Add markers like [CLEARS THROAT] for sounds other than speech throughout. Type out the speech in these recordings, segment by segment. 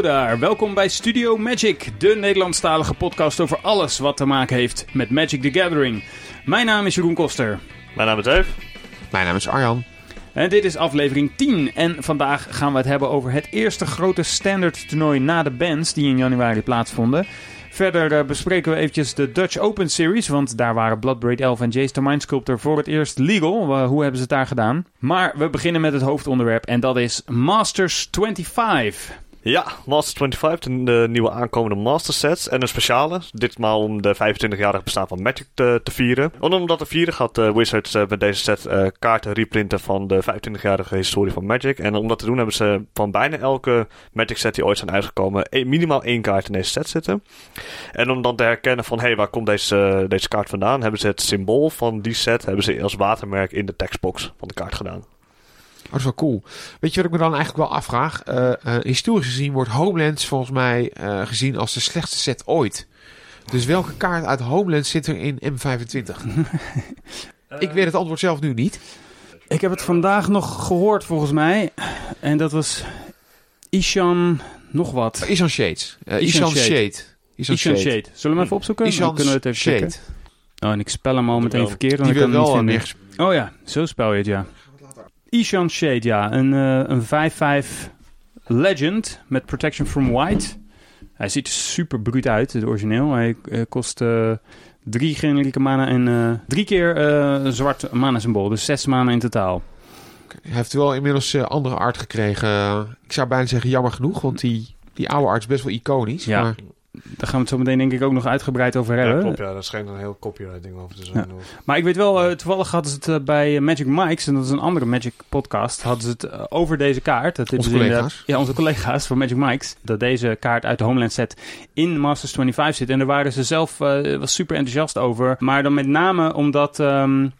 Hallo daar, welkom bij Studio Magic, de Nederlandstalige podcast over alles wat te maken heeft met Magic the Gathering. Mijn naam is Jeroen Koster. Mijn naam is Euf. Mijn naam is Arjan. En dit is aflevering 10 en vandaag gaan we het hebben over het eerste grote standard toernooi na de bands die in januari plaatsvonden. Verder uh, bespreken we eventjes de Dutch Open Series, want daar waren Bloodbraid Elf en Jace the Mind Sculptor voor het eerst legal. Hoe hebben ze het daar gedaan? Maar we beginnen met het hoofdonderwerp en dat is Masters 25. Ja, Masters 25, de, nieuwe aankomende Master sets en een speciale. Ditmaal om de 25-jarig bestaan van Magic te, vieren. En om dat te vieren gaat uh, Wizards uh, met deze set uh, kaarten reprinten van de 25-jarige historie van Magic. En om dat te doen hebben ze van bijna elke Magic set die ooit zijn uitgekomen een, minimaal één kaart in deze set zitten. En om dan te herkennen van hé, hey, waar komt deze, deze kaart vandaan, hebben ze het symbool van die set hebben ze als watermerk in de textbox van de kaart gedaan. Oh, dat is wel cool. Weet je wat ik me dan eigenlijk wel afvraag? Uh, uh, historisch gezien wordt Homelands volgens mij uh, gezien als de slechtste set ooit. Dus welke kaart uit Homelands zit er in M25? [LAUGHS] ik weet het antwoord zelf nu niet. Ik heb het vandaag nog gehoord volgens mij. En dat was Ishan nog wat. Ishan Shades. Ishan, Ishan Shade. Shade. Ishan, Ishan Shade. Shade. Zullen we hem even opzoeken? Ishan Dan kunnen we het even Shade. checken. Oh, en ik spel hem al meteen verkeerd. Die kan wil wel niet meer Oh ja, zo spel je het, ja. Ishan Shade, ja. Een, uh, een 5-5 legend met protection from white. Hij ziet er super bruut uit, het origineel. Hij uh, kost uh, drie generieke mana en drie keer een zwart mana symbool. Dus zes mana in totaal. Hij heeft wel inmiddels andere art gekregen. Ik zou bijna zeggen jammer genoeg, want die, die oude art is best wel iconisch. Ja. Maar... Daar gaan we het zo meteen denk ik ook nog uitgebreid over hebben. Ja, klopt. Ja, daar schijnt een heel copyright ding over te zijn. Ja. Maar ik weet wel, uh, toevallig hadden ze het uh, bij Magic Mike's, en dat is een andere Magic podcast, hadden ze het uh, over deze kaart. Dat onze collega's? De, ja, onze collega's van Magic Mike's. Dat deze kaart uit de Homeland set in Masters 25 zit. En daar waren ze zelf was super enthousiast over. Maar dan met name omdat... Um,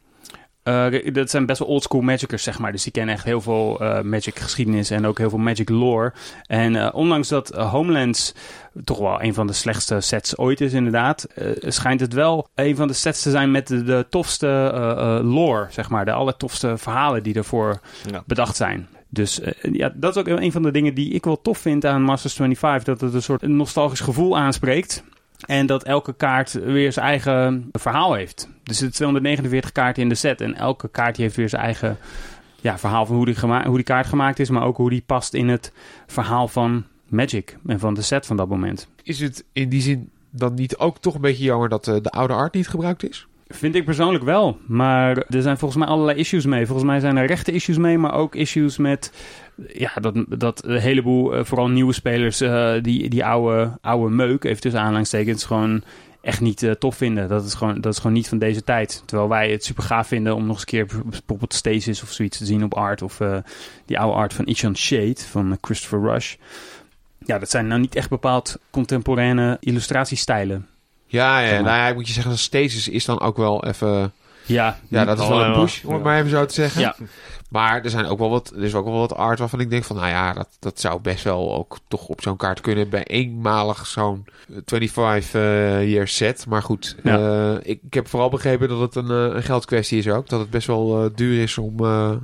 uh, dat zijn best wel oldschool magicers, zeg maar. Dus die kennen echt heel veel uh, magic geschiedenis en ook heel veel magic lore. En uh, ondanks dat Homelands toch wel een van de slechtste sets ooit is, inderdaad, schijnt het wel een van de sets te zijn met de, de tofste lore, zeg maar. De allertofste verhalen die ervoor ja. bedacht zijn. Dus ja, dat is ook een van de dingen die ik wel tof vind aan Masters 25. Dat het een soort nostalgisch gevoel aanspreekt. En dat elke kaart weer zijn eigen verhaal heeft. Er zitten 249 kaarten in de set. En elke kaart heeft weer zijn eigen ja, verhaal van hoe die, hoe die kaart gemaakt is. Maar ook hoe die past in het verhaal van Magic. En van de set van dat moment. Is het in die zin dan niet ook toch een beetje jammer dat de oude art niet gebruikt is? Vind ik persoonlijk wel. Maar er zijn volgens mij allerlei issues mee. Volgens mij zijn er rechte issues mee, maar ook issues met ja, dat, dat een heleboel, uh, vooral nieuwe spelers, uh, die, die oude, oude meuk, even tussen aanhalingstekens, gewoon echt niet uh, tof vinden. Dat is, gewoon, dat is gewoon niet van deze tijd. Terwijl wij het super gaaf vinden om nog eens een keer bijvoorbeeld Stasis of zoiets te zien op art. Of die oude art van Ishan Shade van Christopher Rush. Ja, dat zijn nou niet echt bepaald contemporaine illustratiestijlen. Ja, ja, nou ja, moet je zeggen, Stasis is dan ook wel even... Ja, ja dat is wel een push, om het maar even zo te zeggen. Ja. Maar er zijn ook wel wat, er is ook wel wat art waarvan ik denk van, nou ja, dat, dat zou best wel ook toch op zo'n kaart kunnen bij eenmalig zo'n 25 uh, year set. Maar goed, ja. uh, ik, ik, heb vooral begrepen dat het een, uh, een geldkwestie is ook. Dat het best wel uh, duur is om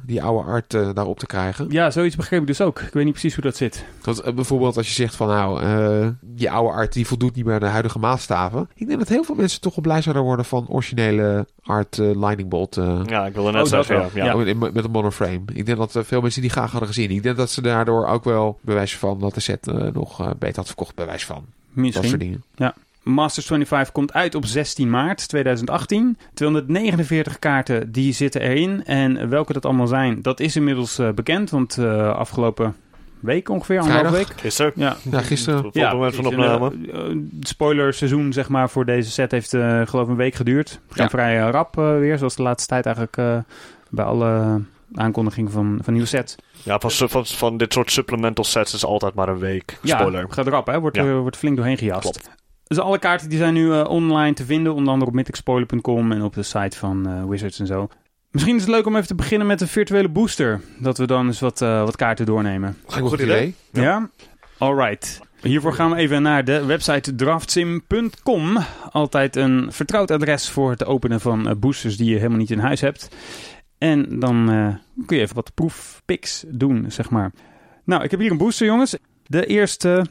die oude art daarop te krijgen. Ja, zoiets begreep ik dus ook. Ik weet niet precies hoe dat zit. Dat, bijvoorbeeld als je zegt van, nou, je oude art die voldoet niet meer aan de huidige maatstaven. Ik denk dat heel veel mensen toch wel blij zouden worden van originele art Lightning Bolt. ja, ik wilde net oh, zeggen, ja. ja. Met een mono frame. Ik denk dat uh, veel mensen die graag hadden gezien. Ik denk dat ze daardoor ook wel bewijs van dat de set uh, nog uh, beter had verkocht. Bewijs van. Misschien. Dat soort dingen. Ja. Masters 25 komt uit op 16 maart 2018. 249 kaarten die zitten erin. En welke dat allemaal zijn, dat is inmiddels bekend. Want afgelopen week ongeveer, anderhalf week. Gisteren. Ja, ja gisteren. Op het moment van opname. spoiler seizoen zeg maar voor deze set heeft geloof ik een week geduurd. Ja. vrij rap weer, zoals de laatste tijd eigenlijk bij alle aankondiging van, van nieuwe sets. Ja, van, van, van dit soort supplemental sets is altijd maar een week. Spoiler. Ja, gaat erop, hè? Wordt, ja. er, wordt flink doorheen gejast. Klopt. Dus alle kaarten die zijn nu uh, online te vinden, onder andere op mythicspoiler.com en op de site van uh, Wizards en zo. Misschien is het leuk om even te beginnen met een virtuele booster. Dat we dan eens wat, uh, wat kaarten doornemen. Goed, goed idee. Ja? ja? Alright. Hiervoor gaan we even naar de website draftsim.com. Altijd een vertrouwd adres voor het openen van boosters die je helemaal niet in huis hebt. En dan uh, kun je even wat proefpicks doen, zeg maar. Nou, ik heb hier een booster, jongens. De eerste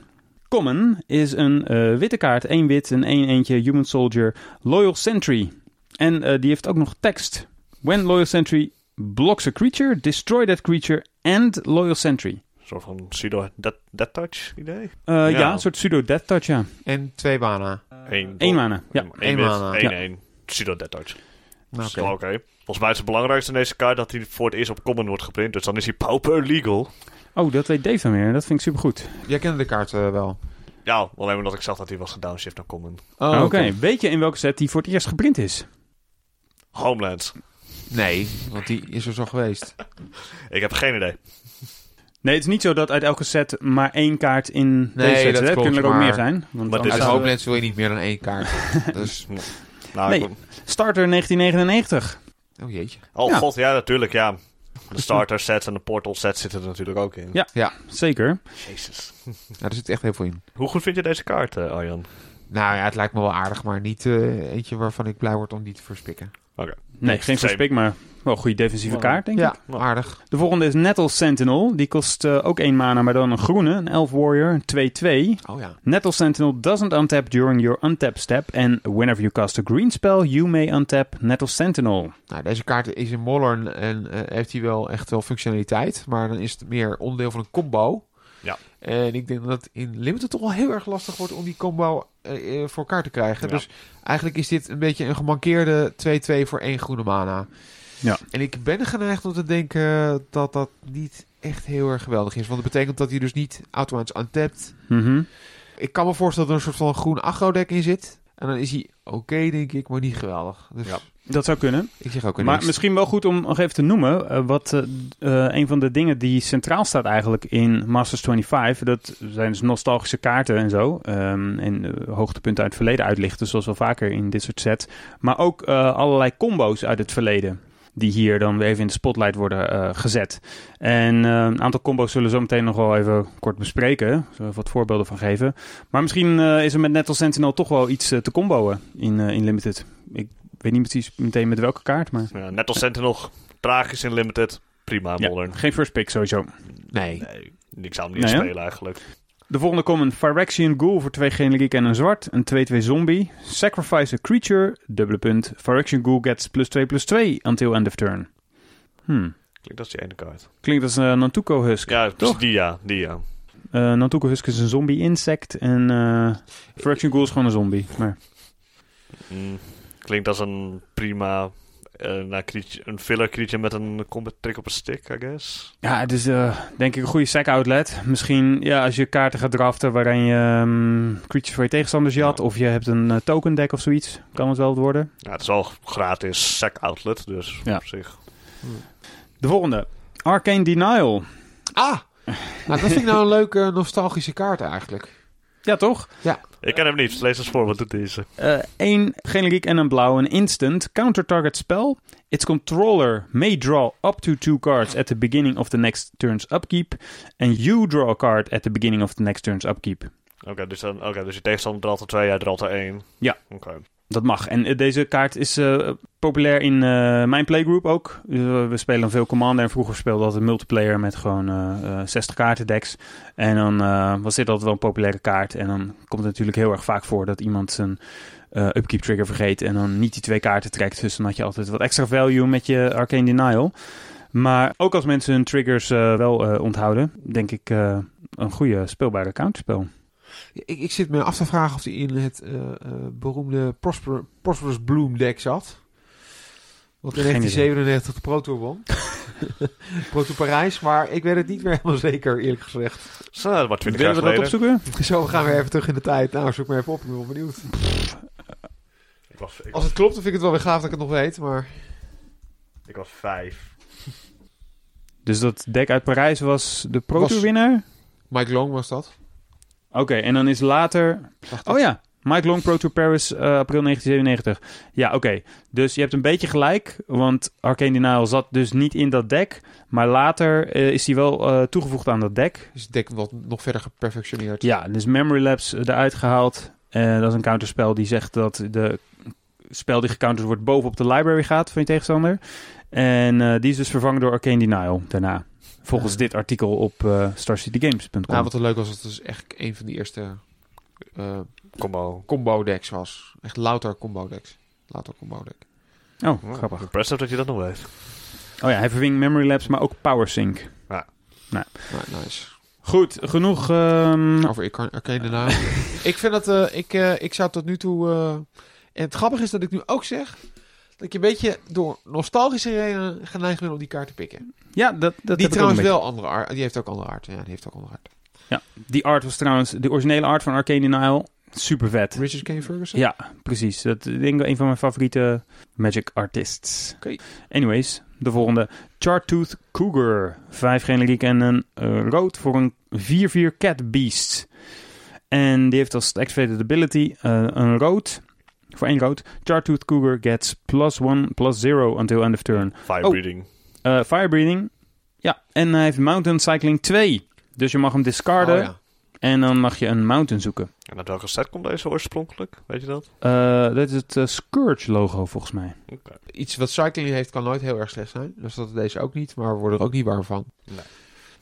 common is een eh, witte kaart, één wit en één eentje Human Soldier Loyal Sentry. En eh, die heeft ook nog tekst. When Loyal Sentry blocks a creature, destroy that creature and Loyal Sentry. Een soort van pseudo dead, dead touch idee. Eh, ja. Ja. een soort pseudo death touch, ja. En twee mana. Eén Eén mana, ja. Eén Eén wit, mana. één Ja. één. Pseudo dead touch. Nou, oké. Oké. Volgens mij is het belangrijkste in deze kaart dat hij voor het eerst op common wordt geprint. Dus dan is hij pauper legal. Oh, dat weet Dave dan weer. Dat vind ik supergoed. Jij kende de kaart eh, wel. Ja, alleen omdat ik zag dat hij was gedownshift naar common. Oh, Oké, weet je in welke set die voor het eerst geprint is? Homelands. Nee, want die is er zo geweest. [LAUGHS] Ik heb geen idee. Nee, het is niet zo dat uit elke set maar één kaart in Nee, deze set dat zit. klopt, kunnen er ook meer zijn. Want Maar Uit Homelands wil je niet meer dan één kaart. [LAUGHS] dus, Nou, Nee. ik- Starter 1999. Oh jeetje. Oh Ja. god, ja natuurlijk, ja. De starter sets en de portal sets zitten er natuurlijk ook in. Ja. Ja, Zeker. Jezus. [LAUGHS] nou, er zit echt heel veel in. Hoe goed vind je deze kaart, eh, Arjan? Nou ja, het lijkt me wel aardig, maar niet eh, eentje waarvan ik blij word om die te verspikken. Nee, geen same. verspik, maar wel een goede defensieve kaart, denk ik. Ja, aardig. De volgende is Nettle Sentinel. Die kost eh, ook één mana, maar dan een groene. Een Elf Warrior, een 2-2. Oh ja. Nettle Sentinel doesn't untap during your untap step. And whenever you cast a green spell, you may untap Nettle Sentinel. Nou, deze kaart is in Modern en eh, heeft hij wel echt wel functionaliteit. Maar dan is het meer onderdeel van een combo. Ja. En ik denk dat het in Limited toch wel heel erg lastig wordt om die combo eh, eh, voor elkaar te krijgen. Ja. Dus eigenlijk is dit een beetje een gemankeerde 2-2 voor één groene mana. Ja. En ik ben geneigd om te denken dat dat niet echt heel erg geweldig is. Want dat betekent dat hij dus niet automatisch untapt. Mhm. Ik kan me voorstellen dat er een soort van groen aggro deck in zit. En dan is hij oké, denk ik, maar niet geweldig. Dus Ja. Dat zou kunnen. ik zeg ook een Maar niks. misschien wel goed om nog even te noemen. eh, wat eh, eh, een van de dingen die centraal staat eigenlijk in Masters 25. Dat zijn dus nostalgische kaarten en zo. ehm, en hoogtepunten uit het verleden uitlichten. Zoals wel vaker in dit soort sets. Maar ook allerlei combo's uit het verleden. Die hier dan weer even in de spotlight worden gezet. En een aantal combo's zullen we zo meteen nog wel even kort bespreken. Zullen we wat voorbeelden van geven. Maar misschien is er met Nettle Sentinel toch wel iets te comboen in, in Limited. Ik weet niet precies meteen met welke kaart, maar... Ja, net als Sentinel, tragisch in limited. Prima, Ja, modern. geen first pick sowieso. Nee. Nee, ik zou hem niet Nee, spelen eigenlijk. De volgende komt een Phyrexian Ghoul voor twee generiek en een zwart. Een 2-2 zombie. Sacrifice a creature. Dubbele punt. Phyrexian Ghoul gets plus 2 plus 2 until end of turn. Hmm. Klinkt als die ene kaart. Klinkt als een Nantuko Husk. Ja, dus Toch? die ja, die ja. Eh Nantuko Husk is een zombie insect. En eh Phyrexian Ghoul is gewoon een zombie. Maar Mm, klinkt als een prima creature- een filler creature met een combat trick op een stick, I guess. ja, het is eh, denk ik een goede sack outlet. Misschien ja, als je kaarten gaat draften waarin je ehm, creatures voor je tegenstanders jat. Ja. Of je hebt een eh, token deck of zoiets. Kan het wel worden. Ja, het is al gratis sack outlet, dus Ja. op zich. De volgende. Arcane Denial. Ah! Nou, dat vind ik nou een leuke nostalgische kaart eigenlijk. Ja, toch? Ik ken hem niet, lees eens voor, wat doet deze? Eén generiek en een blauw. Een instant. Counter target spell. Its controller may draw up to two cards at the beginning of the next turn's upkeep. And you draw a card at the beginning of the next turn's upkeep. Oké, dus, dan- oké, dus je tegenstander draait er twee, jij draait er één. Ja. Oké. Dat mag. En eh, deze kaart is eh, populair in eh, mijn playgroup ook. Dus, we spelen veel Commander. En vroeger speelde altijd multiplayer met gewoon eh, eh, 60 kaarten decks. En dan was dit altijd wel een populaire kaart. En dan komt het natuurlijk heel erg vaak voor dat iemand zijn upkeep trigger vergeet. En dan niet die twee kaarten trekt. Dus dan had je altijd wat extra value met je Arcane Denial. Maar ook als mensen hun triggers wel onthouden, denk ik een goede speelbare counterspel. Ik, ik zit me af te vragen of hij in het eh, eh, beroemde Prosper, Prosperous Bloom deck zat. Wat in Geen 1997 de Pro Tour won. [LAUGHS] Pro Tour Parijs, maar ik weet het niet meer helemaal zeker, eerlijk gezegd. Zo, dat was 20 Willen jaar we dat geleden. opzoeken? Zo, we gaan weer even terug in de tijd. Nou, zoek maar even op, ik ben wel benieuwd. Ik was, ik, Als was, het klopt, dan vind ik het wel weer gaaf dat ik het nog weet, maar... ik was vijf. Dus dat deck uit Parijs was de Pro Tour winnaar? Mike Long was dat. Oké, en dan is later... Wacht, Oh ja, Mike Long Pro Tour Paris, eh, april 1997. Ja, oké. Dus je hebt een beetje gelijk, want Arcane Denial zat dus niet in dat deck. Maar later eh, is hij wel eh, toegevoegd aan dat deck. Is het deck wat nog verder geperfectioneerd. Ja, dus Memory Lapse eruit gehaald. Eh, dat is een counterspel die zegt dat de spel die gecounterd wordt bovenop de library gaat van je tegenstander. En eh, die is dus vervangen door Arcane Denial daarna. Volgens dit artikel op eh StarCityGames.com. Nou, wat er leuk was, dat het dus echt een van die eerste eh, Combo. combo decks was. Echt louter combo decks. Louter combo deck. Oh, grappig. Impressive dat je dat nog weet. Oh ja, hij verving Memory Labs, maar ook PowerSync. Nou, nice. Goed, genoeg... ehm, Over Arcane nou. [LAUGHS] ik vind dat, eh, ik, eh, ik zou tot nu toe... eh, en het grappige is dat ik nu ook zeg... dat ik een beetje door nostalgische redenen geneigd ben om die kaart te pikken. ja, dat, dat die trouwens wel andere art. Die heeft ook andere art. Ja, die heeft ook andere art. Die art was trouwens... De originele art van Arcane Nile, super vet. Richard Kane Ferguson? Ja, precies. Dat ik denk ik een van mijn favoriete Magic artists. Oké. Anyways, de volgende. Chartooth Cougar. Vijf generiek en een eh, rood voor een 4-4 Cat Beast. En die heeft als activated ability eh, een rood. Voor één rood. Chartooth Cougar gets plus 1 plus 0 until end of turn. Fire Oh. breeding. Eh Fire Breathing. Ja, en hij heeft Mountain Cycling 2. Dus je mag hem discarden Oh, ja. en dan mag je een mountain zoeken. En uit welke set komt deze oorspronkelijk? Weet je dat? Eh dit is het eh, Scourge logo volgens mij. Oké. Iets wat cycling heeft kan nooit heel erg slecht zijn. Dus dat is deze ook niet. Maar we worden er ook niet warm van. Nee.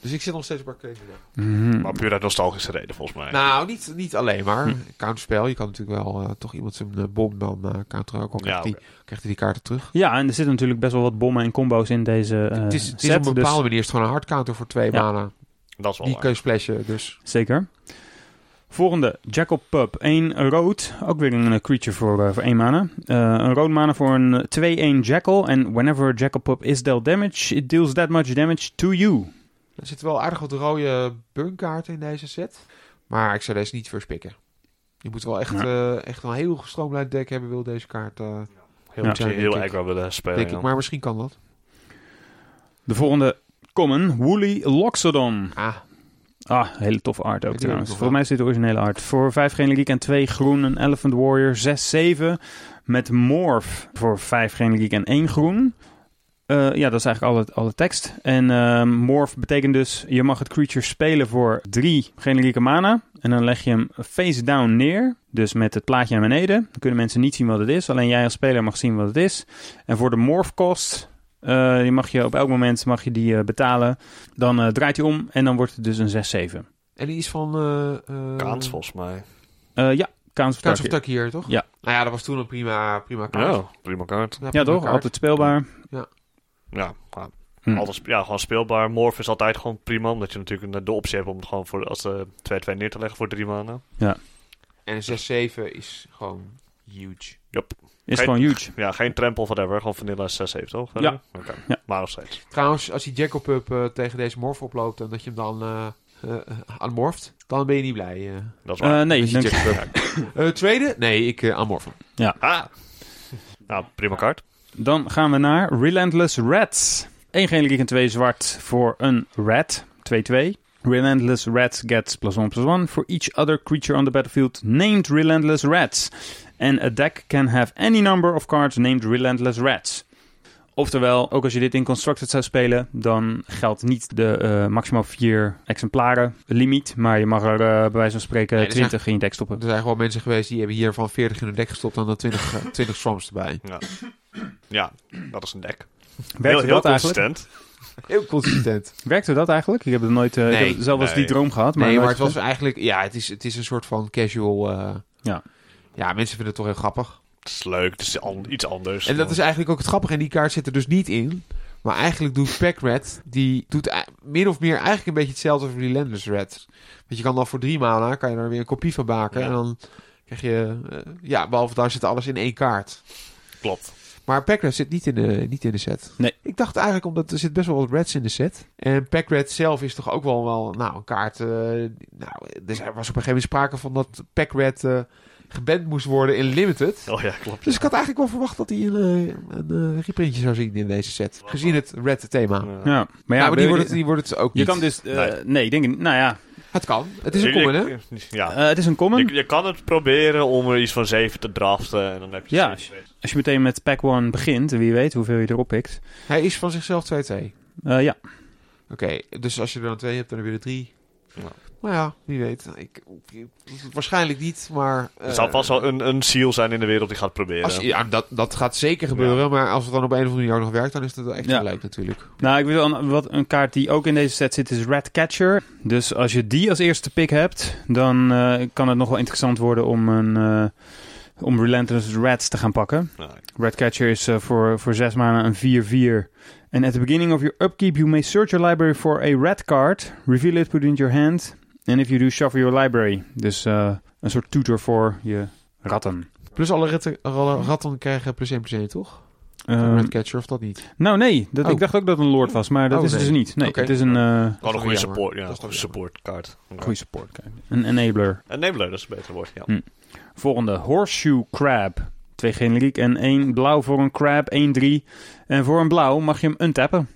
Dus ik zit nog steeds op Arcane. Mhm. Maar puur uit nostalgische reden volgens mij. Nou, niet, niet alleen maar. Hm. Counterspel. Je kan natuurlijk wel eh, toch iemand zijn eh, bom dan eh counteren. Ook al krijgt, Ja, hij, krijgt hij die kaarten terug. Ja, en er zitten natuurlijk best wel wat bommen en combo's in deze eh het is, het is op een bepaalde dus, manier is gewoon een hard counter voor twee Ja. mana. dat is wel Die kun splashen. Dus Zeker. Volgende, Jackal Pup. 1 rood. Ook weer een creature voor, voor 1 mana. Eh, een rood mana voor een 2-1 Jackal. En whenever Jackal Pup is dealt damage, it deals that much damage to you. Er zitten wel aardig wat rode bunkaarten in deze set. Maar ik zou deze niet verspikken. Je moet wel echt, eh, echt een heel gestroomlijnd deck hebben, wil deze kaart. eh, Heel, Ja. heel ik. aggro willen spelen. denk ja. ik. Maar misschien kan dat. De volgende, Common, Woolly Loxodon. Ah, Ah, hele toffe art ook Ik trouwens. Volgens mij is dit de originele art. Voor 5 generiek en 2 groen, een Elephant Warrior 6-7. Met Morph voor 5 generiek en 1 groen. Eh, ja, dat is eigenlijk alle, alle tekst. En ehm, Morph betekent dus, je mag het creature spelen voor 3 generieke mana. En dan leg je hem face down neer. Dus met het plaatje naar beneden. Dan kunnen mensen niet zien wat het is. Alleen jij als speler mag zien wat het is. En voor de Morph kost... eh, die mag je op elk moment mag je die eh, betalen. Dan eh, draait hij om en dan wordt het dus een 6-7. en die is van... Kaans volgens mij. Eh, ja, of Kaans of hier, toch? Ja. Nou ja, dat was toen een prima, prima kaart. Ja, prima kaart. Ja, prima toch? kaart. Altijd speelbaar. Ja, maar Hm. altijd, ja, gewoon speelbaar. Morph is altijd gewoon prima, omdat je natuurlijk de optie hebt om het gewoon voor, als eh, 2-2 neer te leggen voor 3 mana. En een 6-7 is gewoon huge. Is Geen- gewoon huge. Ja, geen trempel of whatever, gewoon vanilla 6 heeft toch? Ja. Oké, Ja. maar nog steeds. Trouwens, als die Jackal Pup eh, tegen deze morf oploopt en dat je hem dan eh eh, aan morft, dan ben je niet blij. eh. Dat is waar. Eh, nee, die denk-. Eh, tweede? Nee, ik uh, aanmorfen. Ah! Nou, prima kaart. Dan gaan we naar Relentless Rats. 1 gele en 2 zwart voor een rat. 2-2. Relentless Rats gets plus 1 plus 1 for each other creature on the battlefield named Relentless Rats. And a deck can have any number of cards named Relentless Rats. Oftewel, ook als je dit in Constructed zou spelen, dan geldt niet de eh, maximaal 4 exemplaren limiet. Maar je mag er eh, bij wijze van spreken Nee, er zijn- 20 in je deck stoppen. Er zijn gewoon mensen geweest die hebben hier van 40 in hun deck gestopt en dan 20, eh, 20 swamps erbij. Ja. Ja, dat is een deck. Werkte heel heel dat eigenlijk? consistent. Heel consistent. Werkte dat eigenlijk? Ik heb het nooit, eh, Nee. heb zelf Nee. die droom gehad. Maar nee, maar het was eigenlijk... Ja, het is, het is een soort van casual... eh, Ja. Ja, mensen vinden het toch heel grappig. Het is leuk, het is an- iets anders. En dat is eigenlijk ook het grappige. En die kaart zit er dus niet in. Maar eigenlijk doet Pack Red, die doet min of meer eigenlijk een beetje hetzelfde als Relentless Red. Want je kan dan voor drie mana, kan je er weer een kopie van maken. Ja. En dan krijg je, eh, ja, behalve daar zit alles in één kaart. Klopt. Maar Pack Red zit niet in, de, niet in de set. Nee. Ik dacht eigenlijk, omdat er zit best wel wat Reds in de set. En Pack Red zelf is toch ook wel, wel nou, een kaart. eh, nou, er was op een gegeven moment sprake van dat Pack Red eh, geband moest worden in Limited. Oh ja, klopt. Dus ik had eigenlijk wel verwacht dat hij een, eh, een eh, reprintje zou zien in deze set. Gezien het red thema. Ja. Maar ja, maar die wordt, je- het, die wordt het ook je niet. kan dus... eh, Nee. nee. ik denk. Nou ja, Het kan. Het is een common, hè? Ja. eh, het is een common. Je, je kan het proberen om er iets van 7 te draften en dan heb je Ja. Als je meteen met pack 1 begint, wie weet hoeveel je erop pikt. Hij is van zichzelf 2-2. Eh, ja, Oké, dus als je er dan twee hebt, dan heb je er drie. Ja. Nou ja, wie weet. Ik, waarschijnlijk niet, maar... Er eh, zal vast wel een, een seal zijn in de wereld die gaat proberen. als, ja, dat, dat gaat zeker gebeuren, maar als het dan op een of andere manier nog werkt, dan is het wel echt Ja. gelijk natuurlijk. Nou, ik weet wel, een, wat, een kaart die ook in deze set zit is Ratcatcher. Dus als je die als eerste pick hebt, dan eh, kan het nog wel interessant worden om een... eh, om Relentless Rats te gaan pakken. Nee. Ratcatcher is eh, voor, voor 6 maanden een 4-4. And at the beginning of your upkeep, you may search your library for a rat card. Reveal it, put it in your hand. And if you do, shuffle your library. Dus eh, een soort tutor voor je ratten. Plus alle, ratten, alle ratten krijgen plus 1 plus 1, toch? Ehm, Redcatcher of dat niet? nou, nee. Dat, Oh. Ik dacht ook dat het een lord was, maar dat Oh, is nee. dus niet. Nee, Oké. het is een eh Gewoon een goede support, ja, een support kaart. goede support. Kijk. Een enabler. En Nebula, dat is een beter woord, ja. Hm. Volgende, Horseshoe Crab. Twee generiek en één blauw voor een crab, 1-3. En voor een blauw mag je hem untappen.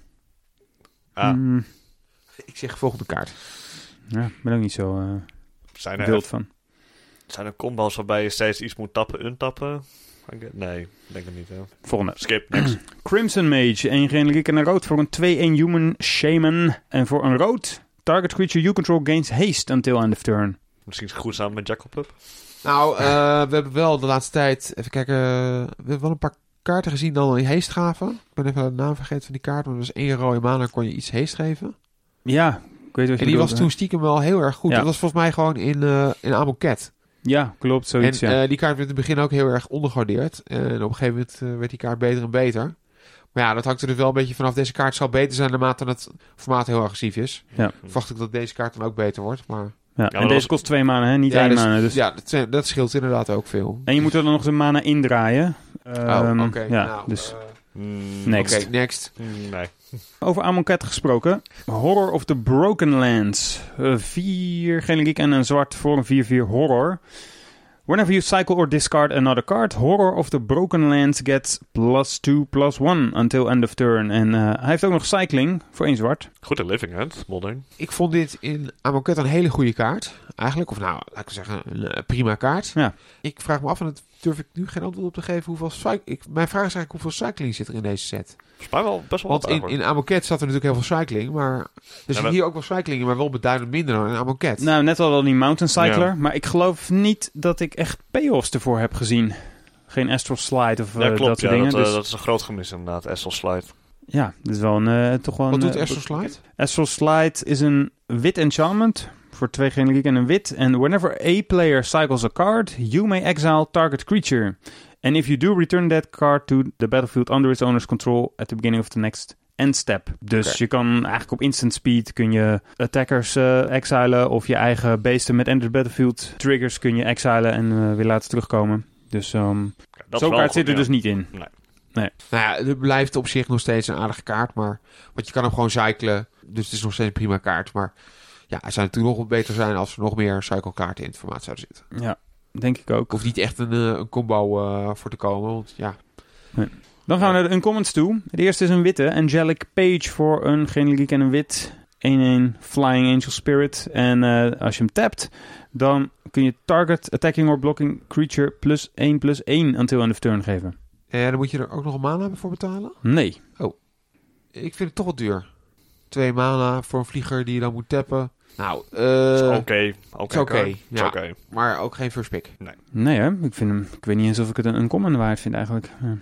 Ah, Mm, Ik zeg volgende kaart. Ja, ik ben ook niet zo eh zijn, er, wild van. zijn er combos waarbij je steeds iets moet tappen, untappen? Nee, ik denk het niet. Hè. Volgende. Skip, next. [CLEARS THROAT] Crimson Mage, één generiek en een rood voor een 2-1 Human Shaman. En voor een rood, target creature you control gains haste until end of turn. Misschien is het goed samen met Jackal Pup. Nou, eh, we hebben wel de laatste tijd... Even kijken. we hebben wel een paar kaarten gezien dan die heest gaven. Ik ben even de naam vergeten van die kaart. Maar er was één rode mana en kon je iets heest geven. Ja, ik weet wat je En die bedoelt, was toen stiekem wel heel erg goed. Ja. Dat was volgens mij gewoon in, eh in Amoket. Ja, klopt, zoiets, en ja. eh, die kaart werd in het begin ook heel erg ondergewaardeerd. En op een gegeven moment eh, werd die kaart beter en beter. Maar ja, dat hangt er dus wel een beetje vanaf. Deze kaart zal beter zijn naarmate het formaat heel agressief is. Ja. Verwacht ik dat deze kaart dan ook beter wordt. Maar ja. En dat deze was- kost twee maanden, hè? niet ja, één dus. Dus... ja dat, dat scheelt inderdaad ook veel. En je moet er dan nog de mana indraaien. Oh, Ehm, oké. Ja, nou, dus... eh, Mm, Next. Oké, next. mm, Nee. Over Amonkhet gesproken. Horror of the Broken Lands. Eh, vier generiek en een zwart voor een 4-4 horror. Whenever you cycle or discard another card, Horror of the Broken Lands gets plus 2 plus 1 until end of turn. En eh, hij heeft ook nog cycling voor één zwart. Goed in Living Hand, modern. Ik vond dit in Amoket een hele goede kaart. Eigenlijk. Of nou, laat ik zeggen, een eh, prima kaart. Ja. Ik vraag me af, en dat durf ik nu geen antwoord op te geven, hoeveel cyc- ik, Mijn vraag is eigenlijk hoeveel cycling zit er in deze set. Mij wel best wel Want wat in, in Amoket zat er natuurlijk heel veel cycling, maar... Er zit maar- hier ook wel cycling in, maar wel beduidend minder dan in Amoket. Nou, net al wel die Mountain Cycler. Ja. Maar ik geloof niet dat ik echt payoffs ervoor heb gezien. Geen Astral Slide of eh, ja, dat soort Ja, dingen. dat, eh, dus dat is een groot gemis inderdaad, Essel Slide. ja, dat is wel een, eh, toch wel Wat een... doet eh, Astral Slide? Astral Slide is een wit enchantment voor twee generiek en een wit. En whenever a player cycles a card, you may exile target creature. And if you do, return that card to the battlefield under its owner's control at the beginning of the next end step. Dus je kan eigenlijk op instant speed kun je attackers eh, exilen of je eigen beesten met enter the battlefield triggers kun je exilen en eh, weer laten terugkomen. Dus ehm is zo'n kaart goed, zit er ja. dus niet in. Nou ja, het blijft op zich nog steeds een aardige kaart, maar... Want je kan hem gewoon cyclen, dus het is nog steeds een prima kaart. Maar ja, het zou natuurlijk nog wat beter zijn als er nog meer cyclekaarten in het formaat zouden zitten. Ja, denk ik ook. Hoef niet echt een, eh, een combo eh, voor te komen, want ja... Dan gaan we naar de uncommons toe. Het eerste is een witte. Angelic Page voor een generiek en een wit. 1-1 Flying Angel Spirit. En eh, als je hem tapt, dan kun je target attacking or blocking creature plus 1 plus 1 until end of turn geven. En dan moet je er ook nog een mana voor betalen? Nee. Ik vind het toch wat duur. Twee mana voor een vlieger die je dan moet tappen. Nou, eh Oké, oké. oké, maar ook geen first pick. Nee hè? Ik, vind hem, ik weet niet eens of ik het een uncommon waard vind eigenlijk. Ja.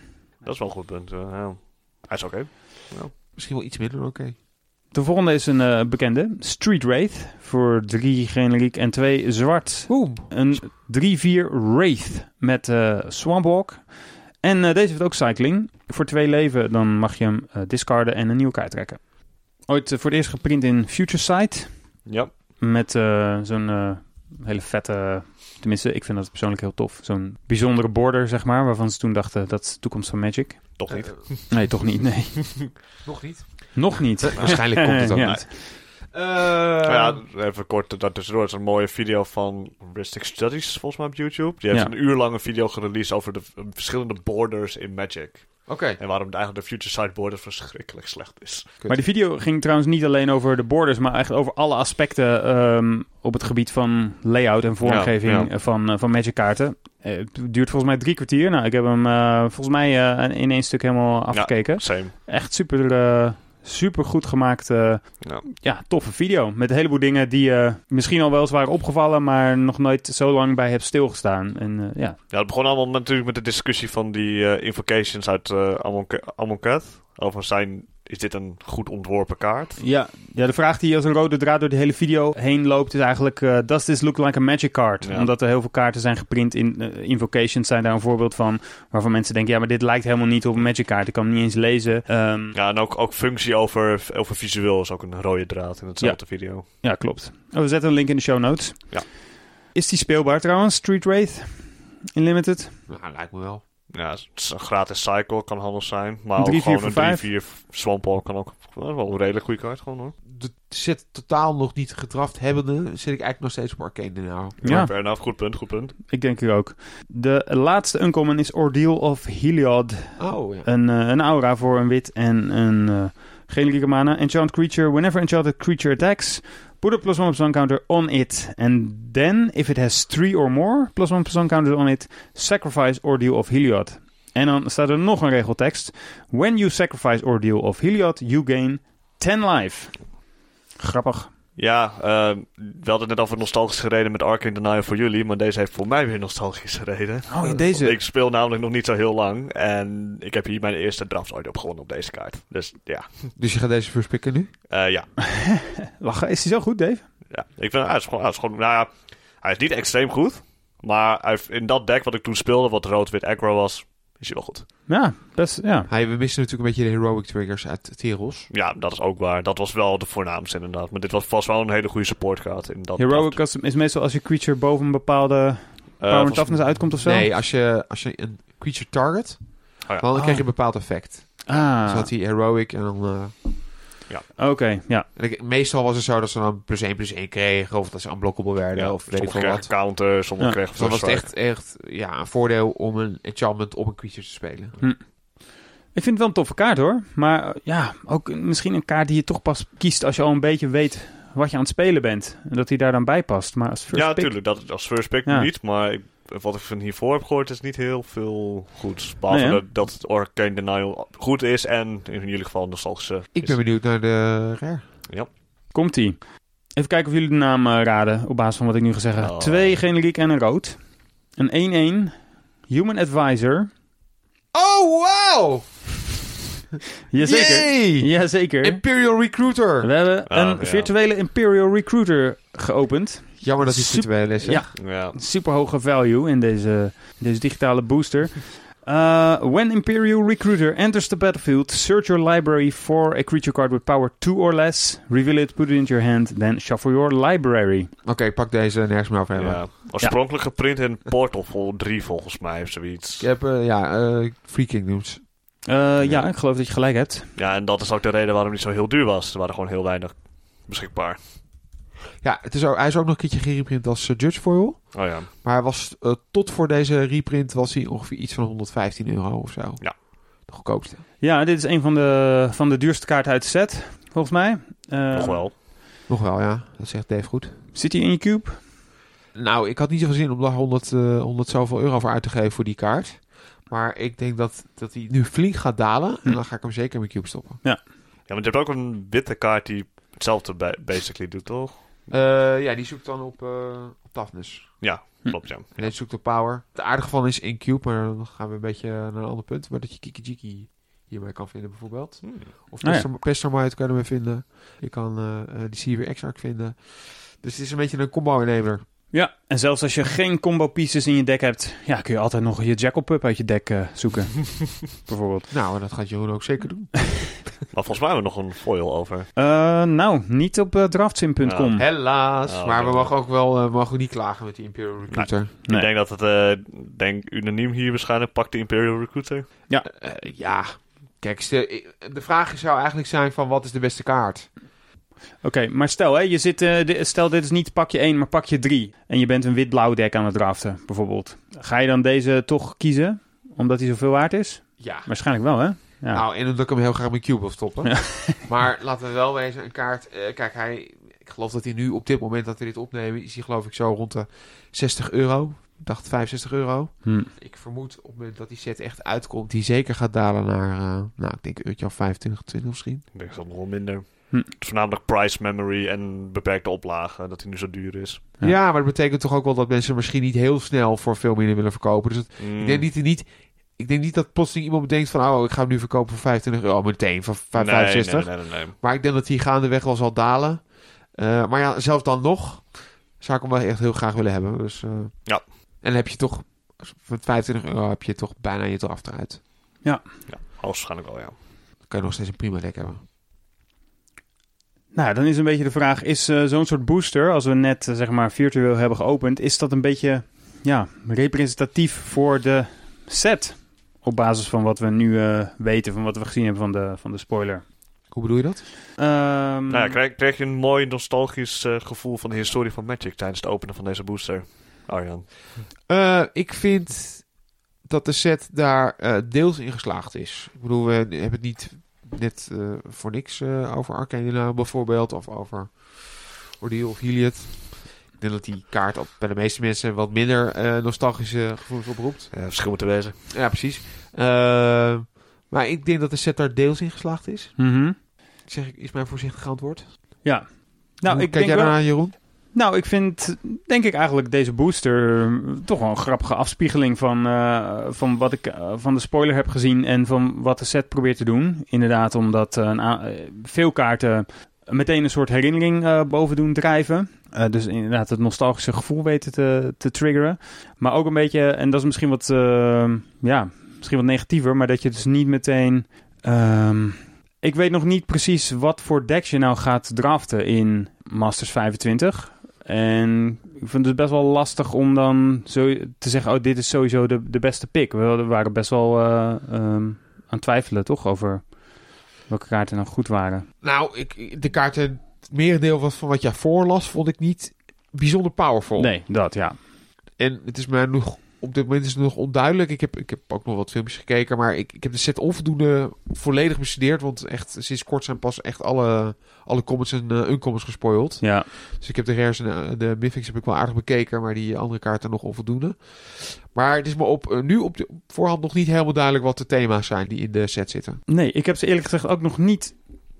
Dat is wel een goed punt. eh, ja. Hij is oké. Misschien wel iets minder, oké. De volgende is een eh, bekende. Street Wraith. Voor 3 generiek en 2 zwart. Een 3-4 Wraith met eh Swampwalk. En eh, deze heeft ook cycling. Voor twee leven dan mag je hem eh, discarden en een nieuwe kaart trekken. Ooit voor het eerst geprint in Future Sight. Ja. Met eh, zo'n hele vette... Tenminste, ik vind dat persoonlijk heel tof. Zo'n bijzondere border, zeg maar. Waarvan ze toen dachten, dat is de toekomst van Magic. Toch niet. Eh, Nee, toch niet. Nee. [LAUGHS] nog niet. Nog niet. [LAUGHS] Waarschijnlijk komt het ook [LAUGHS] Ja. niet. Maar ja, even kort daartussendoor. Het is een mooie video van Ristic Studies, volgens mij op YouTube. Die heeft Ja. een uur lange video gereleased over de verschillende borders in Magic. Oké. En waarom eigenlijk de Future Sight border verschrikkelijk slecht is. Maar die video ging trouwens niet alleen over de borders, maar eigenlijk over alle aspecten ehm, op het gebied van layout en vormgeving Ja, ja. Van, eh, van Magic kaarten. Eh, het duurt volgens mij drie kwartier. Nou, ik heb hem eh, volgens mij eh, in één stuk helemaal afgekeken. Same. Echt super, eh, super goed gemaakte, Ja. ja, toffe video. Met een heleboel dingen die je misschien al wel eens waren opgevallen, maar nog nooit zo lang bij hebt stilgestaan. En eh, ja, Ja, het begon allemaal natuurlijk met de discussie van die eh, invocations uit Amon- Amonkhet. Over zijn, is dit een goed ontworpen kaart? Ja, ja, de vraag die als een rode draad door de hele video heen loopt is eigenlijk... eh does this look like a magic card? Ja. Omdat er heel veel kaarten zijn geprint in eh, Invocations zijn daar een voorbeeld van... waarvan mensen denken, ja, maar dit lijkt helemaal niet op een magic kaart. Ik kan hem niet eens lezen. Ehm, Ja, en ook, ook functie over, over visueel is ook een rode draad in hetzelfde video. ja, klopt. Oh, we zetten een link in de show notes. Ja. Is die speelbaar trouwens, Street Wraith? In Limited? Nou, lijkt me wel. Ja, het is een gratis cycle kan handig zijn. Maar Drie, ook vier gewoon een vijf. 3-4 Swampball kan ook wel een redelijk goede kaart gewoon hoor. De set totaal nog niet gedraft hebbende, zit ik eigenlijk nog steeds op Arcane nou. Ja. Fair enough, goed punt, goed punt. Ik denk er ook. De laatste uncommon is Ordeal of Heliod. Oh ja. Een, eh, een aura voor een wit en een uh, generieke mana. Enchant creature. Whenever enchanted creature attacks, put a plus one plus one counter on it. And then, if it has three or more plus one plus one counters on it, sacrifice Ordeal of Heliod. En dan staat er nog een regeltekst. When you sacrifice Ordeal of Heliod, you gain 10 life. Grappig. Ja, eh, we hadden net over nostalgische reden met Arcane Denial voor jullie, maar deze heeft voor mij weer nostalgische reden. Oh, ja, deze. Ik speel namelijk nog niet zo heel lang en ik heb hier mijn eerste draft ooit op gewonnen op deze kaart. Dus ja, Dus je gaat deze first picken nu? Eh, ja. [LAUGHS] Lachen. Is hij zo goed, Dave? ja. Ik vind, hij is gewoon, hij is gewoon, nou ja, hij is niet extreem goed, maar in dat deck wat ik toen speelde, wat rood-wit aggro was, is hij wel goed. Ja, best, ja. Hij, we missen natuurlijk een beetje de heroic triggers uit Teros. Ja, dat is ook waar. Dat was wel de voornaamste inderdaad. Maar dit was vast wel een hele goede support in dat Heroic custom is meestal als je creature boven een bepaalde Eh, power volgens- toughness uitkomt of zo. Nee, als je, als je een creature target, Oh ja. dan Oh. krijg je een bepaald effect. Ah, Dus had hij heroic en dan... eh, oké, ja. ik- meestal was het zo dat ze dan plus 1 plus 1 kregen, of dat ze unblockable werden, Ja, of weet ik veel wat. counter, sommigen Ja, kregen Dus dan was het echt, echt ja, een voordeel om een enchantment op een creature te spelen. Ik vind het wel een toffe kaart hoor. Maar eh, ja, ook misschien een kaart die je toch pas kiest als je al een beetje weet wat je aan het spelen bent. En dat hij daar dan bij past. Maar als first Ja, pick- natuurlijk. Dat als first pick Ja. niet. Maar ik- wat ik van hiervoor heb gehoord is niet heel veel goeds. Behalve Nee, dat, het Arcane Denial goed is en in jullie geval nostalgische Ik is. ben benieuwd naar de rare. Komt-ie. Even kijken of jullie de naam eh, raden op basis van wat ik nu ga zeggen. Oh. Twee generiek en een rood. Een 1-1. Human Advisor. Oh, wow! [LAUGHS] Jazeker. Yay! Jazeker. Imperial Recruiter! We hebben Ah, een ja. virtuele Imperial Recruiter geopend. Jammer dat hij virtueel is. hè? Ja, Ja. super hoge value in deze, deze digitale booster. Uh, when Imperial Recruiter enters the battlefield, search your library for a creature card with power 2 or less. Reveal it, put it into your hand, then shuffle your library. Oké, pak deze nergens meer over hebben. ja. Oorspronkelijk geprint in Portal vol 3 volgens mij of zoiets. Ik heb, eh, ja, eh Free Kingdoms. Uh, ja, ik geloof dat je gelijk hebt. Ja, en dat is ook de reden waarom hij zo heel duur was. Er waren gewoon heel weinig beschikbaar. Ja, het is ook, hij is ook nog een keertje gereprint als eh, Judge Foil. Oh ja. Maar hij was, eh, tot voor deze reprint was hij ongeveer iets van 115 euro of zo. Ja. De goedkoopste. Ja, dit is een van de, van de duurste kaarten uit de set, volgens mij. Uh, Nog wel. Nog wel, ja. Dat zegt Dave goed. Zit hij in je cube? Nou, ik had niet zoveel zin om daar 100, eh 100 zoveel euro voor uit te geven voor die kaart. Maar ik denk dat, dat hij nu flink gaat dalen. En Hm. dan ga ik hem zeker in mijn cube stoppen. Ja, maar je hebt ook een witte kaart die hetzelfde ba- basically doet, toch? Eh, ja, die zoekt dan op, eh op toughness. Ja, Hm. klopt ja. En deze zoekt op power. Het aardige van is in cube, maar dan gaan we een beetje naar een ander punt. Maar dat je Kiki Jiki hierbij kan vinden bijvoorbeeld. Hmm. Of Ah, ja. Pestor- Pestormite kan je ermee vinden. Je kan eh eh, die Seaver Exarch vinden. Dus het is een beetje een combo-innemer. Ja, en zelfs als je geen combo pieces in je deck hebt, ja, kun je altijd nog je Jackal Pup uit je deck eh, zoeken. [LAUGHS] Bijvoorbeeld. Nou, en dat gaat Jeroen ook zeker doen. [LAUGHS] Maar volgens mij hebben we nog een foil over. Uh, nou, niet op uh, draftsim.com. Ja. Helaas. Oh, maar we mogen ook wel uh, mogen niet klagen met die Imperial Recruiter. Nee. Ik denk dat het, eh denk unaniem hier waarschijnlijk, pakt de Imperial Recruiter. Eh, ja, kijk, stel- de vraag zou eigenlijk zijn van wat is de beste kaart? Oké, maar stel, hè, je zit, eh, stel dit is niet pakje 1, maar pakje 3. En je bent een wit-blauw deck aan het draften, bijvoorbeeld. Ga je dan deze toch kiezen, omdat hij zoveel waard is? Ja. Waarschijnlijk wel, hè? Ja. Nou, en omdat ik hem heel graag mijn cube wil stoppen. Ja. [LAUGHS] maar laten we wel wezen, een kaart... eh, kijk, hij... Ik geloof dat hij nu op dit moment dat we dit opnemen... is hij geloof ik zo rond de 60 euro. Ik dacht 65 euro. Hm. Ik vermoed op het moment dat die set echt uitkomt, die zeker gaat dalen naar, eh, nou, ik denk een uurtje of 25, 20 misschien. Ik denk dat nog wel minder. Hm. Voornamelijk price memory en beperkte oplagen, dat hij nu zo duur is. Ja. Ja. maar dat betekent toch ook wel dat mensen misschien niet heel snel voor veel minder willen verkopen. Dus Mm. ik denk niet, niet, ik denk niet dat plotseling iemand bedenkt van, oh, ik ga hem nu verkopen voor 25 euro. Meteen, voor Nee, 65. Nee, nee, nee, nee. Maar ik denk dat die gaandeweg wel zal dalen. Eh, maar ja, zelfs dan nog zou ik hem wel echt heel graag willen hebben. Dus, eh, Ja. En dan heb je toch, voor 25 euro heb je toch bijna je draft eruit. Ja, hoogstwaarschijnlijk wel, ja. Dan kan je nog steeds een prima deck hebben. Nou, dan is een beetje de vraag: is eh, zo'n soort booster, als we net eh, zeg maar virtueel hebben geopend, is dat een beetje ja, representatief voor de set? Op basis van wat we nu eh, weten, van wat we gezien hebben van de, van de spoiler. Hoe bedoel je dat? Ehm, Nou ja, krijg, krijg je een mooi nostalgisch eh, gevoel van de historie van Magic tijdens het openen van deze booster, Arjan? Eh, ik vind dat de set daar eh, deels in geslaagd is. Ik bedoel, we hebben het niet net eh, voor niks eh, over Arcanina bijvoorbeeld, of over Ordeal of Heliot. Ik denk dat die kaart op, bij de meeste mensen wat minder eh, nostalgische gevoelens oproept. Ja, verschil moeten wezen. Ja, precies. Maar ik denk dat de set daar deels in geslaagd is. Ik zeg, is mijn voorzichtig antwoord. Ja. Nou, Hoe ik kijk denk jij wel, daarna, Jeroen? Nou, ik vind, denk ik eigenlijk deze booster eh, toch wel een grappige afspiegeling van, eh, van wat ik eh, van de spoiler heb gezien en van wat de set probeert te doen. Inderdaad, omdat veel kaarten meteen een soort herinnering boven doen drijven. Dus inderdaad het nostalgische gevoel weten te, te triggeren. Maar ook een beetje, en dat is misschien wat, ja, misschien wat negatiever, maar dat je dus niet meteen... ehm, ik weet nog niet precies wat voor decks je nou gaat draften in Masters 25. En ik vind het dus best wel lastig om dan zo te zeggen: Oh, dit is sowieso de, de beste pick. We waren best wel eh, ehm, aan het twijfelen, toch? Over welke kaarten nou goed waren. Nou, ik, de kaarten, het merendeel van, van wat jij voorlas, vond ik niet bijzonder powerful. Nee, dat ja. En het is mij nog, op dit moment is het nog onduidelijk. Ik heb, ik heb ook nog wat filmpjes gekeken, maar ik, ik heb de set onvoldoende volledig bestudeerd. Want echt, sinds kort zijn pas echt alle, alle comments en uh, uncomments gespoild. Ja, Dus ik heb de rares en eh, de mythics heb ik wel aardig bekeken, maar die andere kaarten nog onvoldoende. Maar het is me op, eh, nu op de voorhand nog niet helemaal duidelijk wat de thema's zijn die in de set zitten. nee, ik heb ze eerlijk gezegd ook nog niet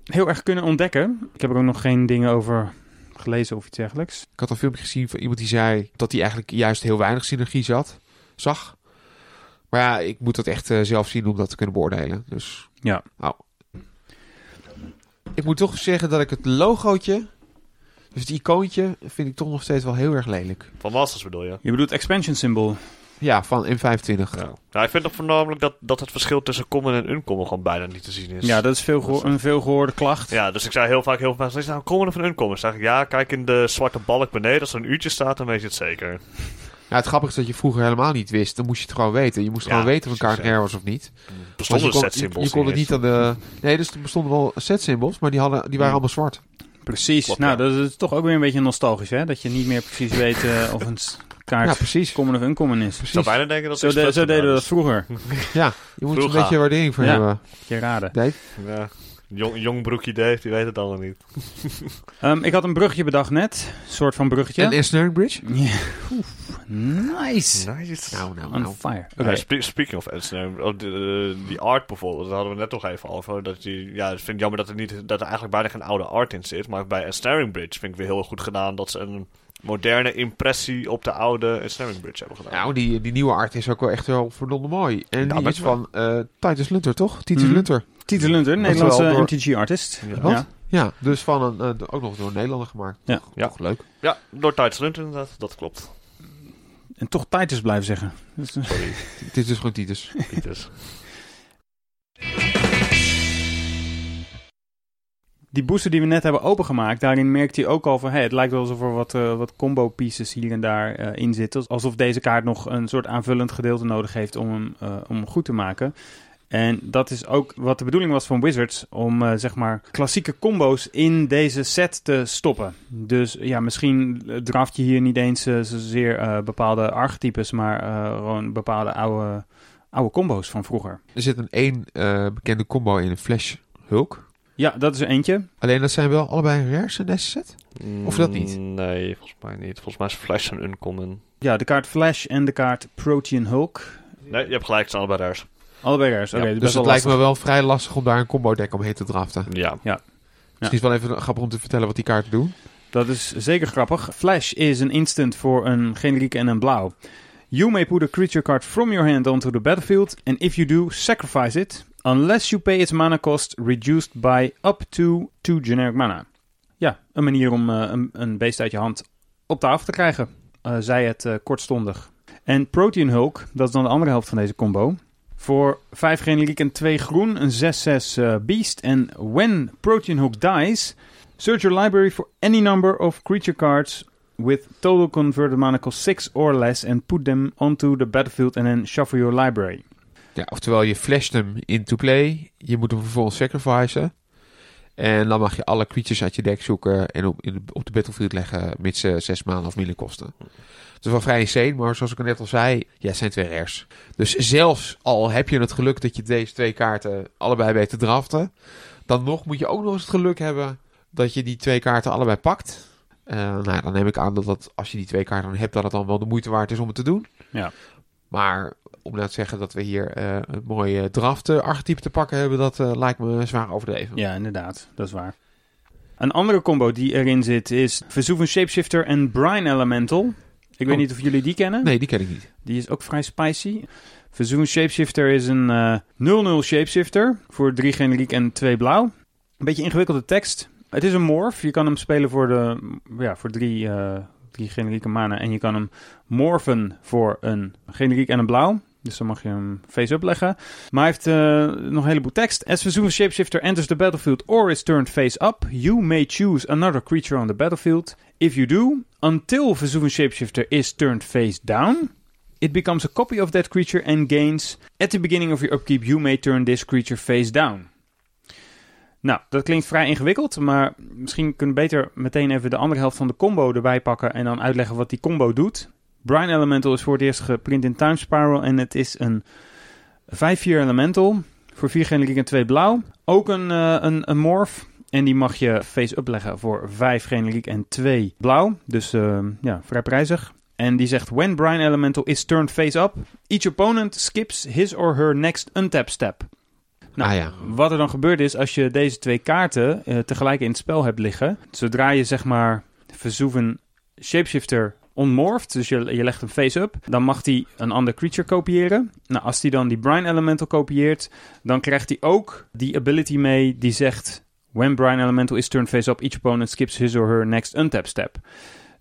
heel erg kunnen ontdekken. Ik heb er ook nog geen dingen over gelezen of iets dergelijks. Ik had een filmpje gezien van iemand die zei dat hij eigenlijk juist heel weinig synergie zat, zag. Maar ja, ik moet dat echt uh, zelf zien om dat te kunnen beoordelen. Dus Ja. Nou. Ik moet toch zeggen dat ik het logootje, dus het icoontje, vind ik toch nog steeds wel heel erg lelijk. Van Masters bedoel je? Je bedoelt expansion symbol. Ja, van M25. Ja. ja, ik vind toch voornamelijk dat, dat het verschil tussen common en uncommon gewoon bijna niet te zien is. Ja, dat is veel geho- een veel gehoorde klacht. Ja, dus ik zei heel vaak, heel vaak, is nou common of een uncommon? Zeg ik, ja, kijk in de zwarte balk beneden, als er een uurtje staat, dan weet je het zeker. Ja, het grappige is dat je vroeger helemaal niet wist. Dan moest je het gewoon weten. Je moest Ja, gewoon weten of een precies, kaart er was of niet. Bestonden Want je kon, set-symbols je, je kon het niet niet aan de... Nee, dus er bestonden wel set symbols, maar die, hadden, die waren Hmm. allemaal zwart. Precies. Klopt, nou, ja. dat is toch ook weer een beetje nostalgisch, hè? Dat je niet meer precies weet eh, of een kaart Ja, precies. common of uncommon is. Ik zou bijna denken dat Zo, de- zo deden we dat vroeger. Ja, je moet er een beetje waardering voor Ja. hebben. Je raden. Dave? Ja, jong, jong broekje Dave, die weet het allemaal niet. [LAUGHS] Ehm, ik had een brugje bedacht net. Een soort van bruggetje. En Ensnaring Bridge? Ja. Oef, nice. Nice. Nou, nou, On nou. fire. Spe- speaking of Ensnare, oh, de- de- die art bijvoorbeeld, daar hadden we net nog even over. Dat die, ja, ik vind het jammer dat er, niet, dat er eigenlijk bijna geen oude art in zit. Maar bij Ensnaring Bridge vind ik weer heel goed gedaan dat ze een moderne impressie op de oude Ensnaring Bridge hebben gedaan. Nou, die, die nieuwe art is ook wel echt wel verdomde mooi. En Ja, die is van eh Titus Lunter, toch? Titus Mhm. Lunter. Titel Lunter, Nederlandse door- MTG-artist. Ja. Wat? Ja. Ja, dus van een, eh, ook nog door een Nederlander gemaakt. Ja. Ja. Toch leuk. Ja, door Titus Lunter inderdaad, dat klopt. En toch Titus blijven zeggen. Dus, Sorry, [LAUGHS] Het is dus gewoon Titus. Pieters. die booster die we net hebben opengemaakt, daarin merkt hij ook al van... Hey, het lijkt wel alsof er wat, eh, wat combo pieces hier en daar eh, in zitten. Alsof deze kaart nog een soort aanvullend gedeelte nodig heeft om hem, eh, om hem goed te maken. En dat is ook wat de bedoeling was van Wizards. Om eh, zeg maar klassieke combo's in deze set te stoppen. Dus ja, misschien draft je hier niet eens eh, zozeer eh, bepaalde archetypes. Maar eh, gewoon bepaalde oude, oude combo's van vroeger. Er zit een één eh, bekende combo in een Flash Hulk. Ja, dat is er eentje. Alleen dat zijn wel allebei rares in deze set. Of dat niet? Nee, volgens mij niet. Volgens mij is Flash een uncommon. Ja, ja, de kaart Flash en de kaart Protean Hulk. Nee, je hebt gelijk, het zijn allebei raars. Allebei. Oké, Ja, dus het lijkt me wel vrij lastig om daar een combo deck omheen te draften. Ja. Misschien is het wel even grappig om te vertellen wat die kaarten doen. Dat is zeker grappig. Flash is een instant voor een generieke en een blauw. You may put a creature card from your hand onto the battlefield, and if you do, sacrifice it, unless you pay its mana cost reduced by up to 2 generic mana. Ja, een manier om eh, een, een beest uit je hand op tafel te krijgen. Eh, zij het eh, kortstondig. En Protean Hulk, dat is dan de andere helft van deze combo. Voor 5 generiek en 2 groen, een 6-6 eh, beast. En when Protean Hulk dies, search your library for any number of creature cards with total converted mana cost 6 or less and put them onto the battlefield and then shuffle your library. Ja, oftewel, je flasht hem into play. Je moet hem vervolgens sacrificen. En dan mag je alle creatures uit je deck zoeken en op, in op de battlefield leggen, mits ze zes maanden of minder kosten. Het is wel vrij insane, maar zoals ik net al zei, ja, het zijn twee rares. Dus zelfs al heb je het geluk dat je deze twee kaarten allebei weet te draften, dan nog moet je ook nog eens het geluk hebben dat je die twee kaarten allebei pakt. Eh, nou, dan neem ik aan dat, dat als je die twee kaarten hebt, dat het dan wel de moeite waard is om het te doen. Ja. Maar om nou te zeggen dat we hier eh, een mooie draft eh, archetype te pakken hebben, dat eh, lijkt me zwaar overdreven. Ja, inderdaad. Dat is waar. Een andere combo die erin zit is Vesuvian Shapeshifter en Brine Elemental. Ik weet Oh. niet of jullie die kennen. Nee, die ken ik niet. Die is ook vrij spicy. Vesuvian Shapeshifter is een eh 0-0 Shapeshifter voor 3 generiek en 2 blauw. Een beetje ingewikkelde tekst. Het is een morph. Je kan hem spelen voor, de, ja, voor drie, eh, drie generieke mana. En je kan hem morphen voor een generiek en een blauw. Dus dan mag je hem face-up leggen. Maar hij heeft eh, nog een heleboel tekst. As Vesuvian Shapeshifter enters the battlefield or is turned face-up, you may choose another creature on the battlefield. If you do, until Vesuvian Shapeshifter is turned face down, it becomes a copy of that creature and gains. At the beginning of your upkeep, you may turn this creature face down. Nou, dat klinkt vrij ingewikkeld, maar misschien kunnen we beter meteen even de andere helft van de combo erbij pakken en dan uitleggen wat die combo doet. Brine Elemental is voor het eerst geprint in Time Spiral en het is een 5-4 Elemental voor 4 generiek en 2 blauw. Ook een, eh, een, een morph en die mag je face-up leggen voor 5 generiek en 2 blauw. Dus eh, ja, vrij prijzig. En die zegt: When Brine Elemental is turned face up, each opponent skips his or her next untap step. Nou, ah ja. Wat er dan gebeurt is, als je deze twee kaarten eh, tegelijk in het spel hebt liggen, zodra je zeg maar Vesuven Shapeshifter onmorpht, dus je, je legt hem face-up, dan mag hij een ander creature kopiëren. Nou, als hij dan die Brine Elemental kopieert, dan krijgt hij ook die ability mee die zegt... When Brine Elemental is turned face-up, each opponent skips his or her next untap step.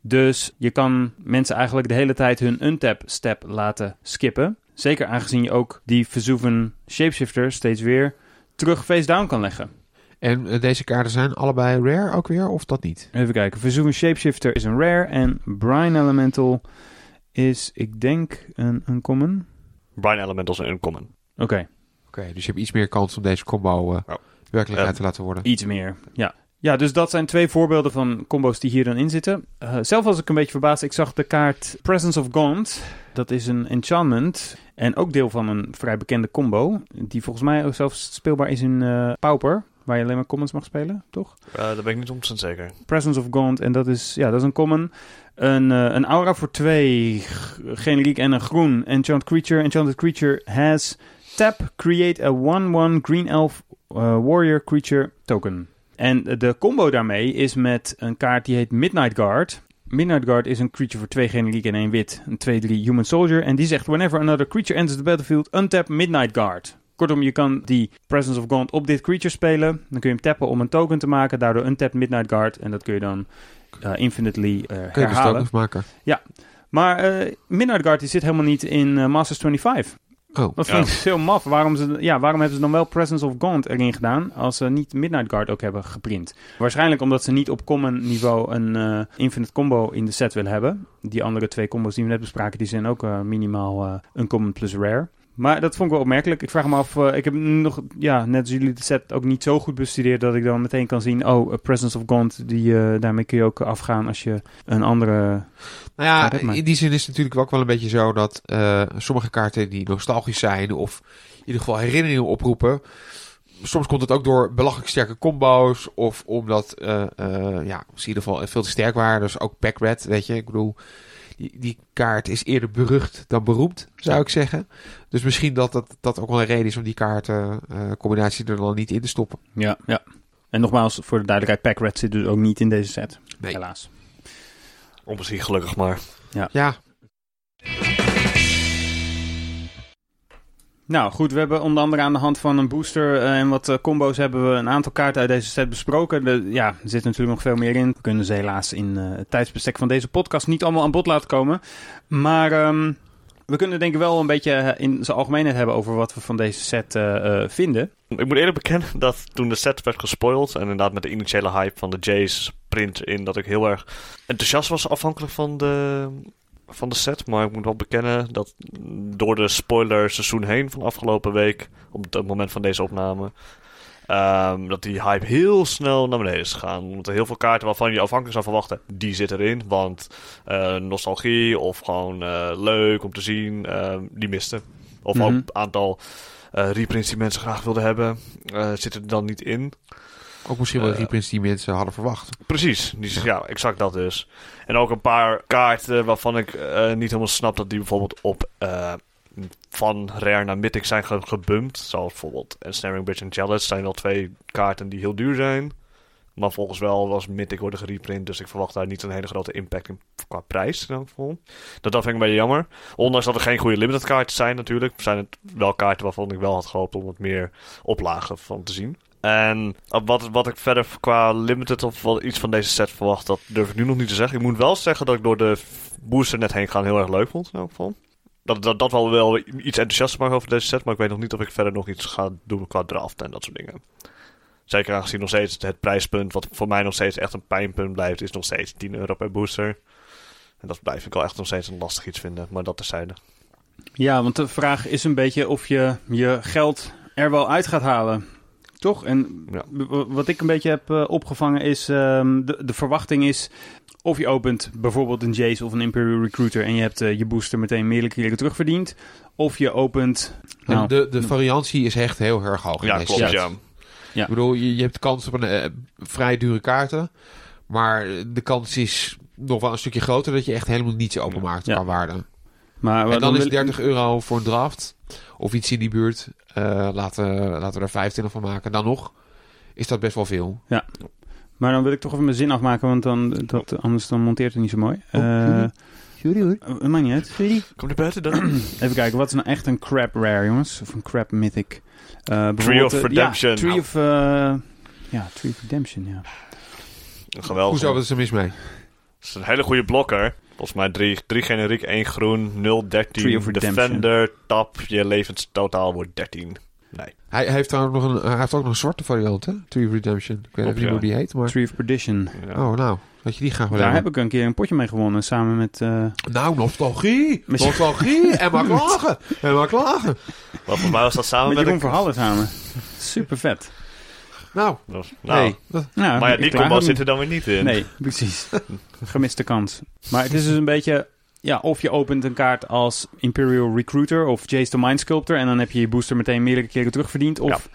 Dus je kan mensen eigenlijk de hele tijd hun untap step laten skippen. Zeker aangezien je ook die Vesuven Shapeshifter steeds weer terug face down kan leggen. En eh, deze kaarten zijn allebei rare ook weer, of dat niet? Even kijken. Vesuven Shapeshifter is een rare en Brine Elemental is, ik denk, een uncommon. Brine Elementals en Uncommon. Oké, Oké, dus je hebt iets meer kans om deze combo eh, Ja. werkelijkheid Ja. te laten worden. iets meer. Ja. Ja, dus dat zijn twee voorbeelden van combo's die hier dan in zitten. Eh, zelf was ik een beetje verbaasd. Ik zag de kaart Presence of Gaunt. Dat is een enchantment. En ook deel van een vrij bekende combo. Die volgens mij ook zelfs speelbaar is in eh, Pauper. Waar je alleen maar commons mag spelen, toch? Uh, daar ben ik niet 100% zeker. Presence of Gaunt. En dat is, ja, dat is een common. Een, eh, een aura voor twee, generiek en een groen. Enchanted creature. Enchanted creature has tap, create a 1-1 green elf eh, warrior creature token. En de combo daarmee is met een kaart die heet Midnight Guard. Midnight Guard is een creature voor twee generiek en één wit. Een 2-3 human soldier. En die zegt, whenever another creature enters the battlefield, untap Midnight Guard. Kortom, je kan die Presence of Gaunt op dit creature spelen. Dan kun je hem tappen om een token te maken. Daardoor untap Midnight Guard. En dat kun je dan eh, infinitely eh, Kun je dus herhalen. maken? Maar eh, Midnight Guard die zit helemaal niet in Masters 25. Oh, Dat Ja. vind ik heel maf. Waarom, ze, ja, waarom hebben ze dan wel Presence of Gaunt erin gedaan als ze niet Midnight Guard ook hebben geprint? Waarschijnlijk omdat ze niet op common niveau een infinite combo in de set willen hebben. Die andere twee combos die we net bespraken, die zijn ook minimaal eh uncommon plus rare. Maar dat vond ik wel opmerkelijk. Ik vraag me af, eh, ik heb nog, ja, net als jullie de set ook niet zo goed bestudeerd dat ik dan meteen kan zien, oh, eh, Presence of Gaunt, die, eh, daarmee kun je ook afgaan als je een andere... Nou ja, in die zin is het natuurlijk ook wel een beetje zo dat eh, sommige kaarten die nostalgisch zijn of in ieder geval herinneringen oproepen. Soms komt het ook door belachelijk sterke combo's of omdat, ja, in ieder geval veel te sterk waren. Dus ook backred, weet je. Ik bedoel, die, die kaart is eerder berucht dan beroemd, zou ik zeggen. Dus misschien dat dat, dat ook wel een reden is om die kaartencombinatie er dan niet in te stoppen. Ja, ja. En nogmaals, voor de duidelijkheid, Pack Red zit dus ook niet in deze set. Nee. Helaas. Onbezien gelukkig maar. Ja, Nou goed, we hebben onder andere aan de hand van een booster eh, en wat eh, combo's hebben we een aantal kaarten uit deze set besproken. De, ja, er zit natuurlijk nog veel meer in. We kunnen ze helaas in eh, het tijdsbestek van deze podcast niet allemaal aan bod laten komen. Maar ehm, we kunnen denk ik wel een beetje in zijn algemeenheid hebben over wat we van deze set vinden. Ik moet eerlijk bekennen dat toen de set werd gespoild... en inderdaad met de initiële hype van de Jace print in... dat ik heel erg enthousiast was afhankelijk van de, van de set. Maar ik moet wel bekennen dat door de spoiler seizoen heen van afgelopen week... op het moment van deze opname... ehm, dat die hype heel snel naar beneden is gegaan. Omdat er heel veel kaarten waarvan je afhankelijk zou verwachten... die zitten erin. Want eh, nostalgie of gewoon eh, leuk om te zien... eh, die misten. Of Mhm. ook een aantal... eh reprints die mensen graag wilden hebben, zitten er dan niet in. Ook misschien wel Eh, reprints die mensen hadden verwacht. Precies, die, ja. exact dat dus. En ook een paar kaarten waarvan ik eh, niet helemaal snap dat die bijvoorbeeld op eh, van rare naar mythic zijn ge gebumpt. Zoals bijvoorbeeld Ensnaring Bridge en Jealous zijn wel twee kaarten die heel duur zijn. Maar volgens wel was mythic worden gereprint, dus ik verwacht daar niet een hele grote impact in qua prijs. In elk geval. Dat, dat vind ik een beetje jammer. Ondanks dat er geen goede limited kaarten zijn natuurlijk, zijn het wel kaarten waarvan ik wel had gehoopt om wat meer oplagen van te zien. En wat, wat ik verder qua limited of wel iets van deze set verwacht, dat durf ik nu nog niet te zeggen. Ik moet wel zeggen dat ik door de booster net heen gaan heel erg leuk vond in elk geval. Dat, dat, dat wel, wel iets enthousiast maakt over deze set, maar ik weet nog niet of ik verder nog iets ga doen qua draft en dat soort dingen. Zeker aangezien nog steeds het prijspunt, wat voor mij nog steeds echt een pijnpunt blijft, is nog steeds 10 euro per booster. En dat blijf ik wel echt nog steeds een lastig iets vinden, maar dat terzijde. Ja, want de vraag is een beetje of je je geld er wel uit gaat halen. Toch? En Ja. wat ik een beetje heb eh, opgevangen is... ehm, de, de verwachting is... Of je opent bijvoorbeeld een Jace of een Imperial Recruiter... en je hebt eh, je booster meteen meerdere keren terugverdiend. Of je opent... Nou, En de, de variantie is echt heel erg hoog. in Ja, klopt, set. ja. Ik bedoel, je, je hebt kans op een eh, vrij dure kaarten. Maar de kans is nog wel een stukje groter dat je echt helemaal niets openmaakt Ja. qua waarde. Maar en dan is wil- 30 euro voor een draft of iets in die buurt. eh, laten, laten we er 25 van maken. Dan nog is dat best wel veel. Maar dan wil ik toch even mijn zin afmaken... want dan, dat, anders dan monteert het niet zo mooi. Oh, Eh, sorry. Sorry hoor. eh, maakt niet uit. Sorry. Kom er buiten dan? [CLEARS THROAT] Even kijken, wat is nou echt een crap rare, jongens? Of een crap mythic? Eh, Tree of Redemption. Ja, Tree of... ja, Tree of Redemption, ja. Geweldig. Hoezo, wat is er mis mee? Het is een hele goede blokker. Volgens mij drie, drie generiek, één groen, 0, Tree 13. of Redemption. Defender, tap, je levenstotaal wordt 13. Nee. Hij, hij heeft, daar ook nog een, hij heeft ook nog een zwarte variant, hè? Tree of Redemption. Ik weet even niet ja. hoe die heet, maar... Tree of Perdition. Ja. Oh, nou. Dat je die graag wil Daar heb ik een keer een potje mee gewonnen, samen met... eh, Nou, nostalgie. Met- Nostalgie. [LAUGHS] en maar klagen. En maar klagen. Maar volgens mij was dat samen met met... Jeroen een- Verhallen samen. Super vet. Nou, Nou, nou, nee. Dat- Ja, maar ja, die combo zit er dan weer niet in. Nee, precies. [LAUGHS] Gemiste kans. Maar het is dus een beetje... Ja, of je opent een kaart als Imperial Recruiter of Jace the Mind Sculptor... en dan heb je je booster meteen meerdere keren terugverdiend. Of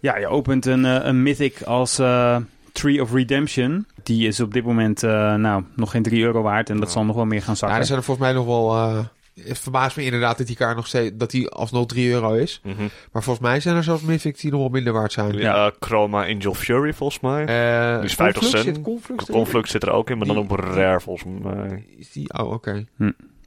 ja, je opent een, eh, een Mythic als eh, Tree of Redemption. Die is op dit moment eh, nou, nog geen 3 euro waard... en dat Ja. zal nog wel meer gaan Ja, zakken. er zijn er volgens mij nog wel... eh, het verbaast me inderdaad dat die kaart nog steeds... dat die alsnog 3 euro is. Mhm. Maar volgens mij zijn er zelfs Mythic die nog wel minder waard zijn. Ja, Chroma Angel Fury volgens mij. Eh, Die is 50 Conflux? cent. Zit Conflux zit er ook in, maar dan op rare volgens mij. Is die... Oh, oké.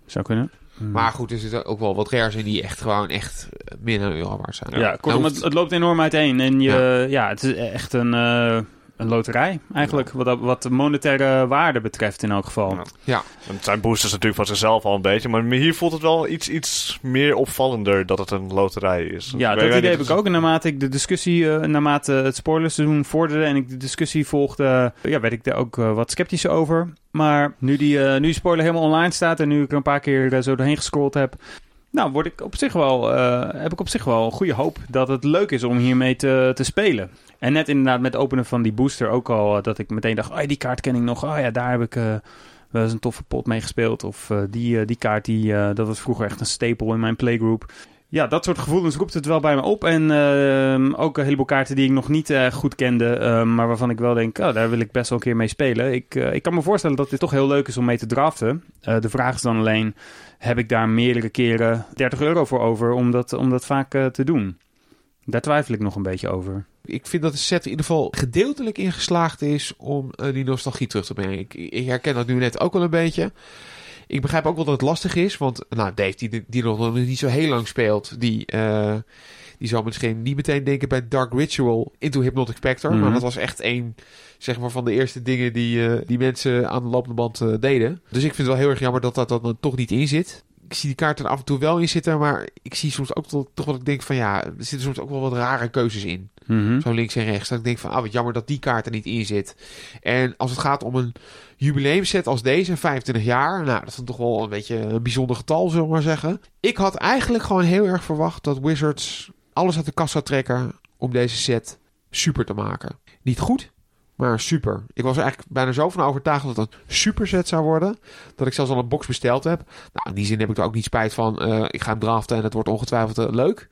Zou kunnen. Hmm. Maar goed, er zitten ook wel wat rares in die echt gewoon echt eh, meer dan een euro waard zijn. Ja, kortom, Nou, het, het loopt enorm uiteen. En je, ja. het is echt een, eh, een loterij eigenlijk. Wat, dat- wat de monetaire waarde betreft in elk geval. Ja. Het zijn boosters natuurlijk van zichzelf al een beetje, maar hier voelt het wel iets, iets meer opvallender dat het een loterij is. Ja, Ik dat idee heb ik ook. En naarmate ik de discussie, eh, naarmate het spoilerseizoen vorderde en ik de discussie volgde, eh, ja, werd ik daar ook eh, wat sceptisch over. Maar nu die, nu die spoiler helemaal online staat en nu ik er een paar keer zo doorheen gescrolld heb, nou, word ik op zich wel, eh, heb ik op zich wel een goede hoop dat het leuk is om hiermee te, te spelen. En net inderdaad met het openen van die booster ook al, eh, dat ik meteen dacht, oh, die kaart ken ik nog. Oh ja, daar heb ik eh, wel eens een toffe pot mee gespeeld. Of die, die kaart, die, dat was vroeger echt een stapel in mijn playgroup. Ja, dat soort gevoelens roept het wel bij me op. En ehm, ook een heleboel kaarten die ik nog niet eh, goed kende, ehm, maar waarvan ik wel denk, oh, daar wil ik best wel een keer mee spelen. Ik, eh, ik kan me voorstellen dat dit toch heel leuk is om mee te draften. Eh, de vraag is dan alleen, heb ik daar meerdere keren 30 euro voor over om dat, om dat vaak te doen? Daar twijfel ik nog een beetje over. Ik vind dat de set in ieder geval gedeeltelijk ingeslaagd is om die nostalgie terug te brengen. Ik, ik herken dat nu net ook wel een beetje. Ik begrijp ook wel dat het lastig is. Want nou, Dave, die, die nog niet zo heel lang speelt, die, uh, die zal misschien niet meteen denken bij Dark Ritual into Hypnotic Spectre. Maar mhm. dat was echt een zeg maar, van de eerste dingen die, uh, die mensen aan de lopende band uh, deden. Dus ik vind het wel heel erg jammer dat dat, dat dan toch niet in zit. Ik zie die kaarten er af en toe wel in zitten, maar ik zie soms ook toch, toch wat ik denk van ja, er zitten soms ook wel wat rare keuzes in. Mm Zo links en rechts. Dat ik denk van, ah, wat jammer dat die kaart er niet in zit. En als het gaat om een jubileumset als deze, 25 jaar. Nou, dat is toch wel een beetje een bijzonder getal, zullen we maar zeggen. Ik had eigenlijk gewoon heel erg verwacht dat Wizards alles uit de kast zou trekken om deze set super te maken. Niet goed, maar super. Ik was er eigenlijk bijna zo van overtuigd dat het een super set zou worden. Dat ik zelfs al een box besteld heb. Nou, in die zin heb ik er ook niet spijt van. Uh, ik ga hem draften en het wordt ongetwijfeld uh, leuk.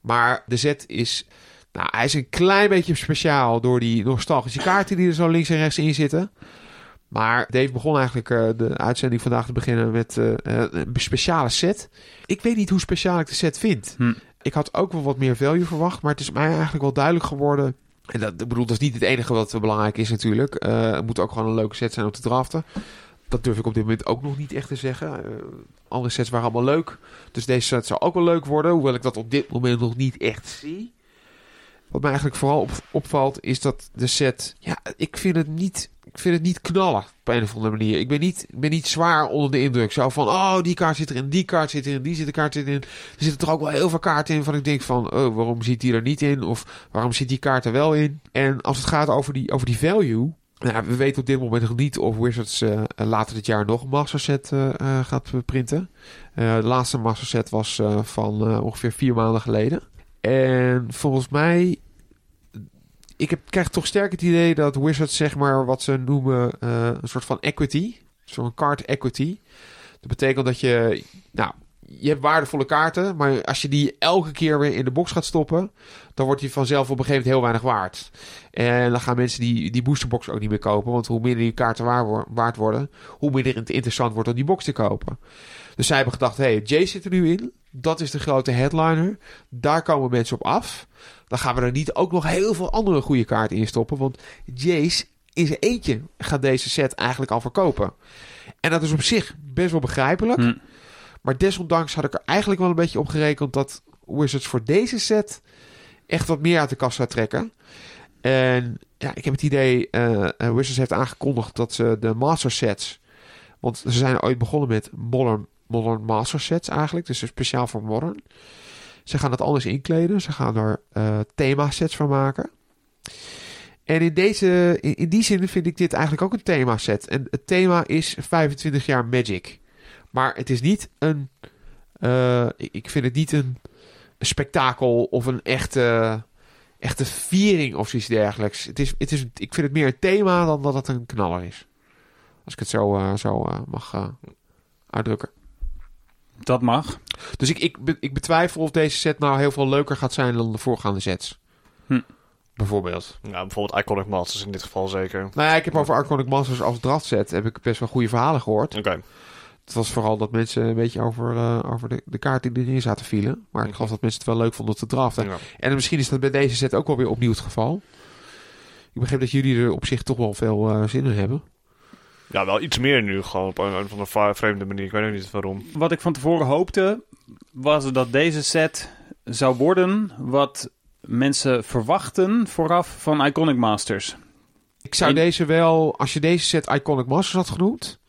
Maar de set is... Nou, hij is een klein beetje speciaal door die nostalgische kaarten die er zo links en rechts in zitten. Maar Dave begon eigenlijk uh, de uitzending vandaag te beginnen met een speciale set. Ik weet niet hoe speciaal ik de set vind. Hm. Ik had ook wel wat meer value verwacht, maar het is mij eigenlijk wel duidelijk geworden. En dat, bedoel, dat is niet het enige wat belangrijk is natuurlijk. Uh, het moet ook gewoon een leuke set zijn om te draften. Dat durf ik op dit moment ook nog niet echt te zeggen. andere sets waren allemaal leuk. Dus deze set zou ook wel leuk worden. Hoewel ik dat op dit moment nog niet echt zie. Wat mij eigenlijk vooral op, opvalt is dat de set... Ja, ik vind het niet ik vind het niet knallen op een of andere manier. Ik ben niet, ik ben niet zwaar onder de indruk. Zo van, oh, die kaart zit erin, die kaart zit erin, die zit de kaart zit erin. Er zitten er ook wel heel veel kaarten in van ik denk van, oh, waarom zit die er niet in? Of waarom zit die kaart er wel in? En als het gaat over die, over die value... Nou, we weten op dit moment nog niet of Wizards uh, later dit jaar nog een master set uh, uh, gaat printen. de laatste master set was van ongeveer vier maanden geleden. En volgens mij ik heb, krijg toch sterk het idee dat Wizards, zeg maar, wat ze noemen uh, een soort van equity, zo'n card equity. Dat betekent dat je, nou, je hebt waardevolle kaarten, maar als je die elke keer weer in de box gaat stoppen, dan wordt die vanzelf op een gegeven moment heel weinig waard. En dan gaan mensen die, die boosterbox ook niet meer kopen, want hoe minder die kaarten waard worden, hoe minder het interessant wordt om die box te kopen. Dus zij hebben gedacht, hé, hey, Jay zit er nu in, dat is de grote headliner, daar komen mensen op af. Dan gaan we er niet ook nog heel veel andere goede kaarten in stoppen. Want Jace in zijn eentje gaat deze set eigenlijk al verkopen. En dat is op zich best wel begrijpelijk. Hm. Maar desondanks had ik er eigenlijk wel een beetje op gerekend dat Wizards voor deze set echt wat meer uit de kast zou trekken. En ja, ik heb het idee, uh, Wizards heeft aangekondigd dat ze de master sets, want ze zijn ooit begonnen met modern, modern master sets eigenlijk, dus speciaal voor modern. Ze gaan het anders inkleden. Ze gaan er uh, thema-sets van maken. En in, deze, in, die zin vind ik dit eigenlijk ook een thema-set. En het thema is 25 jaar Magic. Maar het is niet een. Uh, ik vind het niet een, spektakel of een echte, echte viering of zoiets dergelijks. Het is, het is, ik vind het meer een thema dan dat het een knaller is. Als ik het zo, uh, mag uitdrukken. Dat mag. Dus ik, ik, ik betwijfel of deze set nou heel veel leuker gaat zijn dan de voorgaande sets. Hm. Bijvoorbeeld. Ja, bijvoorbeeld Iconic Masters in dit geval zeker. Nou ja, ik heb over Iconic Masters als draft set heb ik best wel goede verhalen gehoord. Oké. Het was vooral dat mensen een beetje over, uh, over de, de kaart die erin zaten vielen. Maar ik geloof dat mensen het wel leuk vonden te draften. Ja. En misschien is dat bij deze set ook wel weer opnieuw het geval. Ik begreep dat jullie er op zich toch wel veel uh, zin in hebben. Ja, wel iets meer nu, gewoon op een, van een vreemde manier. Ik weet ook niet waarom. Wat ik van tevoren hoopte, was dat deze set zou worden wat mensen verwachten vooraf van Iconic Masters. Ik zou deze wel, als je deze set Iconic Masters had genoemd,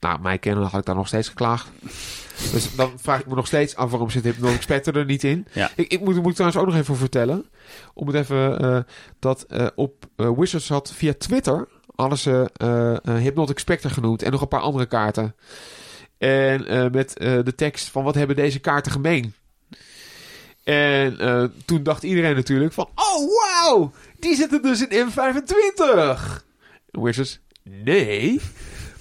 nou, mij kennen had ik daar nog steeds geklaagd. [LAUGHS] Dus dan vraag ik me nog steeds af waarom zit Hypnotic Spectre er niet in. Ja. Ik, ik moet, moet trouwens ook nog even vertellen. Om het even, uh, dat uh, op uh, Wizards had via Twitter hadden ze Hypnotic Spectre genoemd en nog een paar andere kaarten. En met de tekst van wat hebben deze kaarten gemeen? En toen dacht iedereen natuurlijk van... Oh, wow! Die zitten dus in M25! Wizards, nee.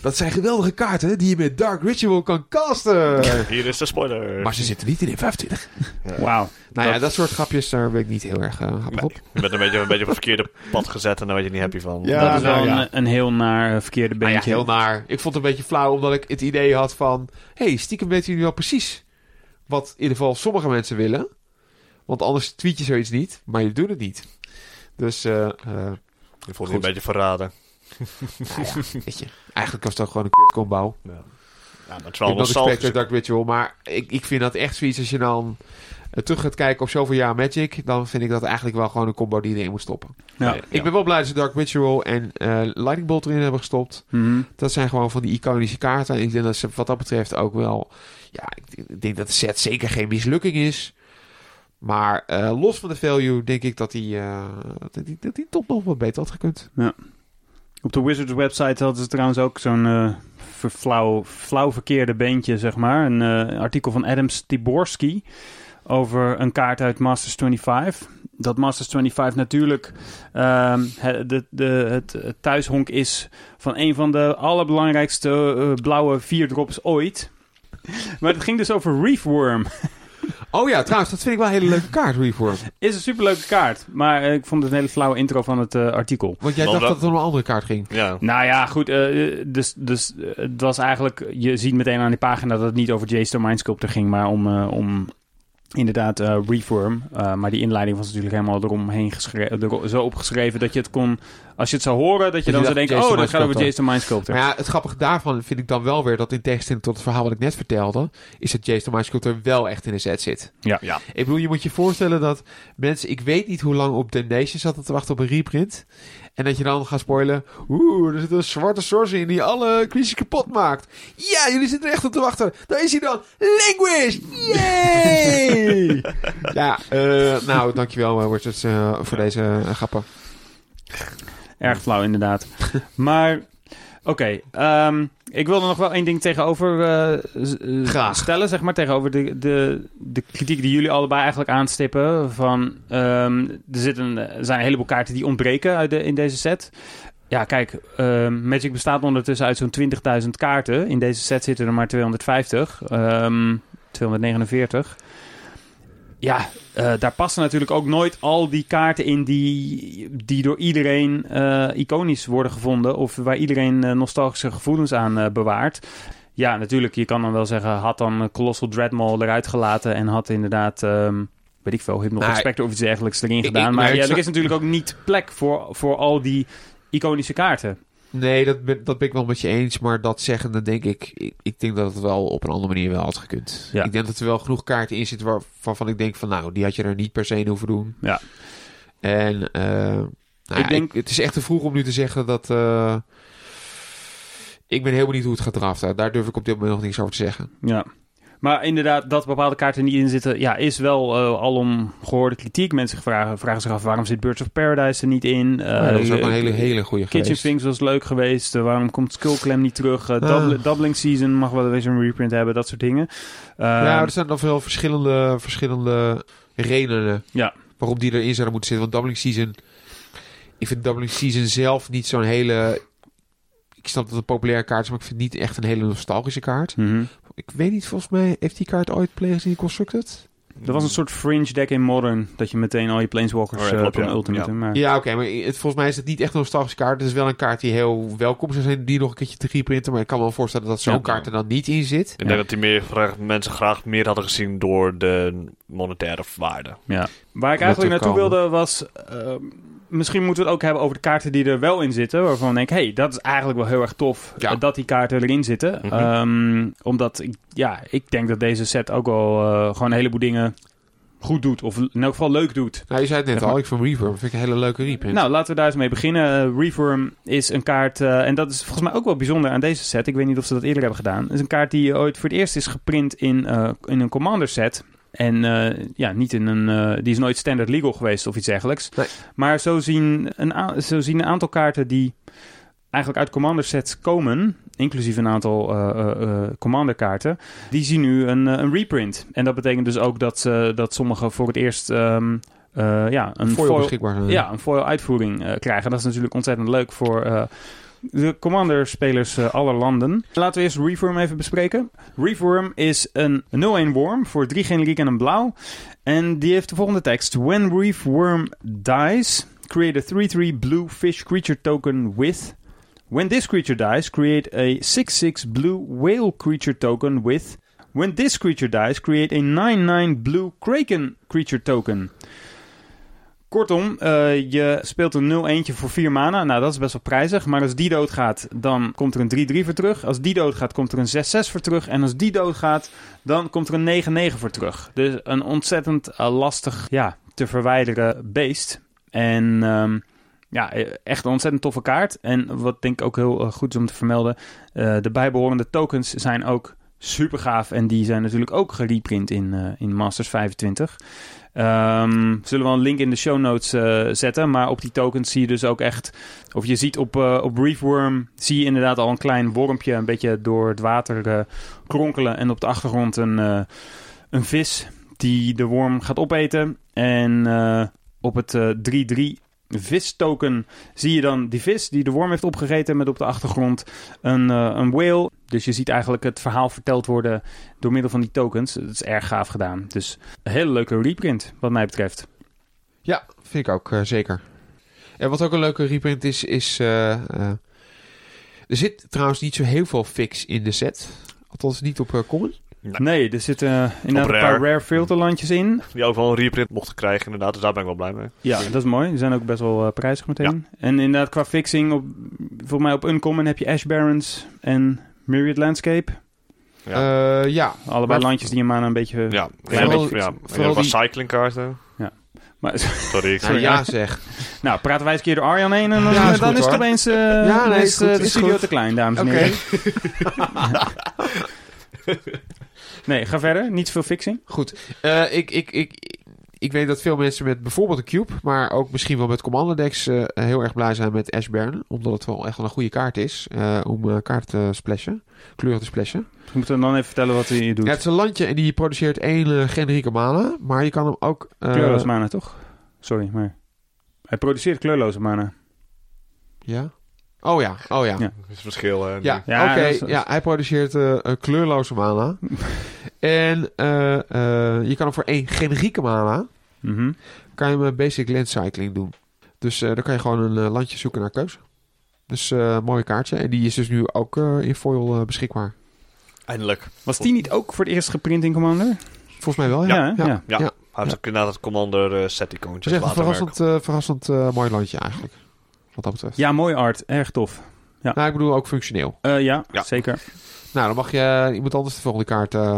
Dat zijn geweldige kaarten die je met Dark Ritual kan casten. Hier is de spoiler. Maar ze zitten niet in de 25. Wauw. Nou ja, Dat- soort grapjes, daar ben ik niet heel erg uh, happig op. Je bent een beetje, een beetje op het verkeerde pad gezet en daar word je niet happy van. Ja, dat is wel nou ja. een, een heel naar eh, verkeerde Nou ja, beentje. heel naar. Ik vond het een beetje flauw, omdat ik het idee had van... hey, stiekem weten jullie wel precies wat in ieder geval sommige mensen willen. Want anders tweet je zoiets niet, maar je doet het niet. Dus, eh eh, Je voelt je Goed. een beetje verraden. nou ja, weet je. Eigenlijk was het ook gewoon een kut combo. Ja, ja dat is Ik wel respect voor Dark Ritual, maar ik, ik vind dat echt zoiets als je dan eh, terug gaat kijken op zoveel jaar Magic, dan vind ik dat eigenlijk wel gewoon een combo die erin moet stoppen. Ja. Nee, Ik ben wel blij dat ze Dark Ritual en eh Lightning Bolt erin hebben gestopt. Mhm. Dat zijn gewoon van die iconische kaarten. En ik denk dat ze wat dat betreft ook wel... Ja, ik, ik denk dat de set zeker geen mislukking is. Maar eh, los van de value denk ik dat die, eh, dat die, dat die top nog wat beter had gekund. Op de Wizards website hadden ze trouwens ook zo'n eh, flauw, flauw verkeerde beentje, zeg maar. Een eh, artikel van Adam Stiborski over een kaart uit Masters 25. Dat Masters 25 natuurlijk ehm, het, de, het, thuishonk is van een van de allerbelangrijkste eh, blauwe vier drops ooit. [LAUGHS] Maar het ging dus over Reefworm. [LAUGHS] Oh ja, trouwens, dat vind ik wel een hele leuke kaart, Reform. Is een superleuke kaart, maar eh, ik vond het een hele flauwe intro van het eh, artikel. Want jij dacht dat- het om een andere kaart ging. Ja. Nou ja, goed. eh, dus, dus het was eigenlijk... Je ziet meteen aan die pagina dat het niet over J-Star Mindsculptor ging, maar om, eh, om inderdaad eh, Reform. Eh, maar die inleiding was natuurlijk helemaal eromheen geschreven, er, zo opgeschreven dat je het kon... Als je het zou horen, dat je dan zou denken... Oh, dat gaat over. J-Star Mindsculptor. Maar ja, het grappige daarvan vind ik dan wel weer dat in tegenstelling tot het verhaal wat ik net vertelde, is dat Jason Mindsculptor wel echt in de set zit. Ja. Ja. Ik bedoel, je moet je voorstellen dat mensen, ik weet niet hoe lang op Damnation zaten te wachten op een reprint. En dat je dan gaat spoilen, oeh, er zit een zwarte sorcerer in die alle creatures kapot maakt. Ja, jullie zitten er echt op te wachten. Daar is hij dan, Languish! [LAUGHS] Yay! Ja, eh, nou, dankjewel uh, Richard eh, voor deze eh, grappen. Erg flauw, inderdaad. [LAUGHS] maar, oké. ehm, ik wilde nog wel één ding tegenover eh, eh, stellen, zeg maar. Tegenover de, de, de kritiek die jullie allebei eigenlijk aanstippen. Van, ehm, er, zitten, er zijn een heleboel kaarten die ontbreken uit de, in deze set. Ja, kijk, ehm, Magic bestaat ondertussen uit zo'n 20.000 kaarten. In deze set zitten er maar 250. ehm 249. Ja, eh, daar passen natuurlijk ook nooit al die kaarten in die, die door iedereen eh, iconisch worden gevonden. Of waar iedereen eh, nostalgische gevoelens aan bewaart. Ja, natuurlijk, je kan dan wel zeggen, had dan Colossal Dreadmaul eruit gelaten en had inderdaad, ehm, weet ik veel, Nou, Spectre of iets dergelijks erin ik- gedaan. ik- maar maar ja, er is natuurlijk ook niet plek voor, voor al die iconische kaarten. Nee, dat ben, dat ben ik wel met je eens. Maar dat zeggende denk ik, ik... Ik denk dat het wel op een andere manier wel had gekund. Ja. Ik denk dat er wel genoeg kaarten in zitten waar, waarvan ik denk van... Nou, die had je er niet per se in hoeven doen. Ja. En eh, nou ja, Ik denk- ik- het is echt te vroeg om nu te zeggen dat... eh, ik ben heel benieuwd hoe het gaat draften. Daar durf ik op dit moment nog niks over te zeggen. Ja. Maar inderdaad, dat bepaalde kaarten niet in zitten, ja, is wel eh, alom gehoorde kritiek. Mensen vragen, vragen zich af, waarom zit Birds of Paradise er niet in? Ja, dat is ook Eh, een hele, hele goede Kitchen geweest. Finks was leuk geweest. Eh, waarom komt Skullclam niet terug? Eh, Ah. Doubl- Doubling Season mag wel eens een reprint hebben, dat soort dingen. Eh, ja, er zijn nog veel verschillende, verschillende redenen Ja. waarom die erin zouden moeten zitten. Want Doubling Season... Ik vind Doubling Season zelf niet zo'n hele... Ik snap dat het een populaire kaart is, maar ik vind het niet echt een hele nostalgische kaart. mhm. Ik weet niet, volgens mij heeft die kaart ooit Players in Constructed? Er was een soort fringe deck in Modern, dat je meteen al je Planeswalkers Oh ja, eh, ja. ultimaten. Ja. Maar, Ja, oké, maar het, volgens mij is het niet echt een nostalgische kaart. Het is wel een kaart die heel welkom zou zijn, die nog een keertje te reprinten. Maar ik kan me wel voorstellen dat zo'n Ja. kaart er dan niet in zit. Ik denk dat die meer, graag- mensen graag meer hadden gezien door de monetaire waarde. ja. Waar ik eigenlijk naartoe komen. wilde was... eh, misschien moeten we het ook hebben over de kaarten die er wel in zitten. Waarvan ik denk, hey, dat is eigenlijk wel heel erg tof Ja. eh, dat die kaarten erin zitten. Mhm. Ehm, omdat, ik, ja, ik denk dat deze set ook wel eh, gewoon een heleboel dingen goed doet. Of in elk geval leuk doet. Nou, je zei het net al, ik van Reverb. vind ik een hele leuke reprint. Nou, laten we daar eens mee beginnen. Eh, Reform is een kaart, en dat is volgens mij ook wel bijzonder aan deze set. Ik weet niet of ze dat eerder hebben gedaan. Het is een kaart die ooit voor het eerst is geprint in, in een Commander set. En eh, ja, niet in een. eh, die is nooit standard legal geweest of iets dergelijks. Nee. Maar zo zien, een zo zien een aantal kaarten die eigenlijk uit Commander sets komen. Inclusief een aantal eh, Commander kaarten. Die zien nu een, een reprint. En dat betekent dus ook dat, dat sommige voor het eerst. ehm, eh, ja, een foil foil, ja, een foil uitvoering krijgen. Dat is natuurlijk ontzettend leuk voor, de Commander-spelers uh, aller landen. Laten we eerst Reform even bespreken. Reform is een 0-1 worm voor drie generiek en een blauw. En die heeft de volgende tekst. When Reform dies, create a 3-3 blue fish creature token with... When this creature dies, create a 6-6 blue whale creature token with... When this creature dies, create a 9-9 blue kraken creature token. Kortom, uh, je speelt een 0-1 voor 4 mana. Nou, dat is best wel prijzig. Maar als die doodgaat, dan komt er een 3-3 voor terug. Als die doodgaat, komt er een 6-6 voor terug. En als die doodgaat, dan komt er een 9-9 voor terug. Dus een ontzettend uh, lastig ja, te verwijderen beest. En um, ja, echt een ontzettend toffe kaart. En wat denk ik ook heel uh, goed is om te vermelden. de bijbehorende tokens zijn ook super gaaf. En die zijn natuurlijk ook gereprint in, in Masters 25. Um, zullen we een link in de show notes uh, zetten. Maar op die tokens zie je dus ook echt... Of je ziet op, uh, op Reefworm... zie je inderdaad al een klein wormpje... een beetje door het water uh, kronkelen. En op de achtergrond een, een vis... die de worm gaat opeten. En op het 3-3 vis-token zie je dan die vis die de worm heeft opgegeten met op de achtergrond een, een whale. Dus je ziet eigenlijk het verhaal verteld worden door middel van die tokens. Dat is erg gaaf gedaan. Dus een hele leuke reprint wat mij betreft. Ja, vind ik ook uh, zeker. En wat ook een leuke reprint is, is... Uh, er zit trouwens niet zo heel veel fix in de set. Althans niet op common. Nee, nee er zitten uh, inderdaad een paar rare filterlandjes in. Die ook wel een reprint mochten krijgen, inderdaad. Dus daar ben ik wel blij mee. Ja, dat is mooi. Die zijn ook best wel uh, prijzig meteen. Ja. En inderdaad, qua fixing, op, volgens mij op Uncommon heb je Ash Barons en Myriad Landscape. Ja. Uh, ja. Allebei maar, landjes die je maar een beetje... Ja, een beetje, ja. Vooral die... cyclingkaarten. Ja. Maar, [LAUGHS] Sorry, ik nou, ja zeg. [LAUGHS] nou, praten wij eens een keer door Arjan heen en dan, ja, is, dan is het opeens uh, ja, nee, is, is, de studio goed. te klein, dames en heren. [LAUGHS] Nee, ga verder. Niet veel fixing. Goed. Uh, ik, ik, ik, ik weet dat veel mensen met bijvoorbeeld een Cube, maar ook misschien wel met Commander decks uh, heel erg blij zijn met Ashburn. Omdat het wel echt wel een goede kaart is uh, om uh, kaart te splashen, kleuren te splashen. We moeten dan even vertellen wat hij doet. Ja, het is een landje en die produceert één generieke mana, maar je kan hem ook... kleurloze mana, toch? Sorry, maar... Hij produceert kleurloze mana. Ja? Oh ja, oh ja. ja. Dat is verschil. Uh, ja, ja oké. Okay. Ja, hij produceert uh, een kleurloze mana. [LAUGHS] en uh, je kan hem voor één generieke mana... Mm -hmm. kan je hem basic land cycling doen. Dus dan kan je gewoon een landje zoeken naar keuze. Dus een mooi kaartje. En die is dus nu ook in foil beschikbaar. Eindelijk. Was die niet ook voor het eerst geprint in Commander? Volgens mij wel, ja. Ja, ja. ja. ja. Hij heeft ook inderdaad het Commander uh, set icoontjes. Het is echt een verrassend, verrassend mooi landje eigenlijk wat dat betreft. Ja, mooi art. Erg tof. Ja. Nou, ik bedoel ook functioneel. Uh, ja, ja, zeker. Nou, dan mag je iemand anders de volgende kaart uh,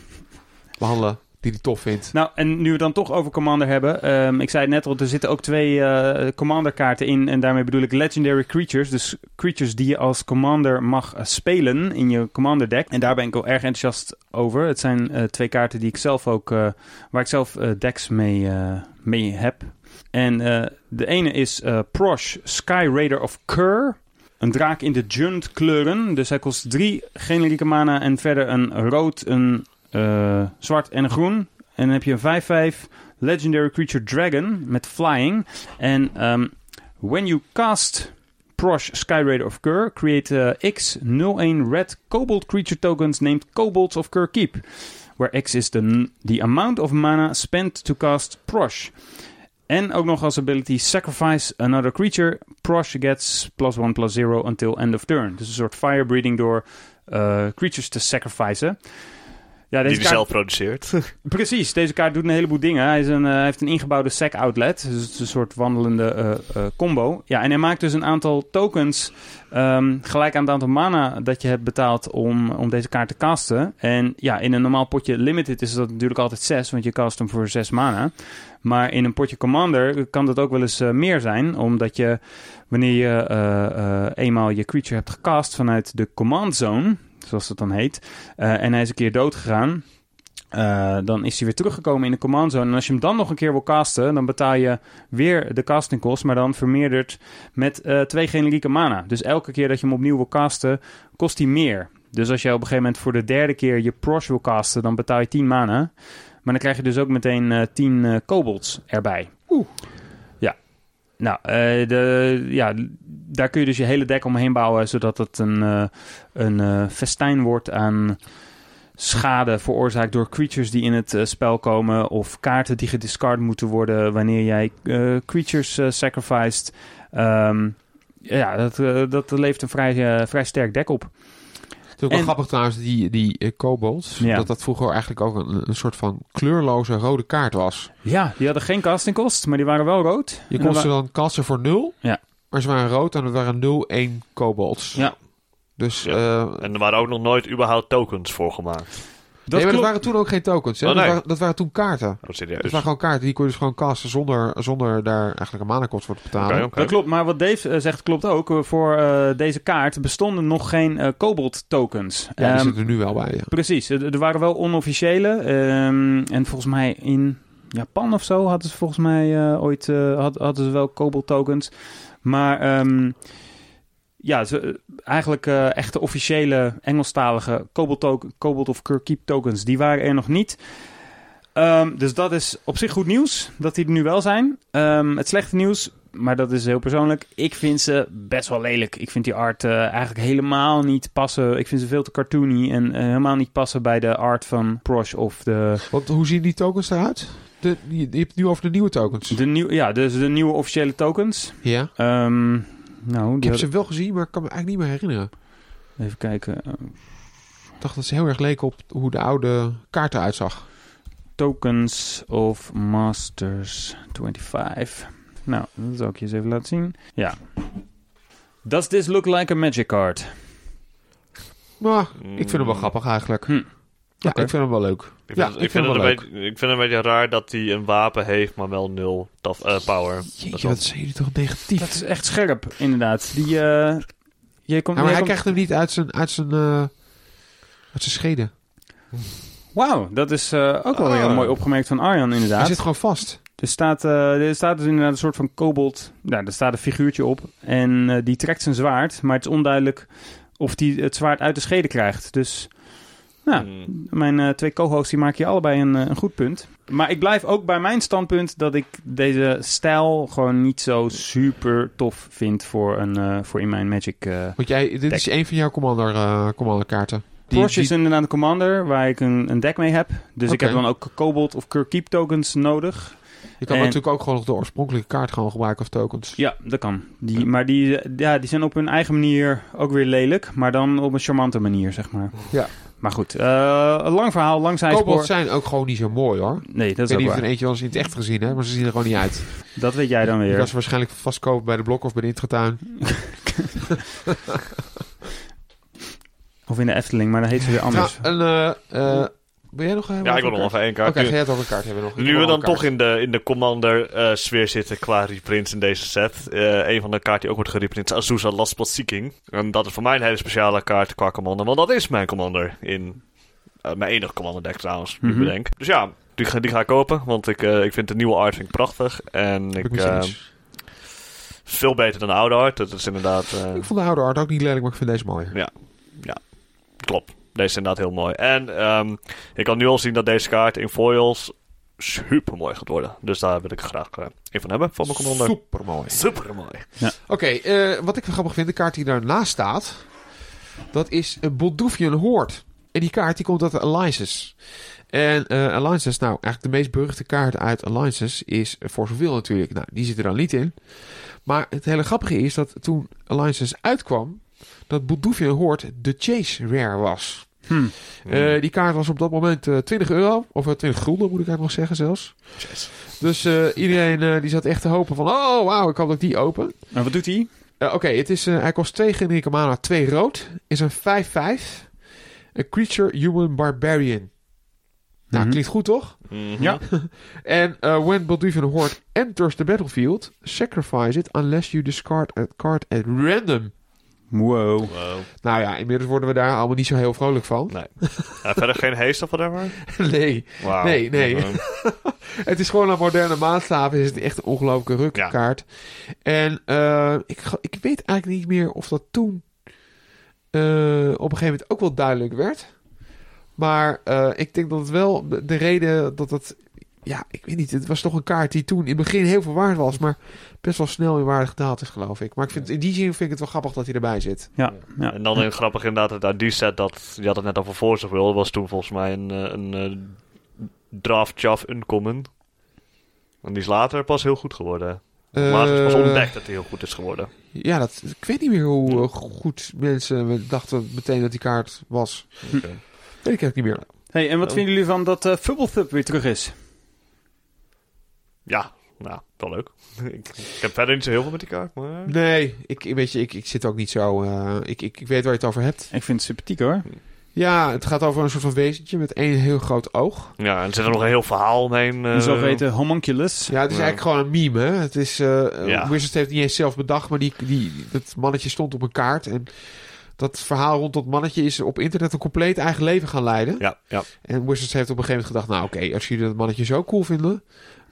[LAUGHS] behandelen die die tof vindt. Nou, en nu we dan toch over Commander hebben. Um, ik zei het net al, er zitten ook twee uh, Commander kaarten in. En daarmee bedoel ik Legendary Creatures. Dus creatures die je als Commander mag spelen in je Commander deck. En daar ben ik wel erg enthousiast over. Het zijn uh, twee kaarten die ik zelf ook, uh, waar ik zelf decks mee, mee heb. En de ene is uh, Prosh Sky Raider of Kur. Een draak in de Jund kleuren. Dus hij kost drie generieke mana en verder een rood, een uh, zwart en een groen. En dan heb je een 5-5 Legendary Creature Dragon met Flying. En um, when you cast Prosh Sky Raider of Kur, create X01 red Cobalt creature tokens named Kobolds of Kur Keep. Where X is the, the amount of mana spent to cast Prosh. En ook nog als ability Sacrifice Another Creature. Prosh gets plus 1 plus 0 until end of turn. Dus een soort fire breeding door uh, creatures te sacrificen. Ja, deze die hij zelf produceert. [LAUGHS] Precies, deze kaart doet een heleboel dingen. Hij, is een, uh, heeft een ingebouwde sec outlet. Dus het is een soort wandelende uh, uh, combo. Ja, en hij maakt dus een aantal tokens um, gelijk aan het aantal mana dat je hebt betaald om, om deze kaart te casten. En ja, in een normaal potje limited is dat natuurlijk altijd 6, want je cast hem voor 6 mana. Maar in een potje commander kan dat ook wel eens meer zijn, omdat je wanneer je eenmaal je creature hebt gecast vanuit de command zone zoals het dan heet. Uh, en hij is een keer dood gegaan. Uh, dan is hij weer teruggekomen in de command zone. En als je hem dan nog een keer wil casten, dan betaal je weer de casting cost, maar dan vermeerderd met uh, twee generieke mana. Dus elke keer dat je hem opnieuw wil casten, kost hij meer. Dus als je op een gegeven moment voor de derde keer je Prosh wil casten, dan betaal je 10 mana. Maar dan krijg je dus ook meteen uh, 10 uh, kobolds erbij. Oeh. Ja. Nou, de, ja, daar kun je dus je hele deck omheen bouwen, zodat het een, eh, een eh, festijn wordt aan schade veroorzaakt door creatures die in het eh, spel komen. Of kaarten die gediscard moeten worden wanneer jij creatures sacrificed. Ehm, ja, dat, dat levert een vrij, vrij sterk deck op. Het is ook wel En- grappig trouwens, die, die kobolds. Ja. Dat dat vroeger eigenlijk ook een, een soort van kleurloze rode kaart was. Ja, die hadden geen casting kost, maar die waren wel rood. Je En kon dan ze dan kasten voor 0. Ja. Maar ze waren rood en het waren 0-1 kobolds. Ja. Dus Ja. eh, En er waren ook nog nooit überhaupt tokens voor gemaakt. Dat nee, maar dat waren toen ook geen tokens. Hè? Oh, nee. dat, waren, dat waren toen kaarten. Oh, serieus. Dat waren gewoon kaarten. Die kon je dus gewoon casten zonder, zonder daar eigenlijk een mana-kost voor te betalen. Dat klopt, maar wat Dave eh, zegt klopt ook. Eh, Voor eh, deze kaart bestonden nog geen eh Cobalt tokens. Ja, die Ehm, zitten er nu wel bij. Ja. Precies, er, waren wel onofficiële. ehm, en volgens mij in Japan of zo hadden ze volgens mij eh, ooit eh, had- hadden ze wel Cobalt tokens. Maar ehm, ja, ze, eigenlijk eh, echte officiële Engelstalige Cobalt, Cobalt of Keep tokens, die waren er nog niet. Ehm, dus dat is op zich goed nieuws, dat die er nu wel zijn. Ehm, het slechte nieuws, maar dat is heel persoonlijk. Ik vind ze best wel lelijk. Ik vind die art eh, eigenlijk helemaal niet passen. Ik vind ze veel te cartoony en eh, helemaal niet passen bij de art van Prosh of de, hoe zien die tokens eruit? De, je, je hebt het nu over de nieuwe tokens. de, nieuw, ja, dus de nieuwe officiële tokens. Ja. Ehm, nou, Ik heb ze wel gezien, maar ik kan me eigenlijk niet meer herinneren. even kijken. Ik dacht dat ze heel erg leken op hoe de oude kaart eruit zag. Tokens of Masters 25. Nou, dat zal ik je eens even laten zien. Ja. Does this look like a magic card? Maar ik vind hem wel grappig eigenlijk. Hm. Ja, ik vind hem wel leuk. Ik Ja, vind, ik ik, vind vind hem het wel een beetje, ik vind het een beetje raar dat hij een wapen heeft, maar wel nul taf, eh, power. Jeetje, wat zijn jullie toch negatief. Dat is echt scherp, inderdaad. Die, eh je komt, Ja, maar jij hij komt- krijgt hem niet uit zijn, uit zijn, eh, uit zijn scheden. Wauw, dat is eh, ook wel weer Ah. mooi opgemerkt van Arjan, Hij inderdaad. zit gewoon vast. Er staat, eh, er staat dus inderdaad een soort van kobold. Nou, er staat een figuurtje op. En eh, die trekt zijn zwaard. Maar het is onduidelijk of hij het zwaard uit de schede krijgt. Dus nou, Hmm. mijn eh, twee co-hosts die maken je allebei een, eh, een goed punt. Maar ik blijf ook bij mijn standpunt dat ik deze stijl gewoon niet zo super tof vind voor, een, eh, voor in mijn Magic. eh Want jij, dit is een van jouw commander, eh commander kaarten. Die, Porsche is inderdaad een commander waar ik een, een deck mee heb. Dus ik heb dan ook Cobalt of Keep tokens nodig. je kan en- natuurlijk ook gewoon nog de oorspronkelijke kaart gewoon gebruiken of tokens. Ja, dat kan. Die, maar die, ja, die zijn op hun eigen manier ook weer lelijk. Maar dan op een charmante manier, zeg maar. Ja. Maar goed, eh, een lang verhaal, lang zijspoor. Kobolds zijn ook gewoon niet zo mooi hoor. Nee, dat Ik is weet ook niet of waar. er eentje wel eens in het echt gezien hebt, maar ze zien er gewoon niet uit. Dat weet jij dan weer. kan ze waarschijnlijk vastkopen bij de blok of bij de intratuin. [LAUGHS] Of in de Efteling, maar dan heet ze weer anders. Nou, en, eh, eh, ben jij nog eh, Ja, ik wil nog even één kaart. Oké, ga jij een kaart hebben nog? Nu wil we dan toch in de, in de Commander-sfeer zitten qua reprints in deze set. eh, een van de kaarten die ook wordt gereprint is Azusa Last Spot Seeking. En dat is voor mij een hele speciale kaart qua Commander. Want dat is mijn Commander in eh, mijn enige Commander deck trouwens, nu ik Mhm. bedenk. Dus ja, die, ga- die ga ik kopen. Want ik, eh, ik vind de nieuwe art vind ik prachtig. En ik ik, eh, veel beter dan de oude art. Dat is inderdaad... eh, Ik vond de oude art ook niet lelijk, maar ik vind deze mooi. Klopt. Deze is inderdaad heel mooi. En ehm, ik kan nu al zien dat deze kaart in foils super mooi gaat worden. Dus daar wil ik graag eh een van hebben voor mijn commander. Super mooi. Super mooi. Oké, eh, wat ik grappig vind, de kaart die daarnaast staat, dat is een Boldovian Horde. En die kaart die komt uit de Alliances. En eh Alliances, nou, eigenlijk de meest beruchte kaart uit Alliances is of Will natuurlijk. Nou, die zit er dan niet in. Maar het hele grappige is dat toen Alliances uitkwam, dat Boldovian Horde de Chase Rare was. Hm. Eh, die kaart was op dat moment eh 20 euro, of eh, 20 gulden moet ik eigenlijk nog zeggen zelfs. Yes. Dus eh, iedereen eh, die zat echt te hopen van, oh wauw, ik dat ik die open. En wat doet hij? Eh, Oké, het is, eh, hij kost 2 generieke mana, 2 rood. Is een 5-5. Een creature human barbarian. Nou, Mhm. klinkt goed toch? Mhm. Ja. [LAUGHS] En eh when Balduvian Horde enters the battlefield, sacrifice it unless you discard a card at random. Wow. Wow. Nou ja, inmiddels worden we daar allemaal niet zo heel vrolijk van. Nee. Ja, verder geen haste of whatever? nee. Nee, [LAUGHS] nee. Ehm, het is gewoon een moderne maatstaaf. Is het echt een ongelooflijke rukkaart. En eh, ik, ik weet eigenlijk niet meer of dat toen eh, op een gegeven moment ook wel duidelijk werd. Maar eh, ik denk dat het wel de- de reden dat het ja, ik weet niet. Het was toch een kaart die toen in het begin heel veel waard was, maar best wel snel in waarde gedaald is, geloof ik. Maar ik vind, in die zin vind ik het wel grappig dat hij erbij zit. Ja, ja. En dan heel grappig inderdaad, dat die set, dat, je had het net over of Will, was toen volgens mij een, eh, een, eh, draft Chaff Uncommon. En die is later pas heel goed geworden. Later is pas Eh, ontdekt dat hij heel goed is geworden. Ja, dat, ik weet niet meer hoe eh, goed mensen dachten meteen dat die kaart was. Oké. Weet ik eigenlijk niet meer. Hey, en wat Oh. vinden jullie van dat uh, Fubblethub weer terug is? Ja, nou, wel leuk. [LAUGHS] ik, ik heb verder niet zo heel veel met die kaart, maar... Nee, ik, ik- weet je, ik, ik zit ook niet zo... eh, ik, ik, ik weet waar je het over hebt. Ik vind het sympathiek hoor. Ja, het gaat over een soort van wezentje met één heel groot oog. Ja, en er zit er nog een heel verhaal omheen. eh, Een zogeheten homunculus. Ja, het is Ja. eigenlijk gewoon een meme, hè. Het is... eh Ja. Wizards heeft het niet eens zelf bedacht, maar die, die, dat mannetje stond op een kaart. En dat verhaal rond dat mannetje is op internet een compleet eigen leven gaan leiden. Ja, ja. En Wizards heeft op een gegeven moment gedacht... Nou, oké, als jullie dat mannetje zo cool vinden...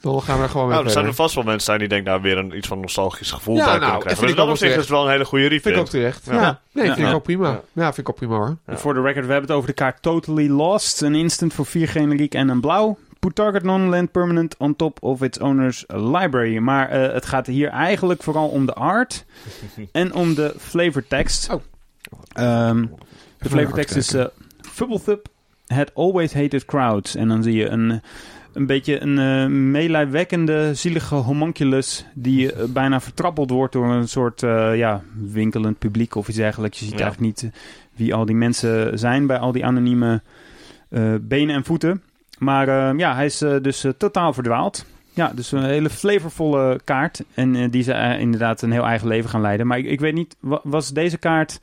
dan gaan we er gewoon mee Nou, er zijn er vast wel mensen zijn die denken daar weer een, iets van nostalgisch gevoel Ja, bij nou, krijgen. vind Dus ik dat ook op zich is wel een hele goede Vind ik ook terecht. Ja, Ja. nee, Ja. vind ik ook prima. Ja. Ja, vind ik ook prima hoor. Ja. Voor de record, we hebben het over de kaart Totally Lost. Een instant voor vier generiek en een blauw. Put target non-land permanent on top of its owner's library. Maar eh, het gaat hier eigenlijk vooral om de art [LAUGHS] en om de flavor text. Oh. Ehm, de Even flavor naar de text art is uh, Fubblethub had always hated crowds. En dan zie je een, een beetje een eh meelijwekkende, zielige homunculus... die eh, bijna vertrappeld wordt door een soort ja, winkelend publiek of iets dergelijks. Je ziet Ja. eigenlijk niet wie al die mensen zijn bij al die anonieme benen en voeten. Maar ja, hij is dus totaal verdwaald. Ja, dus een hele flavorvolle kaart. En die ze inderdaad een heel eigen leven gaan leiden. Maar ik, ik weet niet, wa- was deze kaart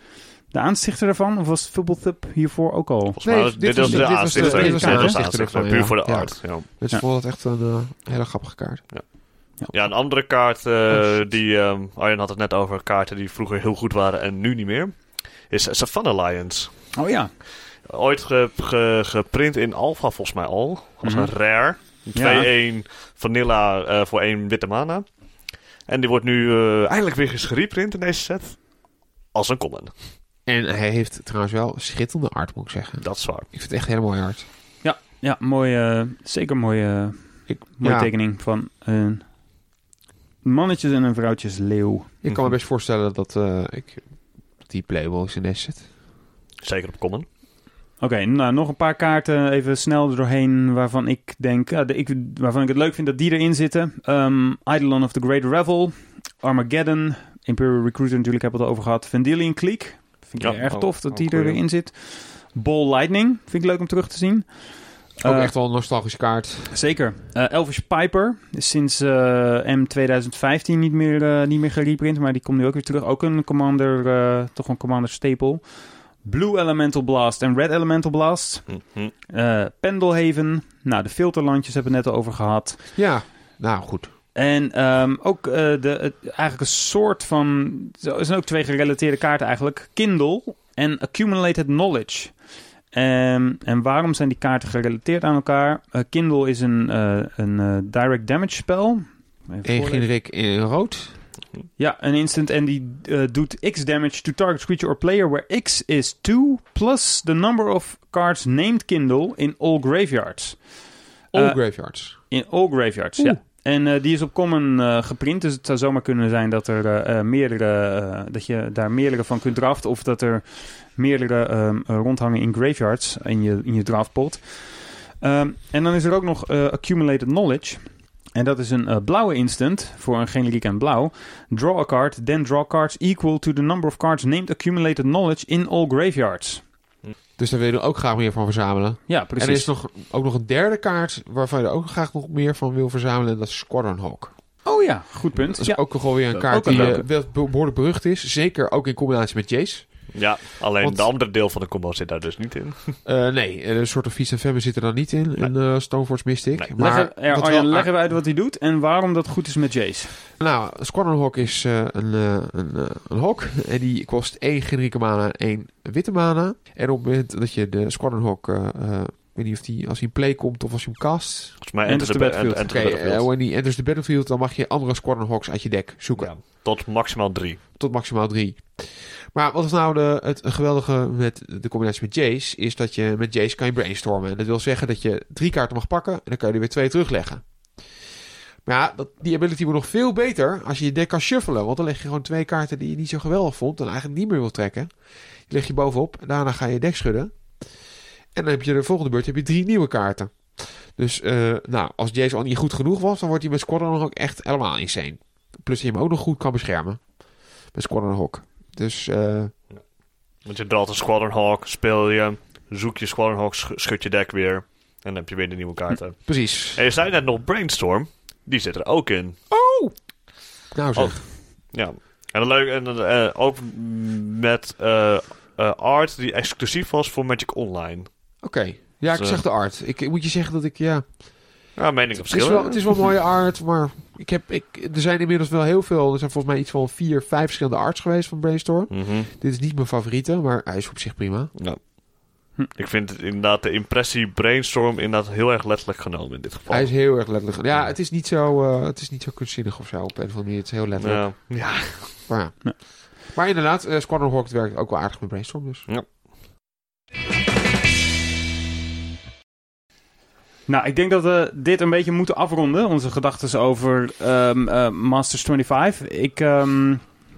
de aanstichter ervan? Of was Fubblethub hiervoor ook al? Volgens mij Nee, dit dit was- was de dit was de- aanstichter. dit was de Dit was de aanstichter aanstichter, ervan, puur ja. voor de Ja. art. Ja. Ja. ik vond het echt een eh, hele grappige kaart. Ja, een andere kaart, eh, Oh, die ehm Arjen had het net over kaarten die vroeger heel goed waren en nu niet meer, is Savannah Lions. Oh ja. Ooit ge- ge- geprint in Alpha volgens mij al, als Mhm. een rare. Een Ja. 2-1 vanilla eh, voor één witte mana. En die wordt nu eh, eindelijk weer eens gereprint in deze set. Als een common. En hij heeft trouwens wel schitterende art, moet ik zeggen. Dat is waar. Ik vind het echt heel mooi art. Ja, mooi, eh, zeker mooie, Ik, mooie ja, tekening van een mannetjes en een vrouwtjes leeuw. ik kan me best voorstellen dat eh, ik die playable is in deze set. Zeker op common. Oké, nou nog een paar kaarten even snel er doorheen waarvan ik denk, ja, de, ik, waarvan ik het leuk vind dat die erin zitten. Ehm Eidolon of the Great Revel, Armageddon, Imperial Recruiter natuurlijk hebben we het al over gehad. Vendilion Clique, vind ik Ja, erg ook- tof dat ook die goeie. erin zit. Ball Lightning, vind ik leuk om terug te zien. Ook Eh, echt wel een nostalgische kaart. Zeker. Eh, Elvish Piper is sinds eh, M 2015 niet meer, eh, niet meer gereprint, maar die komt nu ook weer terug. Ook een Commander, eh, toch een Commander staple. Blue Elemental Blast en Red Elemental Blast. Mhm. Eh Pendelhaven. Nou, de filterlandjes hebben we het net al over gehad. Ja, nou goed. En ehm, ook eh, de, het, eigenlijk een soort van... Er zijn ook twee gerelateerde kaarten eigenlijk. Kindle en Accumulated Knowledge. Ehm, en waarom zijn die kaarten gerelateerd aan elkaar? Eh, Kindle is een, eh, een direct damage spel. Even Eén generiek in rood. Ja, een instant en die doet X damage to target creature or player where X is 2 plus the number of cards named Kindle in all graveyards. All graveyards. In all graveyards, Oeh. ja. En eh, die is op common eh, geprint, dus het zou zomaar kunnen zijn dat er eh, meerdere, dat je daar meerdere van kunt draften, of dat er meerdere ehm, eh, rondhangen in graveyards in je, in je draftpot. Ehm, en dan is er ook nog accumulated knowledge. En dat is een blauwe instant voor een generiek en blauw. Draw a card, then draw cards equal to the number of cards named accumulated knowledge in all graveyards. Dus daar wil je ook graag meer van verzamelen. Ja, En precies. er is nog, ook nog een derde kaart waarvan je er ook graag nog meer van wil verzamelen. En dat is Squadron Hawk. Oh ja, goed punt. Dat is Ja. ook wel weer een kaart een die be- behoorlijk berucht is. Zeker ook in combinatie met Jace. Ja, alleen Want- de andere deel van de combo zit daar dus niet in. Eh, nee, een soort of and Famine zit er dan niet in. En eh Stoneforge Mystic. Nee. Maar Leg, er, wat Arjan, wel- leg even uit wat hij doet en waarom dat goed is met Jace. Nou, Squadron Hawk is eh, een, eh, een, een hawk. En die kost één generieke mana, één witte mana. En op het moment dat je de Squadron Hawk weet niet of die als hij in play komt of als hij hem cast. Volgens mij Enter Enter the the, Battlefield. Enter Oké, Battlefield. eh, wanneer enters the battlefield, dan mag je andere Squadron Hawks uit je deck zoeken. Ja, tot maximaal drie. Tot maximaal drie. Maar wat is nou de, het geweldige met de combinatie met Jace? Is dat je met Jace kan je brainstormen. En dat wil zeggen dat je drie kaarten mag pakken en dan kan je er weer twee terugleggen. Maar ja, dat, die ability wordt nog veel beter als je je deck kan shuffelen. Want dan leg je gewoon twee kaarten die je niet zo geweldig vond en eigenlijk niet meer wil trekken. Die leg je bovenop en daarna ga je je deck schudden. En dan heb je de volgende beurt heb je drie nieuwe kaarten. Dus eh, nou, als Jace al niet goed genoeg was, dan wordt hij met Squadron ook echt helemaal insane. Plus je hem ook nog goed kan beschermen. Met Squadron Hawk. Dus eh, Want je draait een Squadron Hawk, speel je, zoek je Squadron Hawk, sch- schud je deck weer. En dan heb je weer de nieuwe kaarten. precies. En je zei net nog Brainstorm. Die zit er ook in. Nou zeg. Ja. En een leuk, en eh, ook met art die exclusief was voor Magic Online. Oké. Ja, ik Dus, zag de art. Ik, ik moet je zeggen dat ik, ja... Ja, mening Het is, verschillen. wel, het is wel mooie art, maar ik heb, ik, er zijn inmiddels wel heel veel... Er zijn volgens mij iets van vier, vijf verschillende arts geweest van Brainstorm. Mhm. Dit is niet mijn favoriete, maar hij is op zich prima. Ja. Hm. Ik vind het inderdaad de impressie Brainstorm inderdaad heel erg letterlijk genomen in dit geval. Hij is heel erg letterlijk. Ja, het is niet zo, eh, het is niet zo kunstzinnig of zo op een of andere manier. Het is heel letterlijk. ja. ja. Maar, ja. Ja. maar inderdaad, eh, Squadron Hawk werkt ook wel aardig met Brainstorm dus. Nou, ik denk dat we dit een beetje moeten afronden. Onze gedachten over ehm, eh, Masters 25. Ik, ehm,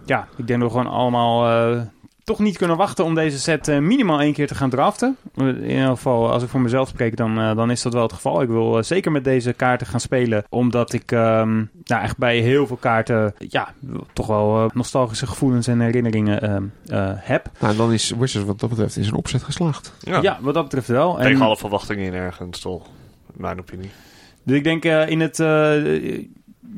ja, ik denk dat we gewoon allemaal eh, toch niet kunnen wachten om deze set eh, minimaal één keer te gaan draften. In ieder geval, als ik voor mezelf spreek, dan, dan is dat wel het geval. Ik wil zeker met deze kaarten gaan spelen. Omdat ik ehm, nou, echt bij heel veel kaarten ja, toch wel eh, nostalgische gevoelens en herinneringen ehm, eh, heb. Nou, dan is Wizards wat dat betreft in zijn opzet geslaagd. Ja. Ja, wat dat betreft wel. En- Tegen alle verwachtingen in ergens, toch? Mijn opinie. Dus ik denk eh, in het...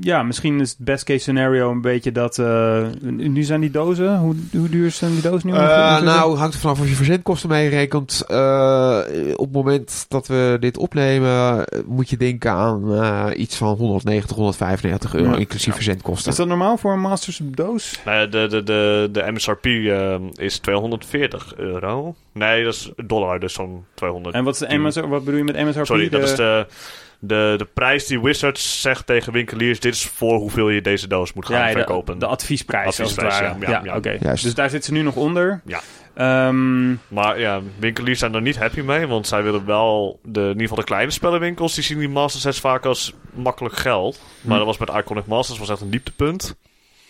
ja, misschien is het best case scenario een beetje dat... eh, nu zijn die dozen... Hoe, hoe duur zijn die dozen nu? Eh, ongeveer? nou, hangt er vanaf of je verzendkosten meerekent. Eh, op het moment dat we dit opnemen, moet je denken aan eh, iets van 190, 195 euro, Ja. inclusief Ja. verzendkosten. Is dat normaal voor een Masters doos? Nou de, de, de, de MSRP is 240 euro. Nee, dat is dollar, dus zo'n 200. En wat, is de MSR, wat bedoel je met MSRP? Sorry, dat is de, de, de prijs die Wizards zegt tegen winkeliers. Dit is voor hoeveel je deze doos moet gaan ja, de, verkopen. de adviesprijs, als het Adviesprijs, ware. ja, Ja, ja, ja. oké. Dus daar zitten ze nu nog onder. Ja. Ehm, Maar ja, winkeliers zijn er niet happy mee. Want zij willen wel, de, in ieder geval de kleine spellenwinkels, die zien die Master Sets vaak als makkelijk geld. Maar Hm. dat was met Iconic Masters was echt een dieptepunt.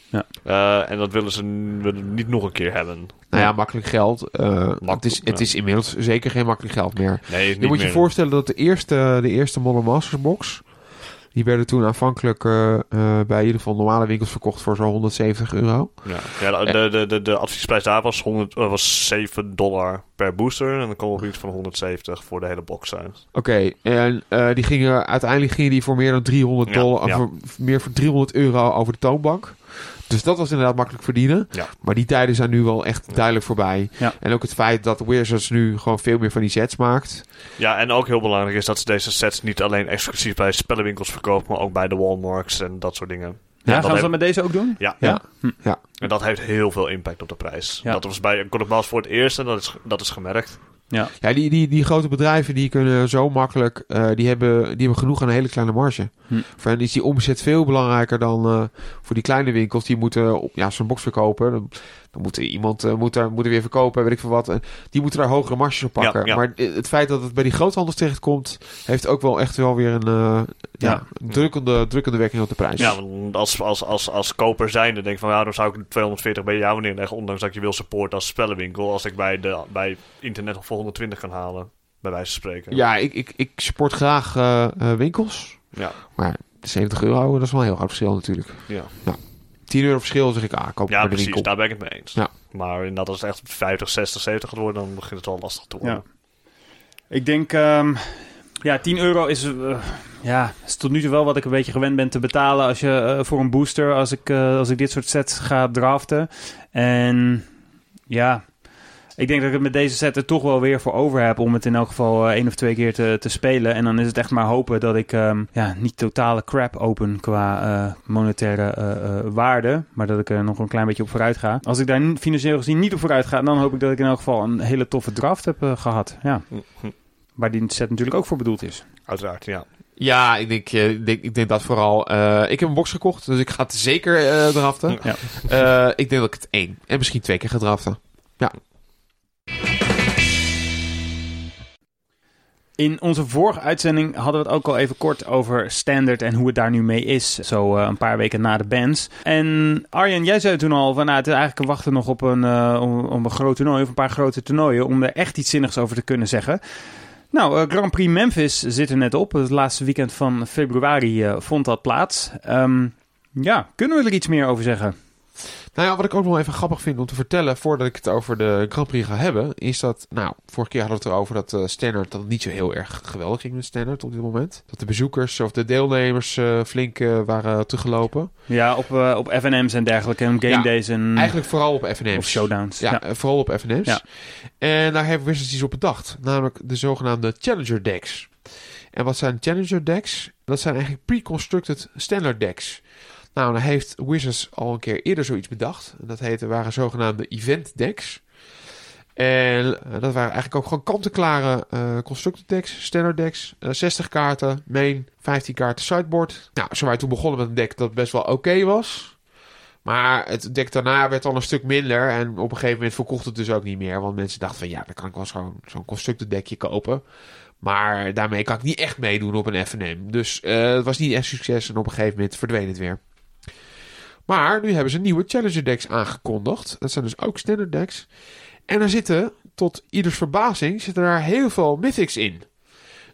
Ja. Eh, en dat willen ze niet nog een keer hebben. Nou ja, makkelijk geld. eh, het, is, het ja. is inmiddels zeker geen makkelijk geld meer. Nee, niet Je moet je voorstellen dat de eerste, de eerste Modern Masters box... die werden toen aanvankelijk eh, bij in ieder geval normale winkels verkocht voor zo'n 170 euro. Ja, ja de, de, de, adviesprijs daar was, 100, eh, was 7 dollar per booster. En dan kwam op iets van 170 voor de hele box zijn. Oké, en eh, die gingen, uiteindelijk gingen die voor meer dan 300 Ja, dollar, ja. Voor, meer voor 300 euro over de toonbank. Dus dat was inderdaad makkelijk verdienen. Ja. Maar die tijden zijn nu wel echt Ja. duidelijk voorbij. Ja. En ook het feit dat Wizards nu gewoon veel meer van die sets maakt. Ja, en ook heel belangrijk is dat ze deze sets niet alleen exclusief bij spellenwinkels verkopen, maar ook bij de Walmarts en dat soort dingen. ja, gaan ze heeft- dat met deze ook doen? Ja, Ja. en dat heeft heel veel impact op de prijs. Ja. Dat was bij Godot voor het eerst en dat is, dat is gemerkt. Ja. Ja, die, die, die grote bedrijven die kunnen zo makkelijk, eh, die, hebben, die hebben genoeg aan een hele kleine marge. Hm. Voor hen is die omzet veel belangrijker dan eh, voor die kleine winkels. Die moeten op, ja, zo'n box verkopen. Dan, dan moet iemand eh, moet er, moet er weer verkopen, weet ik veel wat. En die moeten daar hogere marges op pakken. Ja, ja. Maar eh, het feit dat het bij die groothandels terechtkomt, heeft ook wel echt wel weer een, eh, ja, Ja. een drukkende, drukkende werking op de prijs. Ja, want als, als, als, als koper zijnde denk ik van, ja, dan zou ik 240 bij jou neerleggen, ondanks dat je wil supporten als spellenwinkel, als ik bij, de, bij internet nog voor 120 kan halen, bij wijze van spreken. Ja, ik, ik, ik support graag eh, eh, winkels. Ja, Maar de 70 euro, dat is wel een heel groot verschil natuurlijk. ja. 10 euro verschil zeg ik, ah, koop ja precies, winkel. daar ben ik het mee eens. Ja. Maar inderdaad, als het echt 50, 60, 70 gaat worden, dan begint het wel lastig te worden. Ja. Ik denk, ehm, ja, 10 euro is, eh, ja, is tot nu toe wel wat ik een beetje gewend ben te betalen als je, eh, voor een booster als ik, eh, als ik dit soort sets ga draften. En ja, ik denk dat ik het met deze set er toch wel weer voor over heb om het in elk geval eh, één of twee keer te, te spelen. En dan is het echt maar hopen dat ik ehm, ja, niet totale crap open qua eh, monetaire eh, eh, waarde, maar dat ik er nog een klein beetje op vooruit ga. Als ik daar financieel gezien niet op vooruit ga, dan hoop ik dat ik in elk geval een hele toffe draft heb eh, gehad. Ja. Hm, waar die set natuurlijk ook voor bedoeld is. Uiteraard, ja. Ja, ik denk, eh, ik denk, ik denk dat vooral. eh, ik heb een box gekocht, dus ik ga het zeker eh draften. Ja. Eh, ik denk dat ik het één en misschien twee keer ga draften. In onze vorige uitzending hadden we het ook al even kort over Standard en hoe het daar nu mee is. Zo eh, een paar weken na de bands. En Arjen, jij zei toen al van nou, het eigenlijk wachten nog op een, eh, om, een groot toernooi of een paar grote toernooien om er echt iets zinnigs over te kunnen zeggen. Nou, eh, Grand Prix Memphis zit er net op. Het laatste weekend van februari vond dat plaats. Ehm, ja, kunnen we er iets meer over zeggen? Nou ja, wat ik ook nog even grappig vind om te vertellen voordat ik het over de Grand Prix ga hebben, is dat, nou, vorige keer hadden we het erover dat eh Standard dat het niet zo heel erg geweldig ging met Standard op dit moment. Dat de bezoekers of de deelnemers eh, flink eh, waren teruggelopen. Ja, op, op FNM's en dergelijke, en game Ja, days en Eigenlijk vooral op FNM's. of showdowns. Ja, Ja. vooral op FNM's. Ja. En daar hebben Wizards iets op bedacht. Namelijk de zogenaamde Challenger decks. En wat zijn Challenger decks? Dat zijn eigenlijk pre-constructed standard decks. Nou, heeft Wizards al een keer eerder zoiets bedacht. Dat heette, waren zogenaamde event decks. En eh, dat waren eigenlijk ook gewoon kant-en-klare eh constructed decks, standard decks. Eh, 60 kaarten, main, 15 kaarten sideboard. Nou, zo waren toen begonnen met een deck dat best wel oké was. Maar het deck daarna werd al een stuk minder. En op een gegeven moment verkocht het dus ook niet meer. Want mensen dachten van ja, dan kan ik wel gewoon zo'n constructed deckje kopen. Maar daarmee kan ik niet echt meedoen op een FNM. Dus eh, het was niet echt succes. En op een gegeven moment verdween het weer. Maar nu hebben ze nieuwe Challenger decks aangekondigd. Dat zijn dus ook standard decks. En er zitten, tot ieders verbazing, zitten daar heel veel mythics in.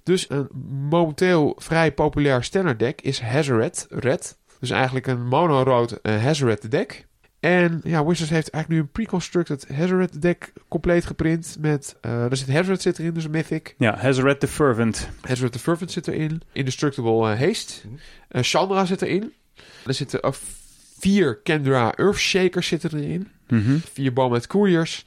Dus een momenteel vrij populair standard deck is Hazoret Red. Dus eigenlijk een mono-rood eh, Hazoret deck. En ja, Wizards heeft eigenlijk nu een pre-constructed Hazoret deck compleet geprint. Met, eh er zit Hazoret zit erin, dus een mythic. ja, Hazoret the Fervent. Hazoret the Fervent zit erin. Indestructible eh, Haste. Eh, Chandra zit erin. Er zitten vier Kendra Earthshakers zitten erin. Mhm. Vier Bomet Couriers.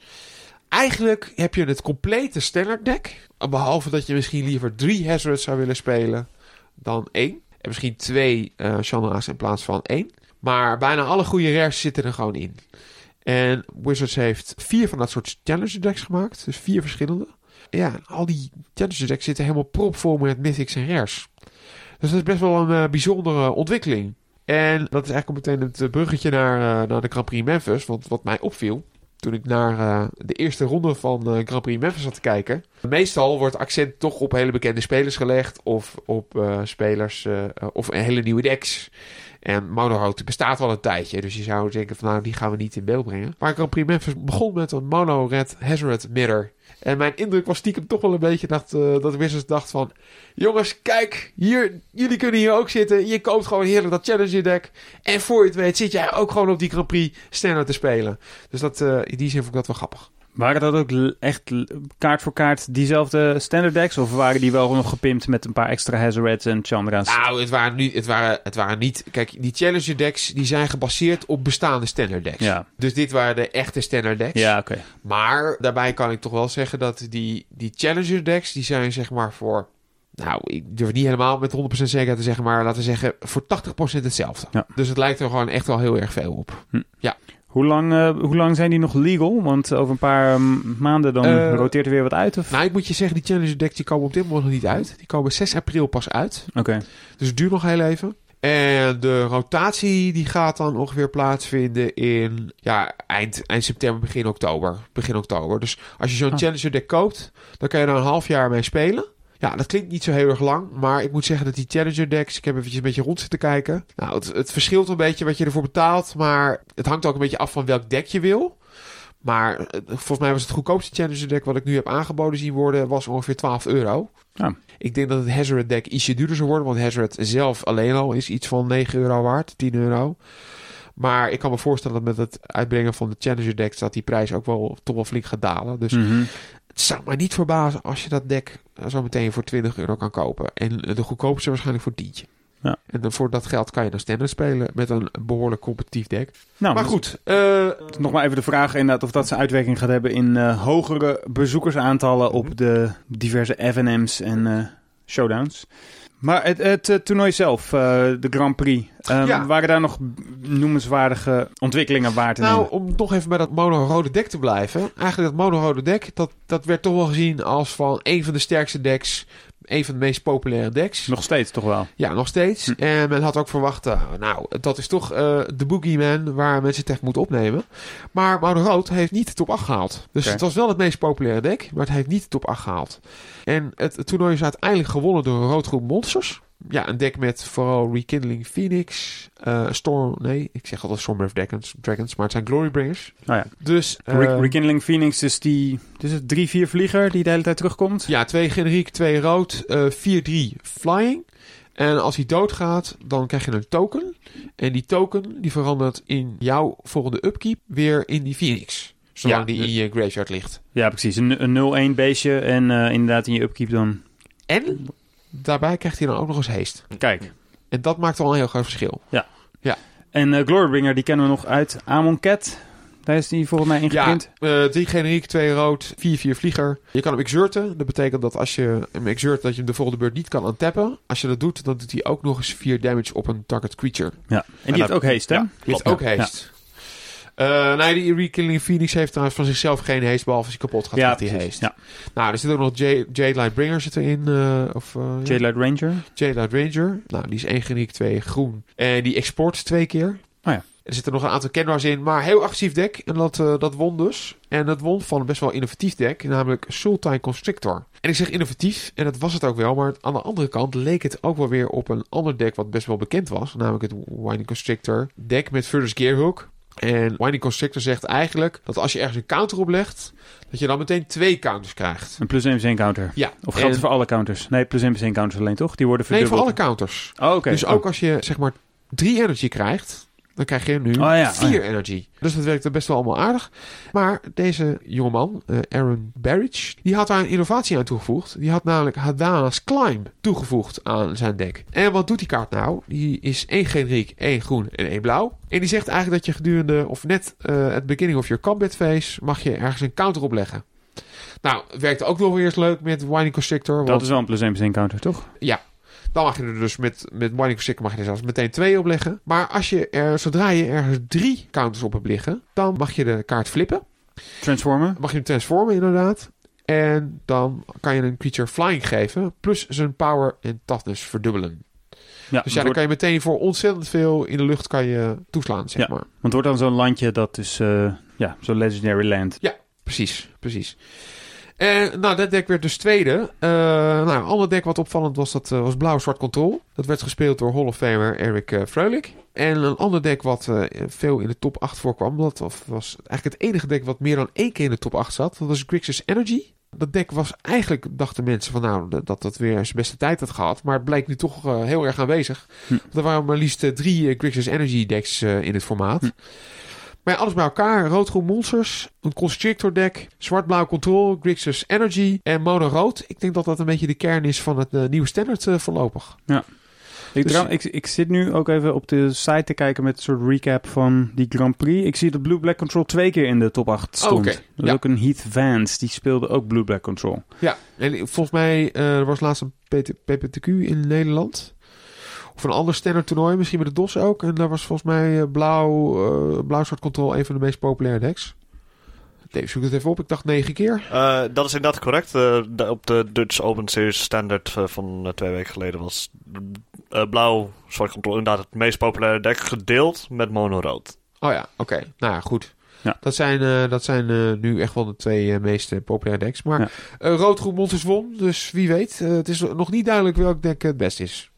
Eigenlijk heb je het complete standard deck. Behalve dat je misschien liever drie Hazards zou willen spelen dan één. En misschien twee Chandra's in plaats van één. Maar bijna alle goede rares zitten er gewoon in. En Wizards heeft vier van dat soort Challenger decks gemaakt. Dus vier verschillende. Ja, al die Challenger decks zitten helemaal propvol met mythics en rares. Dus dat is best wel een eh, bijzondere ontwikkeling. En dat is eigenlijk meteen het eh, bruggetje naar, eh, naar de Grand Prix Memphis. Want wat mij opviel, toen ik naar eh, de eerste ronde van eh, Grand Prix Memphis zat te kijken. Meestal wordt accent toch op hele bekende spelers gelegd. Of op spelers of hele nieuwe decks. En mono-rood bestaat al een tijdje. Dus je zou denken van nou, die gaan we niet in beeld brengen. Maar Grand Prix Memphis begon met een mono-red Hazoret Mirror. En mijn indruk was stiekem toch wel een beetje dat, eh dat Wizards dacht van... Jongens, kijk, hier, jullie kunnen hier ook zitten. Je koopt gewoon heerlijk dat Challenger deck. En voor je het weet zit jij ook gewoon op die Grand Prix standard te spelen. Dus dat, eh, in die zin vond ik dat wel grappig. Waren dat ook echt kaart voor kaart diezelfde standard decks? Of waren die wel nog gepimpt met een paar extra Hazarets en Chandra's? Nou, het waren, nu, het, waren, het waren niet... Kijk, die Challenger decks die zijn gebaseerd op bestaande standard decks. Ja, Dus dit waren de echte standard decks. ja oké. Maar daarbij kan ik toch wel zeggen dat die, die Challenger decks, die zijn zeg maar voor... Nou, ik durf niet helemaal met 100% zekerheid te zeggen, maar laten we zeggen voor 80% hetzelfde. Ja. Dus het lijkt er gewoon echt wel heel erg veel op. Hoe lang, eh, hoe lang zijn die nog legal? Want over een paar mm, maanden dan Eh, roteert er weer wat uit? Of? Nou, ik moet je zeggen, die Challenger decks die komen op dit moment nog niet uit. Die komen 6 april pas uit. Oké. Dus het duurt nog heel even. En de rotatie die gaat dan ongeveer plaatsvinden in ja, eind, eind september, begin oktober. Begin oktober. Dus als je zo'n Ah. Challenger deck koopt, dan kan je er een half jaar mee spelen. Ja, dat klinkt niet zo heel erg lang, maar ik moet zeggen dat die Challenger decks, ik heb eventjes een beetje rond zitten kijken. Nou, het, het verschilt een beetje wat je ervoor betaalt, maar het hangt ook een beetje af van welk deck je wil. Maar eh, volgens mij was het goedkoopste Challenger deck wat ik nu heb aangeboden zien worden, was ongeveer 12 euro. Ja. Ik denk dat het Hazoret deck ietsje duurder zou worden, want Hazoret zelf alleen al is iets van 9 euro waard, 10 euro. Maar ik kan me voorstellen dat met het uitbrengen van de Challenger decks dat die prijs ook wel toch wel flink gaat dalen. Dus Mhm. Het zou mij niet verbazen als je dat deck zo meteen voor 20 euro kan kopen. En de goedkoopste waarschijnlijk voor tientje. Ja. En dan voor dat geld kan je dan standaard spelen met een behoorlijk competitief deck. Nou, maar dus goed, eh, nog maar even de vraag inderdaad of dat zijn uitwerking gaat hebben in eh, hogere bezoekersaantallen op de diverse FNM's en eh, showdowns. Maar het, het eh, toernooi zelf, eh, de Grand Prix, ehm, Ja. waren daar nog noemenswaardige ontwikkelingen waar te Nou, nemen? om nog even bij dat mono-rode dek te blijven. Eigenlijk dat mono-rode dek, dat, dat werd toch wel gezien als van een van de sterkste decks. Een van de meest populaire decks. Nog steeds toch wel. Ja, nog steeds. Hm. En men had ook verwacht, eh, nou, dat is toch eh, de boogeyman waar mensen het echt moeten opnemen. Maar Mono Rood heeft niet de top 8 gehaald. Dus het was wel het meest populaire deck, maar het heeft niet de top 8 gehaald. En het, het toernooi is uiteindelijk gewonnen door een roodgroep monsters. Ja, een deck met vooral Rekindling Phoenix, eh, Storm... Nee, ik zeg altijd Stormbreath Dragons, Dragons, maar het zijn Glorybringers. Nou ja. Dus... eh, Re- Rekindling Phoenix is die, dus het 3-4 vlieger die de hele tijd terugkomt. Ja, twee generiek, twee rood, eh 4-3 flying. En als hij doodgaat, dan krijg je een token. En die token die verandert in jouw volgende upkeep weer in die Phoenix. Zolang Ja, die in je graveyard ligt. Ja, precies. Een, een 0-1 beestje en eh, inderdaad in je upkeep dan. En daarbij krijgt hij dan ook nog eens haste. Kijk. En dat maakt al een heel groot verschil. En eh Glorybringer, die kennen we nog uit Amon Cat. Daar is die volgens mij Ja, ingeprint. eh drie generiek, twee rood, 4-4 vlieger. Je kan hem exerten. Dat betekent dat als je hem exert, dat je hem de volgende beurt niet kan aantappen. Als je dat doet, dan doet hij ook nog eens 4 damage op een target creature. Ja. En die En heeft dat- ook haste, hè? ja. Die heeft ook haste. Eh nee, die Rekilling Phoenix heeft trouwens van zichzelf geen haste, behalve als hij kapot gaat, Ja, gaat hij precies. haste. Ja. Nou, er zit ook nog Jade, Lightbringer zit erin. eh of, eh, ja. Jade Light Ranger. Jade Light Ranger. Nou, die is één geniek, twee groen. En die export twee keer. Oh ja. Er zitten nog een aantal Kendra's in, maar heel agressief deck. En dat, dat won dus. En dat won van een best wel innovatief deck, namelijk Sultai Constrictor. En ik zeg innovatief, en dat was het ook wel, maar aan de andere kant leek het ook wel weer op een ander deck wat best wel bekend was. Namelijk het Winding Constrictor deck met Furthest Gearhook. En Winding Constrictor zegt eigenlijk dat als je ergens een counter oplegt, dat je dan meteen twee counters krijgt. Een plus 1 counter. Ja. Of geldt het En- voor alle counters? Nee, plus 1 counters alleen toch? Die worden Nee, voor verdubbeld. alle counters. Oh, oké. Dus Oh. ook als je zeg maar drie energy krijgt, dan krijg je nu ja, vier oh energy. Dus dat werkt best wel allemaal aardig. Maar deze jongeman, eh Aaron Barrage, die had daar een innovatie aan toegevoegd. Die had namelijk Hadana's Climb toegevoegd aan zijn deck. En wat doet die kaart nou? Die is één generiek, één groen en één blauw. En die zegt eigenlijk dat je gedurende, of net eh het beginning of your combat phase, mag je ergens een counter opleggen. Nou, werkte ook nog weer eens leuk met Winding Constrictor. Dat is wel een plus 1 counter, toch? Dan mag je er dus met, met Winding Constrictor mag je er zelfs meteen twee op leggen. Maar als je er, zodra je ergens drie counters op hebt liggen, dan mag je de kaart flippen. Transformen. Mag je hem transformen inderdaad. En dan kan je een creature flying geven, plus zijn power en toughness verdubbelen. Ja, Dus ja, dan kan je meteen voor ontzettend veel in de lucht kan je toeslaan, zeg Ja. maar. want het wordt dan zo'n landje dat is, eh, ja, zo'n legendary land. Precies, precies. En nou, dat deck werd dus tweede. Eh, nou, een ander deck wat opvallend was, dat eh, was Blauw-Zwart Control. Dat werd gespeeld door Hall of Famer Eric Freulich. En een ander deck wat veel in de top 8 voorkwam, dat was eigenlijk het enige deck wat meer dan één keer in de top 8 zat. Dat was Grixis Energy. Dat deck was eigenlijk, dachten mensen van nou, dat- dat weer zijn beste tijd had gehad. Maar het blijkt nu toch heel erg aanwezig. Hm. Er waren maar liefst drie Grixis Energy decks in het formaat. Hm. Maar ja, alles bij elkaar. Rood-groen monsters. Een Constrictor deck. Zwart-blauw control. Grixis Energy. En mono-rood. Ik denk dat dat een beetje de kern is van het eh, nieuwe standaard eh, voorlopig. Ik, Dus- ik, ik zit nu ook even op de site te kijken met een soort recap van die Grand Prix. Ik zie dat Blue Black Control twee keer in de top 8 stond. Dat is ja. ook een Heath Vance, die speelde ook Blue Black Control. Ja. En volgens mij eh, er was laatst een PT PPTQ in Nederland. Of een ander standaard toernooi. Misschien met de DOS ook. En daar was volgens mij eh, blauw, eh, blauw-zwart control een van de meest populaire decks. Nee, zoek het even op. Ik dacht negen keer. Eh, dat is inderdaad correct. Eh, de- op de Dutch Open Series Standard van twee weken geleden was eh, blauw, zwart control inderdaad het meest populaire deck gedeeld met mono-rood. Oh ja, oké. Nou ja, goed. Ja. Dat zijn, eh, dat zijn eh, nu echt wel de twee meest populaire decks. Maar Ja. eh, rood-groen monsters won. Dus wie weet. Het is nog niet duidelijk welk deck het best is.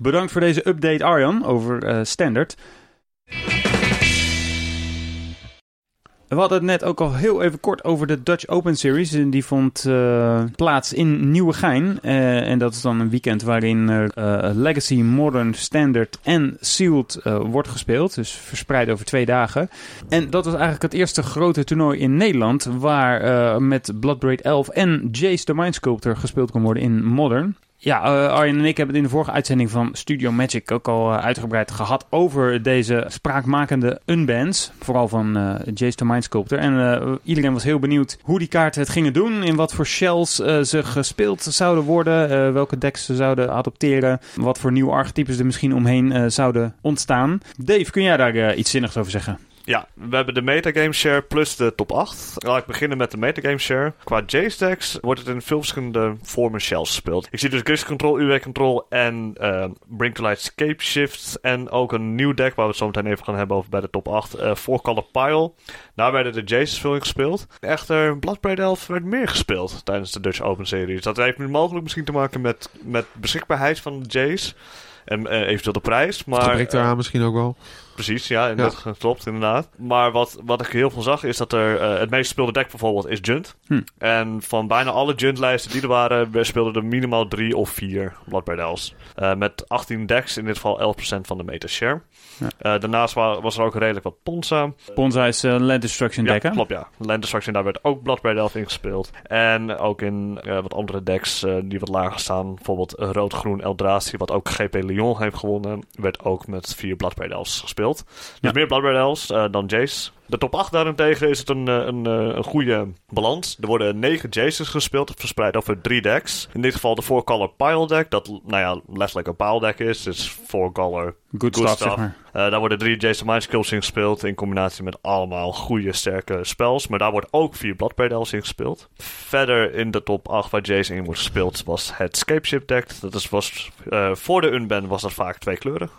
Bedankt voor deze update Arjan over eh, Standard. We hadden het net ook al heel even kort over de Dutch Open Series. Die vond eh, plaats in Nieuwegein. Eh, en dat is dan een weekend waarin Legacy, Modern, Standard en Sealed wordt gespeeld. Dus verspreid over twee dagen. En dat was eigenlijk het eerste grote toernooi in Nederland... waar met Bloodbraid 11 en Jace the Mind Sculptor gespeeld kon worden in Modern. Ja, uh, Arjen en ik hebben het in de vorige uitzending van Studio Magic ook al uh, uitgebreid gehad over deze spraakmakende unbands. Vooral van uh, Jace Mind Sculptor. En iedereen was heel benieuwd hoe die kaarten het gingen doen. In wat voor shells ze gespeeld zouden worden. welke decks ze zouden adopteren. Wat voor nieuwe archetypes er misschien omheen zouden ontstaan. Dave, kun jij daar iets zinnigs over zeggen? Ja, we hebben de metagame share plus de top 8. Laat ik beginnen met de metagame share. Qua J-stacks wordt het in veel verschillende vormen shells gespeeld. Ik zie dus Grid Control, UW Control en uh, Bring to Light Scape Shift. En ook een nieuw deck waar we het zo meteen even gaan hebben over bij de top 8. Uh, Four Color Pile. Daar werden de Jaces veel in gespeeld. Echter, Bloodbraid Elf werd meer gespeeld tijdens de Dutch Open Series. Dat heeft nu mogelijk misschien te maken met, met beschikbaarheid van de Jace. En uh, eventueel de prijs. Maar, het eraan misschien ook wel. Precies, ja, dat klopt inderdaad. Maar wat, wat ik heel veel zag is dat er uh, het meest gespeelde deck bijvoorbeeld is Junt. Hm. En van bijna alle Junt-lijsten die er waren, speelden er minimaal drie of vier Bloodbraid Elves. Uh, met 18 decks, in dit geval 11% van de meta share. Ja. Uh, daarnaast was er ook redelijk wat Ponza. Ponza is uh, Land Destruction deck, ja, klopt, ja. Land Destruction, daar werd ook Bloodbraid Elf in gespeeld. En ook in wat andere decks die wat lager staan. Bijvoorbeeld Rood-Groen Eldrazi, wat ook GP Lyon heeft gewonnen, werd ook met vier Bloodbraid Elves gespeeld. Dus meer Blood Red uh, dan Jace. De top 8 daarentegen is het een, eh, een, eh, een goede balans. Er worden 9 Jaces gespeeld, verspreid over 3 decks. In dit geval de 4-color pile deck, dat nou ja, letterlijk een pile deck is. Dus 4-color good, good, stuff. Zeg maar. Uh, daar worden 3 Jason Mind in gespeeld, in combinatie met allemaal goede, sterke spells. Maar daar wordt ook 4 Blood Elves in gespeeld. Verder in de top 8 waar Jason in wordt gespeeld was het Scapeship deck. Dat is, was, uh, voor de unban was dat vaak twee kleuren,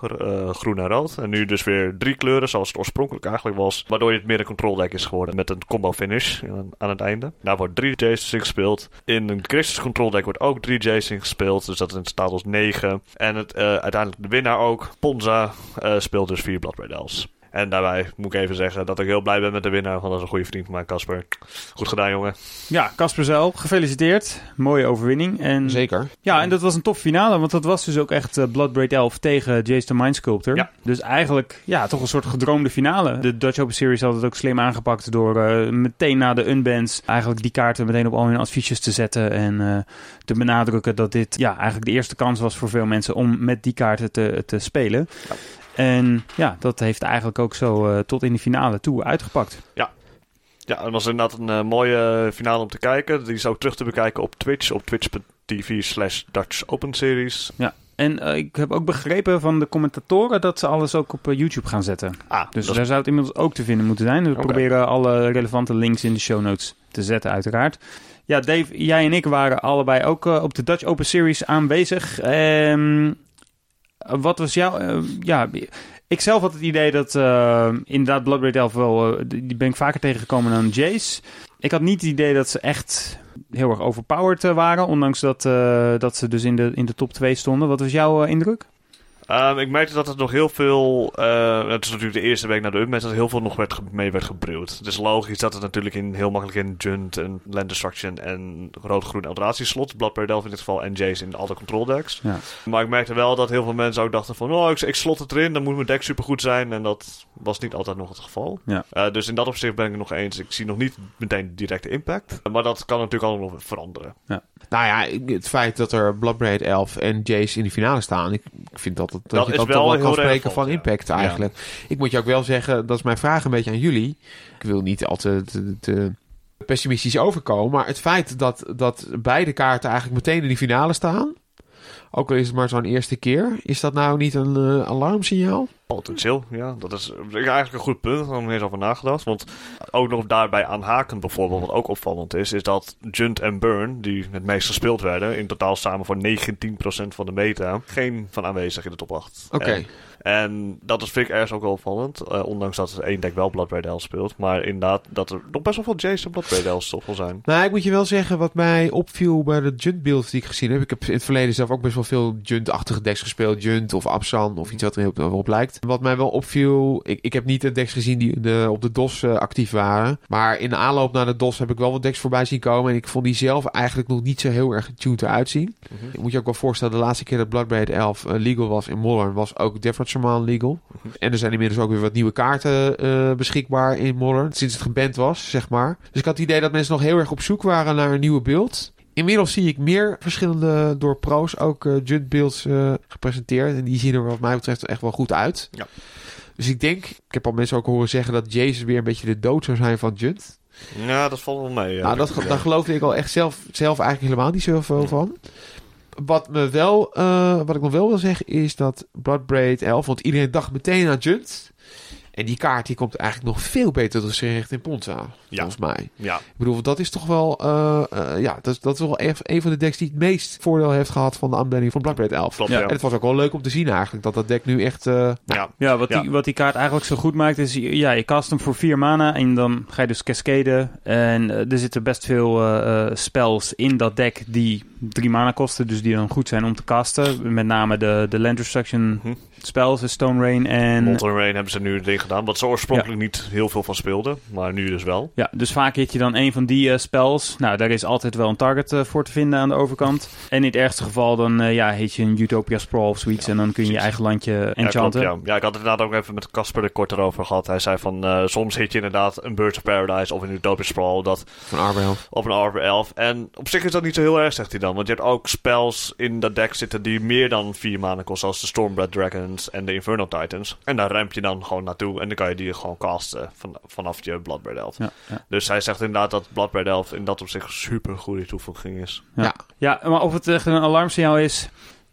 groen en rood. En nu dus weer drie kleuren, zoals het oorspronkelijk eigenlijk was. Waardoor het meer een control deck is geworden met een combo finish aan het einde. Daar wordt 3 Jason gespeeld. In een Christus control deck wordt ook 3 Jason gespeeld. Dus dat staat als 9. En het, uiteindelijk de winnaar ook. Ponza uh, speelt dus 4 Blood Red Elves. En daarbij moet ik even zeggen dat ik heel blij ben met de winnaar. Want dat is een goede vriend van mij, Casper. Goed gedaan, jongen. Ja, Casper zelf, gefeliciteerd. Mooie overwinning. En, Zeker. Ja, en dat was een tof finale. Want dat was dus ook echt uh, Bloodbraid 11 tegen Jace the Mind Sculptor. Ja. Dus eigenlijk, ja, toch een soort gedroomde finale. De Dutch Open Series had het ook slim aangepakt door uh, meteen na de unbands eigenlijk die kaarten meteen op al hun adviesjes te zetten. En uh, te benadrukken dat dit ja, eigenlijk de eerste kans was voor veel mensen om met die kaarten te, te spelen. Ja. En ja, dat heeft eigenlijk ook zo uh, tot in de finale toe uitgepakt. Ja. Ja, het was inderdaad een uh, mooie finale om te kijken. Die is ook terug te bekijken op Twitch, op twitch.tv slash Dutch Open Series. Ja, en uh, ik heb ook begrepen van de commentatoren dat ze alles ook op YouTube gaan zetten. Ah, dus daar zou het inmiddels ook te vinden moeten zijn. We okay. proberen alle relevante links in de show notes te zetten, uiteraard. Ja, Dave, jij en ik waren allebei ook op de Dutch Open Series aanwezig. Um, wat was jouw... Uh, ja, ik zelf had het idee dat uh, inderdaad Bloodbraid Elf wel... Die ben ik vaker tegengekomen dan Jace. Ik had niet het idee dat ze echt heel erg overpowered waren. Ondanks dat, dat ze dus in de, in de top 2 stonden. Wat was jouw indruk? Um, ik merkte dat het nog heel veel. Uh, het is natuurlijk de eerste week na de upmet dat heel veel nog werd mee werd. Het is logisch dat het natuurlijk in, heel makkelijk in Junt en Land Destruction en rood-groen Eldrazi slot. Blood Delve in dit geval en Jace in alle control decks. Ja. Maar ik merkte wel dat heel veel mensen ook dachten van oh, ik, ik slot het erin, dan moet mijn deck supergoed zijn. En dat was niet altijd nog het geval. Ja. Uh, dus in dat opzicht ben ik het nog eens. Ik zie nog niet meteen directe impact. Maar dat kan natuurlijk allemaal nog veranderen. Ja. Nou ja, het feit dat er Bloodbraid Elf en Jace in de finale staan, ik vind dat het dat, je dan toch wel kan spreken van impact eigenlijk. Ik moet je ook wel zeggen, dat is mijn vraag een beetje aan jullie. Ik wil niet altijd te, te pessimistisch overkomen, maar het feit dat, dat beide kaarten eigenlijk meteen in die finale staan, ook al is het maar zo'n eerste keer, is dat nou niet een uh, alarmsignaal? Potentieel, ja. Dat is eigenlijk een goed punt. Daar heb ik eens over nagedacht. Want ook nog daarbij aanhakend bijvoorbeeld, wat ook opvallend is, is dat Junt en Burn, die het meest gespeeld werden, in totaal samen voor 19% van de meta, geen van aanwezig in de top 8. Oké. En dat is, vind ik ergens ook wel opvallend. Uh, ondanks dat er één deck wel Blood Red speelt. Maar inderdaad, dat er nog best wel veel Jason Blood Red toch wel zijn. [LAUGHS] Nou, ik moet je wel zeggen, wat mij opviel bij de Junt builds die ik gezien heb. Ik heb in het verleden zelf ook best wel veel Junt-achtige decks gespeeld. Junt of Absan of iets wat er heel op lijkt. Wat mij wel opviel, ik, ik heb niet de decks gezien die de, op de DOS uh, actief waren. Maar in de aanloop naar de DOS heb ik wel wat decks voorbij zien komen. En ik vond die zelf eigenlijk nog niet zo heel erg getuned uitzien. Mm -hmm. Ik moet je ook wel voorstellen, de laatste keer dat Bloodbraid 11 uh, legal was in Modern, was ook Different Shaman legal. -hmm. En er zijn inmiddels ook weer wat nieuwe kaarten uh, beschikbaar in Modern, sinds het geband was, zeg maar. Dus ik had het idee dat mensen nog heel erg op zoek waren naar een nieuwe beeld Inmiddels zie ik meer verschillende door pro's ook uh, Junt beelds uh, gepresenteerd. En die zien er wat mij betreft echt wel goed uit. Ja. Dus ik denk, ik heb al mensen ook horen zeggen dat Jason weer een beetje de dood zou zijn van Junt. Ja, dat valt wel mee. Ja. Nou, dat, daar geloofde ik al echt zelf, zelf eigenlijk helemaal niet zoveel van. Wat, me wel, uh, wat ik nog wel wil zeggen is dat Bloodbraid 11, want iedereen dacht meteen aan Junt. En die kaart die komt eigenlijk nog veel beter tot zijn recht in Ponza, volgens mij. Ja. Ik bedoel, dat is toch wel, uh, uh, ja, dat, dat is wel even een van de decks die het meest voordeel heeft gehad van de aanbieding van Blackbird 11. Klopt, ja. ja. En het was ook wel leuk om te zien eigenlijk, dat dat deck nu echt... Uh, ja. Ja, wat, Ja. Die, wat die kaart eigenlijk zo goed maakt is, ja, je cast hem voor vier mana en dan ga je dus cascaden. En eh, er zitten best veel eh, eh, spells in dat deck die drie mana kosten, dus die dan goed zijn om te casten. Met name de, de Land Destruction Mhm. spells, de Stone Rain en... Molten Rain hebben ze nu erin gedaan, wat ze oorspronkelijk niet heel veel van speelden, maar nu dus wel. Ja, dus vaak hit je dan een van die eh, spells. Nou, daar is altijd wel een target eh, voor te vinden aan de overkant. En in het ergste geval dan eh, ja, hit je een Utopia Sprawl of zoiets. en dan kun je je eigen landje Ja, enchanten. klopt, ja. ja, ik had het inderdaad ook even met Casper er kort erover gehad. Hij zei van, eh, soms hit je inderdaad een Birds of Paradise of een Utopia Sprawl dat, van Arbel. op een Arbor 11. En op zich is dat niet zo heel erg, zegt hij dan. Want je hebt ook spells in dat deck zitten die meer dan vier mana kosten. Zoals de Stormbred Dragons en de Inferno Titans. En daar ramp je dan gewoon naartoe en dan kan je die gewoon casten van, vanaf je Bloodbraid Elf. Ja, ja. Dus hij zegt inderdaad dat Bloodbraid Elf in dat opzicht super goede toevoeging is. Ja. ja, maar of het echt een alarmsignaal is...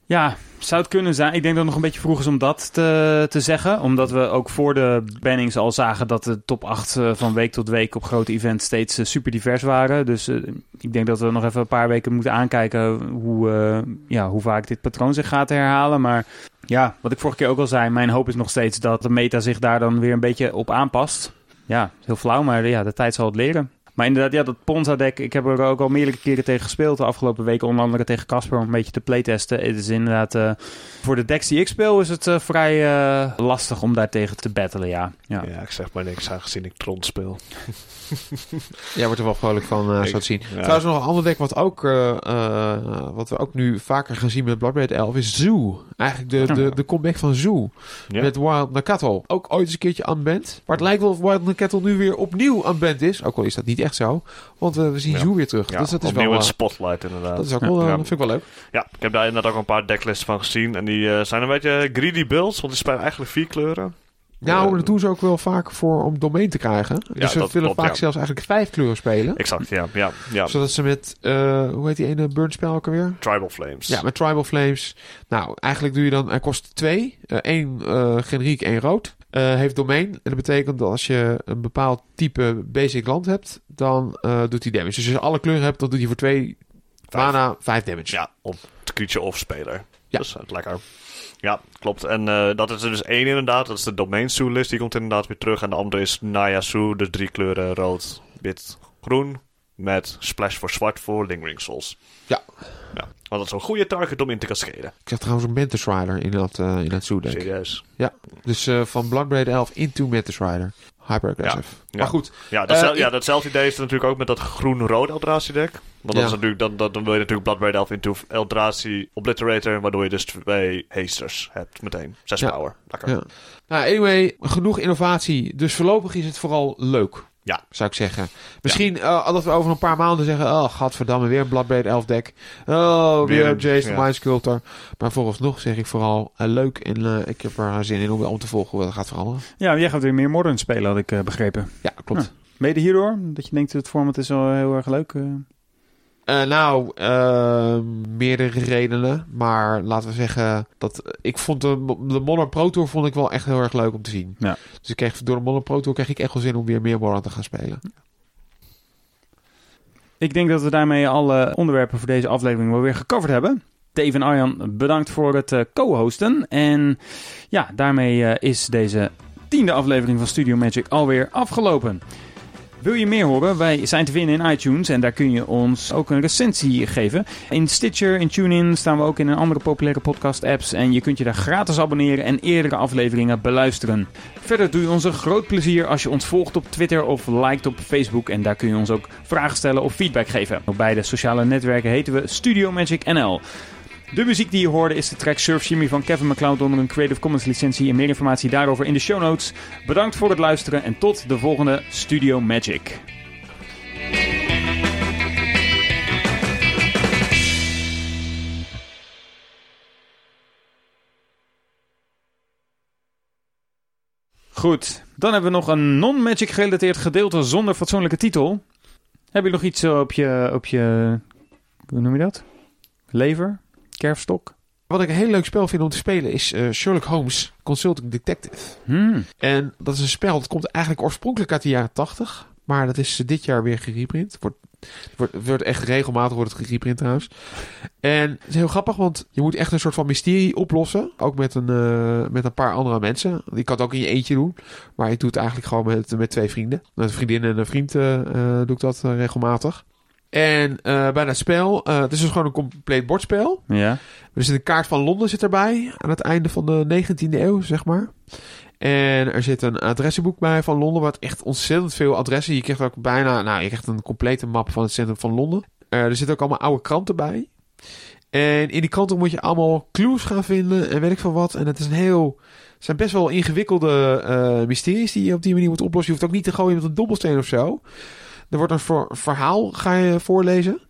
Ja, zou het kunnen zijn. Ik denk dat het nog een beetje vroeg is om dat te, te zeggen. Omdat we ook voor de bannings al zagen dat de top 8 eh, van week tot week op grote events steeds eh, super divers waren. Dus eh, ik denk dat we nog even een paar weken moeten aankijken hoe, ja, hoe vaak dit patroon zich gaat herhalen. Maar ja, wat ik vorige keer ook al zei, mijn hoop is nog steeds dat de meta zich daar dan weer een beetje op aanpast. Ja, heel flauw, maar ja, de tijd zal het leren. Maar inderdaad, ja, dat Ponza-deck, ik heb er ook al meerdere keren tegen gespeeld de afgelopen weken. Onder andere tegen Casper om een beetje te playtesten. Het is inderdaad, eh, voor de decks die ik speel, is het eh, vrij eh, lastig om daar tegen te battelen, ja. ja. Ja, ik zeg maar niks aangezien ik Tron speel. [LAUGHS] Jij wordt er wel vrolijk van, Ik- zo te zien. ja. Trouwens, nog een ander deck wat, ook, eh, eh, wat we ook nu vaker gaan zien met Bloodbraid 11 is Zoo. Eigenlijk de, de, de comeback van Zoo. Ja. Met Wild Nakattle. Ook ooit eens een keertje aan band. Maar het lijkt wel of Wild Nakattle nu weer opnieuw aan band is. Ook al is dat niet echt zo. Want we zien. Zoo weer terug. Dus dat is opnieuw wel... een spotlight inderdaad. dat is ook wel, Ja. vind ik wel leuk. Ja, ik heb daar inderdaad ook een paar decklisten van gezien. En die zijn een beetje greedy builds, want die spelen eigenlijk vier kleuren. Nou, Eh, dat doen ze ook wel vaak voor om domein te krijgen. dus ze dat willen klopt, vaak ja. zelfs eigenlijk vijf kleuren spelen. Exact, ja. ja, ja. Zodat ze met, eh, hoe heet die ene burn spel ook alweer? Tribal Flames. Ja, met Tribal Flames. Nou, eigenlijk doe je dan... Hij kost twee. Eén eh generiek, één rood. Eh, heeft domein. En dat betekent dat als je een bepaald type basic land hebt... dan eh, doet hij damage. Dus als je alle kleuren hebt, dan doet hij voor twee Vijf. mana vijf damage. Ja, op het of speler. Ja. Dus lekker. Ja, klopt. En eh, dat is er dus één inderdaad. Dat is de domain Zoo list. Die komt inderdaad weer terug. En de andere is Naya Zoo. De drie kleuren rood, wit, groen. Met splash voor zwart voor Lingering Souls. Ja. Ja, want dat is een goede target om in te casceren. Ik zag trouwens een Mantis Rider in dat, eh in dat zoo deck. Serieus. Dus eh, van Bloodbraid 11 into Mantis Rider. Hyper aggressive. Ja. Maar goed, Ja, datzelfde, Eh, ja, datzelfde idee is er natuurlijk ook met dat groen-rood Eldrazi deck. Want dat Ja. is natuurlijk, dan, dan, dan wil je natuurlijk Bloodbraid Elf into Eldrazi Obliterator, waardoor je dus twee hasters hebt meteen. Zes Ja. power. Lekker. Ja. Nou, anyway, genoeg innovatie. Dus voorlopig is het vooral leuk. Ja. Zou ik zeggen. Misschien eh, dat we over een paar maanden zeggen... Oh, gadverdamme, weer een Bloodbraid 11 deck. Oh, weer, Jason ja. Mind Sculptor. Maar vooralsnog zeg ik vooral eh, leuk. En eh, ik heb er zin in om, om te volgen hoe dat gaat veranderen. Ja, jij gaat weer meer modern spelen, had ik begrepen. Ja, klopt. Mede hierdoor? Dat je denkt, het format is wel heel erg leuk? Eh? Nou, eh, meerdere redenen. Maar laten we zeggen dat ik vond de, de Modern Pro Tour vond ik wel echt heel erg leuk om te zien. Ja. Dus ik kreeg, door de Modern Pro Tour kreeg ik echt wel zin om weer meer Modern te gaan spelen. Ik denk dat we daarmee alle onderwerpen voor deze aflevering wel weer gecoverd hebben. Dave en Arjan, bedankt voor het eh, co-hosten. En ja, daarmee eh, is deze tiende aflevering van Studio Magic alweer afgelopen. Wil je meer horen? Wij zijn te vinden in iTunes en daar kun je ons ook een recensie geven. In Stitcher, in TuneIn staan we ook in een andere populaire podcast-apps. En je kunt je daar gratis abonneren en eerdere afleveringen beluisteren. Verder doe je ons een groot plezier als je ons volgt op Twitter of liked op Facebook. En daar kun je ons ook vragen stellen of feedback geven. Op beide sociale netwerken heten we Studio Magic NL. De muziek die je hoorde is de track Surf Jimmy van Kevin McCloud onder een Creative Commons licentie. En meer informatie daarover in de show notes. Bedankt voor het luisteren en tot de volgende Studio Magic. Goed, dan hebben we nog een non-magic gerelateerd gedeelte zonder fatsoenlijke titel. Heb je nog iets op je, op je hoe noem je dat? Lever? Kerfstok? Wat ik een heel leuk spel vind om te spelen is eh, Sherlock Holmes Consulting Detective. Hmm. En dat is een spel dat komt eigenlijk oorspronkelijk uit de jaren 80. Maar dat is dit jaar weer gereprint. Wordt, wordt, wordt echt regelmatig wordt het gereprint trouwens. En het is heel grappig, want je moet echt een soort van mysterie oplossen. Ook met een, eh, met een paar andere mensen. Je kan het ook in je eentje doen. Maar ik doe het eigenlijk gewoon met, met twee vrienden. Met een vriendin en een vriend eh, eh, doe ik dat eh, regelmatig. En eh, bij dat spel, eh, het is dus gewoon een compleet bordspel. Ja. Er zit een kaart van Londen zit erbij. Aan het einde van de 19e eeuw, zeg maar. En er zit een adressenboek bij van Londen. Wat echt ontzettend veel adressen. Je krijgt ook bijna, nou, je krijgt een complete map van het centrum van Londen. Eh, er zitten ook allemaal oude kranten bij. En in die kranten moet je allemaal clues gaan vinden en weet ik veel wat. En het is een heel, het zijn best wel ingewikkelde mysteries die je op die manier moet oplossen. Je hoeft ook niet te gooien met een dobbelsteen of zo. Er wordt een ver- verhaal, ga je voorlezen.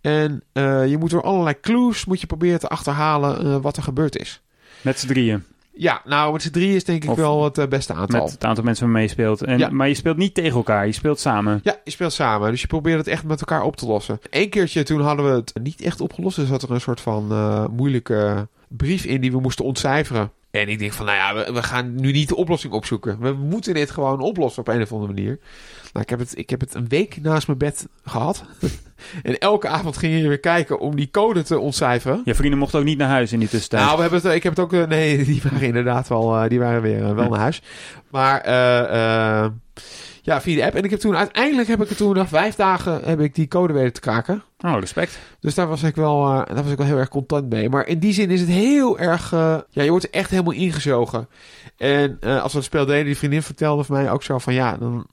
En eh, je moet door allerlei clues moet je proberen te achterhalen eh, wat er gebeurd is. Met z'n drieën. Ja, nou, met z'n drie is denk ik Of wel het eh, beste aantal. Met het aantal mensen waarmee je speelt. En, Ja. Maar je speelt niet tegen elkaar, je speelt samen. Ja, je speelt samen. Dus je probeert het echt met elkaar op te lossen. Eén keertje toen hadden we het niet echt opgelost. Er zat er een soort van moeilijke brief in die we moesten ontcijferen. En ik denk van, nou ja, we, we gaan nu niet de oplossing opzoeken. We moeten dit gewoon oplossen op een of andere manier. Nou, ik heb het, ik heb het een week naast mijn bed gehad. [LAUGHS] en elke avond ging je weer kijken om die code te ontcijferen. Je vrienden mochten ook niet naar huis in die tussentijd. Nou, we hebben het, ik heb het ook. eh, Nee, [LAUGHS] die waren inderdaad wel. eh, die waren weer eh, wel naar huis. Maar eh, ja, via de app. En ik heb toen uiteindelijk heb ik het toen na vijf dagen heb ik die code weten te kraken. Oh, respect. Dus daar was ik wel, eh, daar was ik wel heel erg content mee. Maar in die zin is het heel erg. eh, ja, je wordt echt helemaal ingezogen. En eh, als we het spel deden, die vriendin vertelde van mij ook zo van ja, dan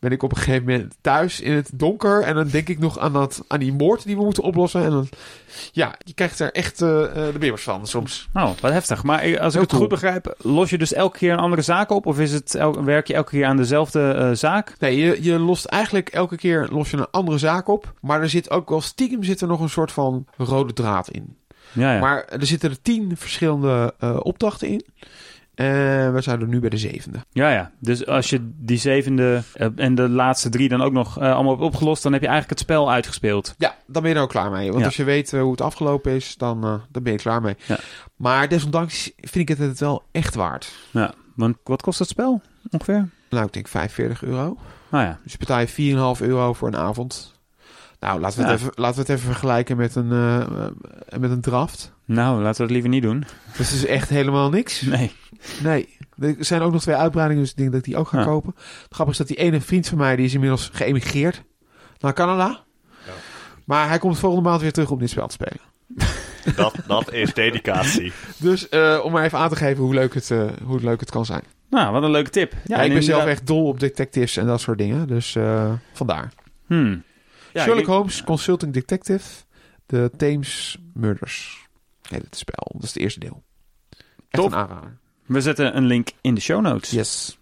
ben ik op een gegeven moment thuis in het donker. En dan denk ik nog aan, dat, aan die moord die we moeten oplossen. En dan, ja, je krijgt er echt eh, eh, de bibbers van soms. Oh, wat heftig. Maar eh, als ik het goed begrijp, los je dus elke keer een andere zaak op? Of is het el- werk je elke keer aan dezelfde zaak? Nee, je, je lost eigenlijk elke keer los je een andere zaak op. Maar er zit ook wel stiekem zit er nog een soort van rode draad in. Ja, ja. Maar er zitten er tien verschillende opdrachten in. En we zijn er nu bij de zevende. ja, ja. Dus als je die zevende eh, en de laatste drie dan ook nog eh, allemaal hebt opgelost, dan heb je eigenlijk het spel uitgespeeld. Ja, dan ben je er ook klaar mee. Want Ja. als je weet eh, hoe het afgelopen is, dan, eh, dan ben je klaar mee. Ja. Maar desondanks vind ik het het wel echt waard. Ja. Want wat kost het spel ongeveer? Nou, ik denk 45 euro. Nou ja. Dus je 4,5 euro voor een avond. Nou, laten we, Ja. het, even, laten we het even vergelijken met een, eh, eh, met een draft. Nou, laten we dat liever niet doen. Dus het is echt helemaal niks. Nee. Nee, er zijn ook nog twee uitbreidingen, dus ik denk dat ik die ook ga Ja. kopen. Het grappige is dat die ene vriend van mij, die is inmiddels geëmigreerd naar Canada. Ja. Maar hij komt volgende maand weer terug om dit spel te spelen. Dat, dat is dedicatie. [LAUGHS] Dus eh, om maar even aan te geven hoe leuk het, eh, hoe leuk het kan zijn. Nou, wat een leuke tip. Ja, ik ben zelf echt dol op detectives en dat soort dingen. Dus eh, vandaar. Hmm. Ja, Sherlock ik- Holmes, Consulting Detective, The Thames Murders. Heet het spel. Dat is het eerste deel. Echt Top. een aanrader. We zetten een link in de show notes. Yes.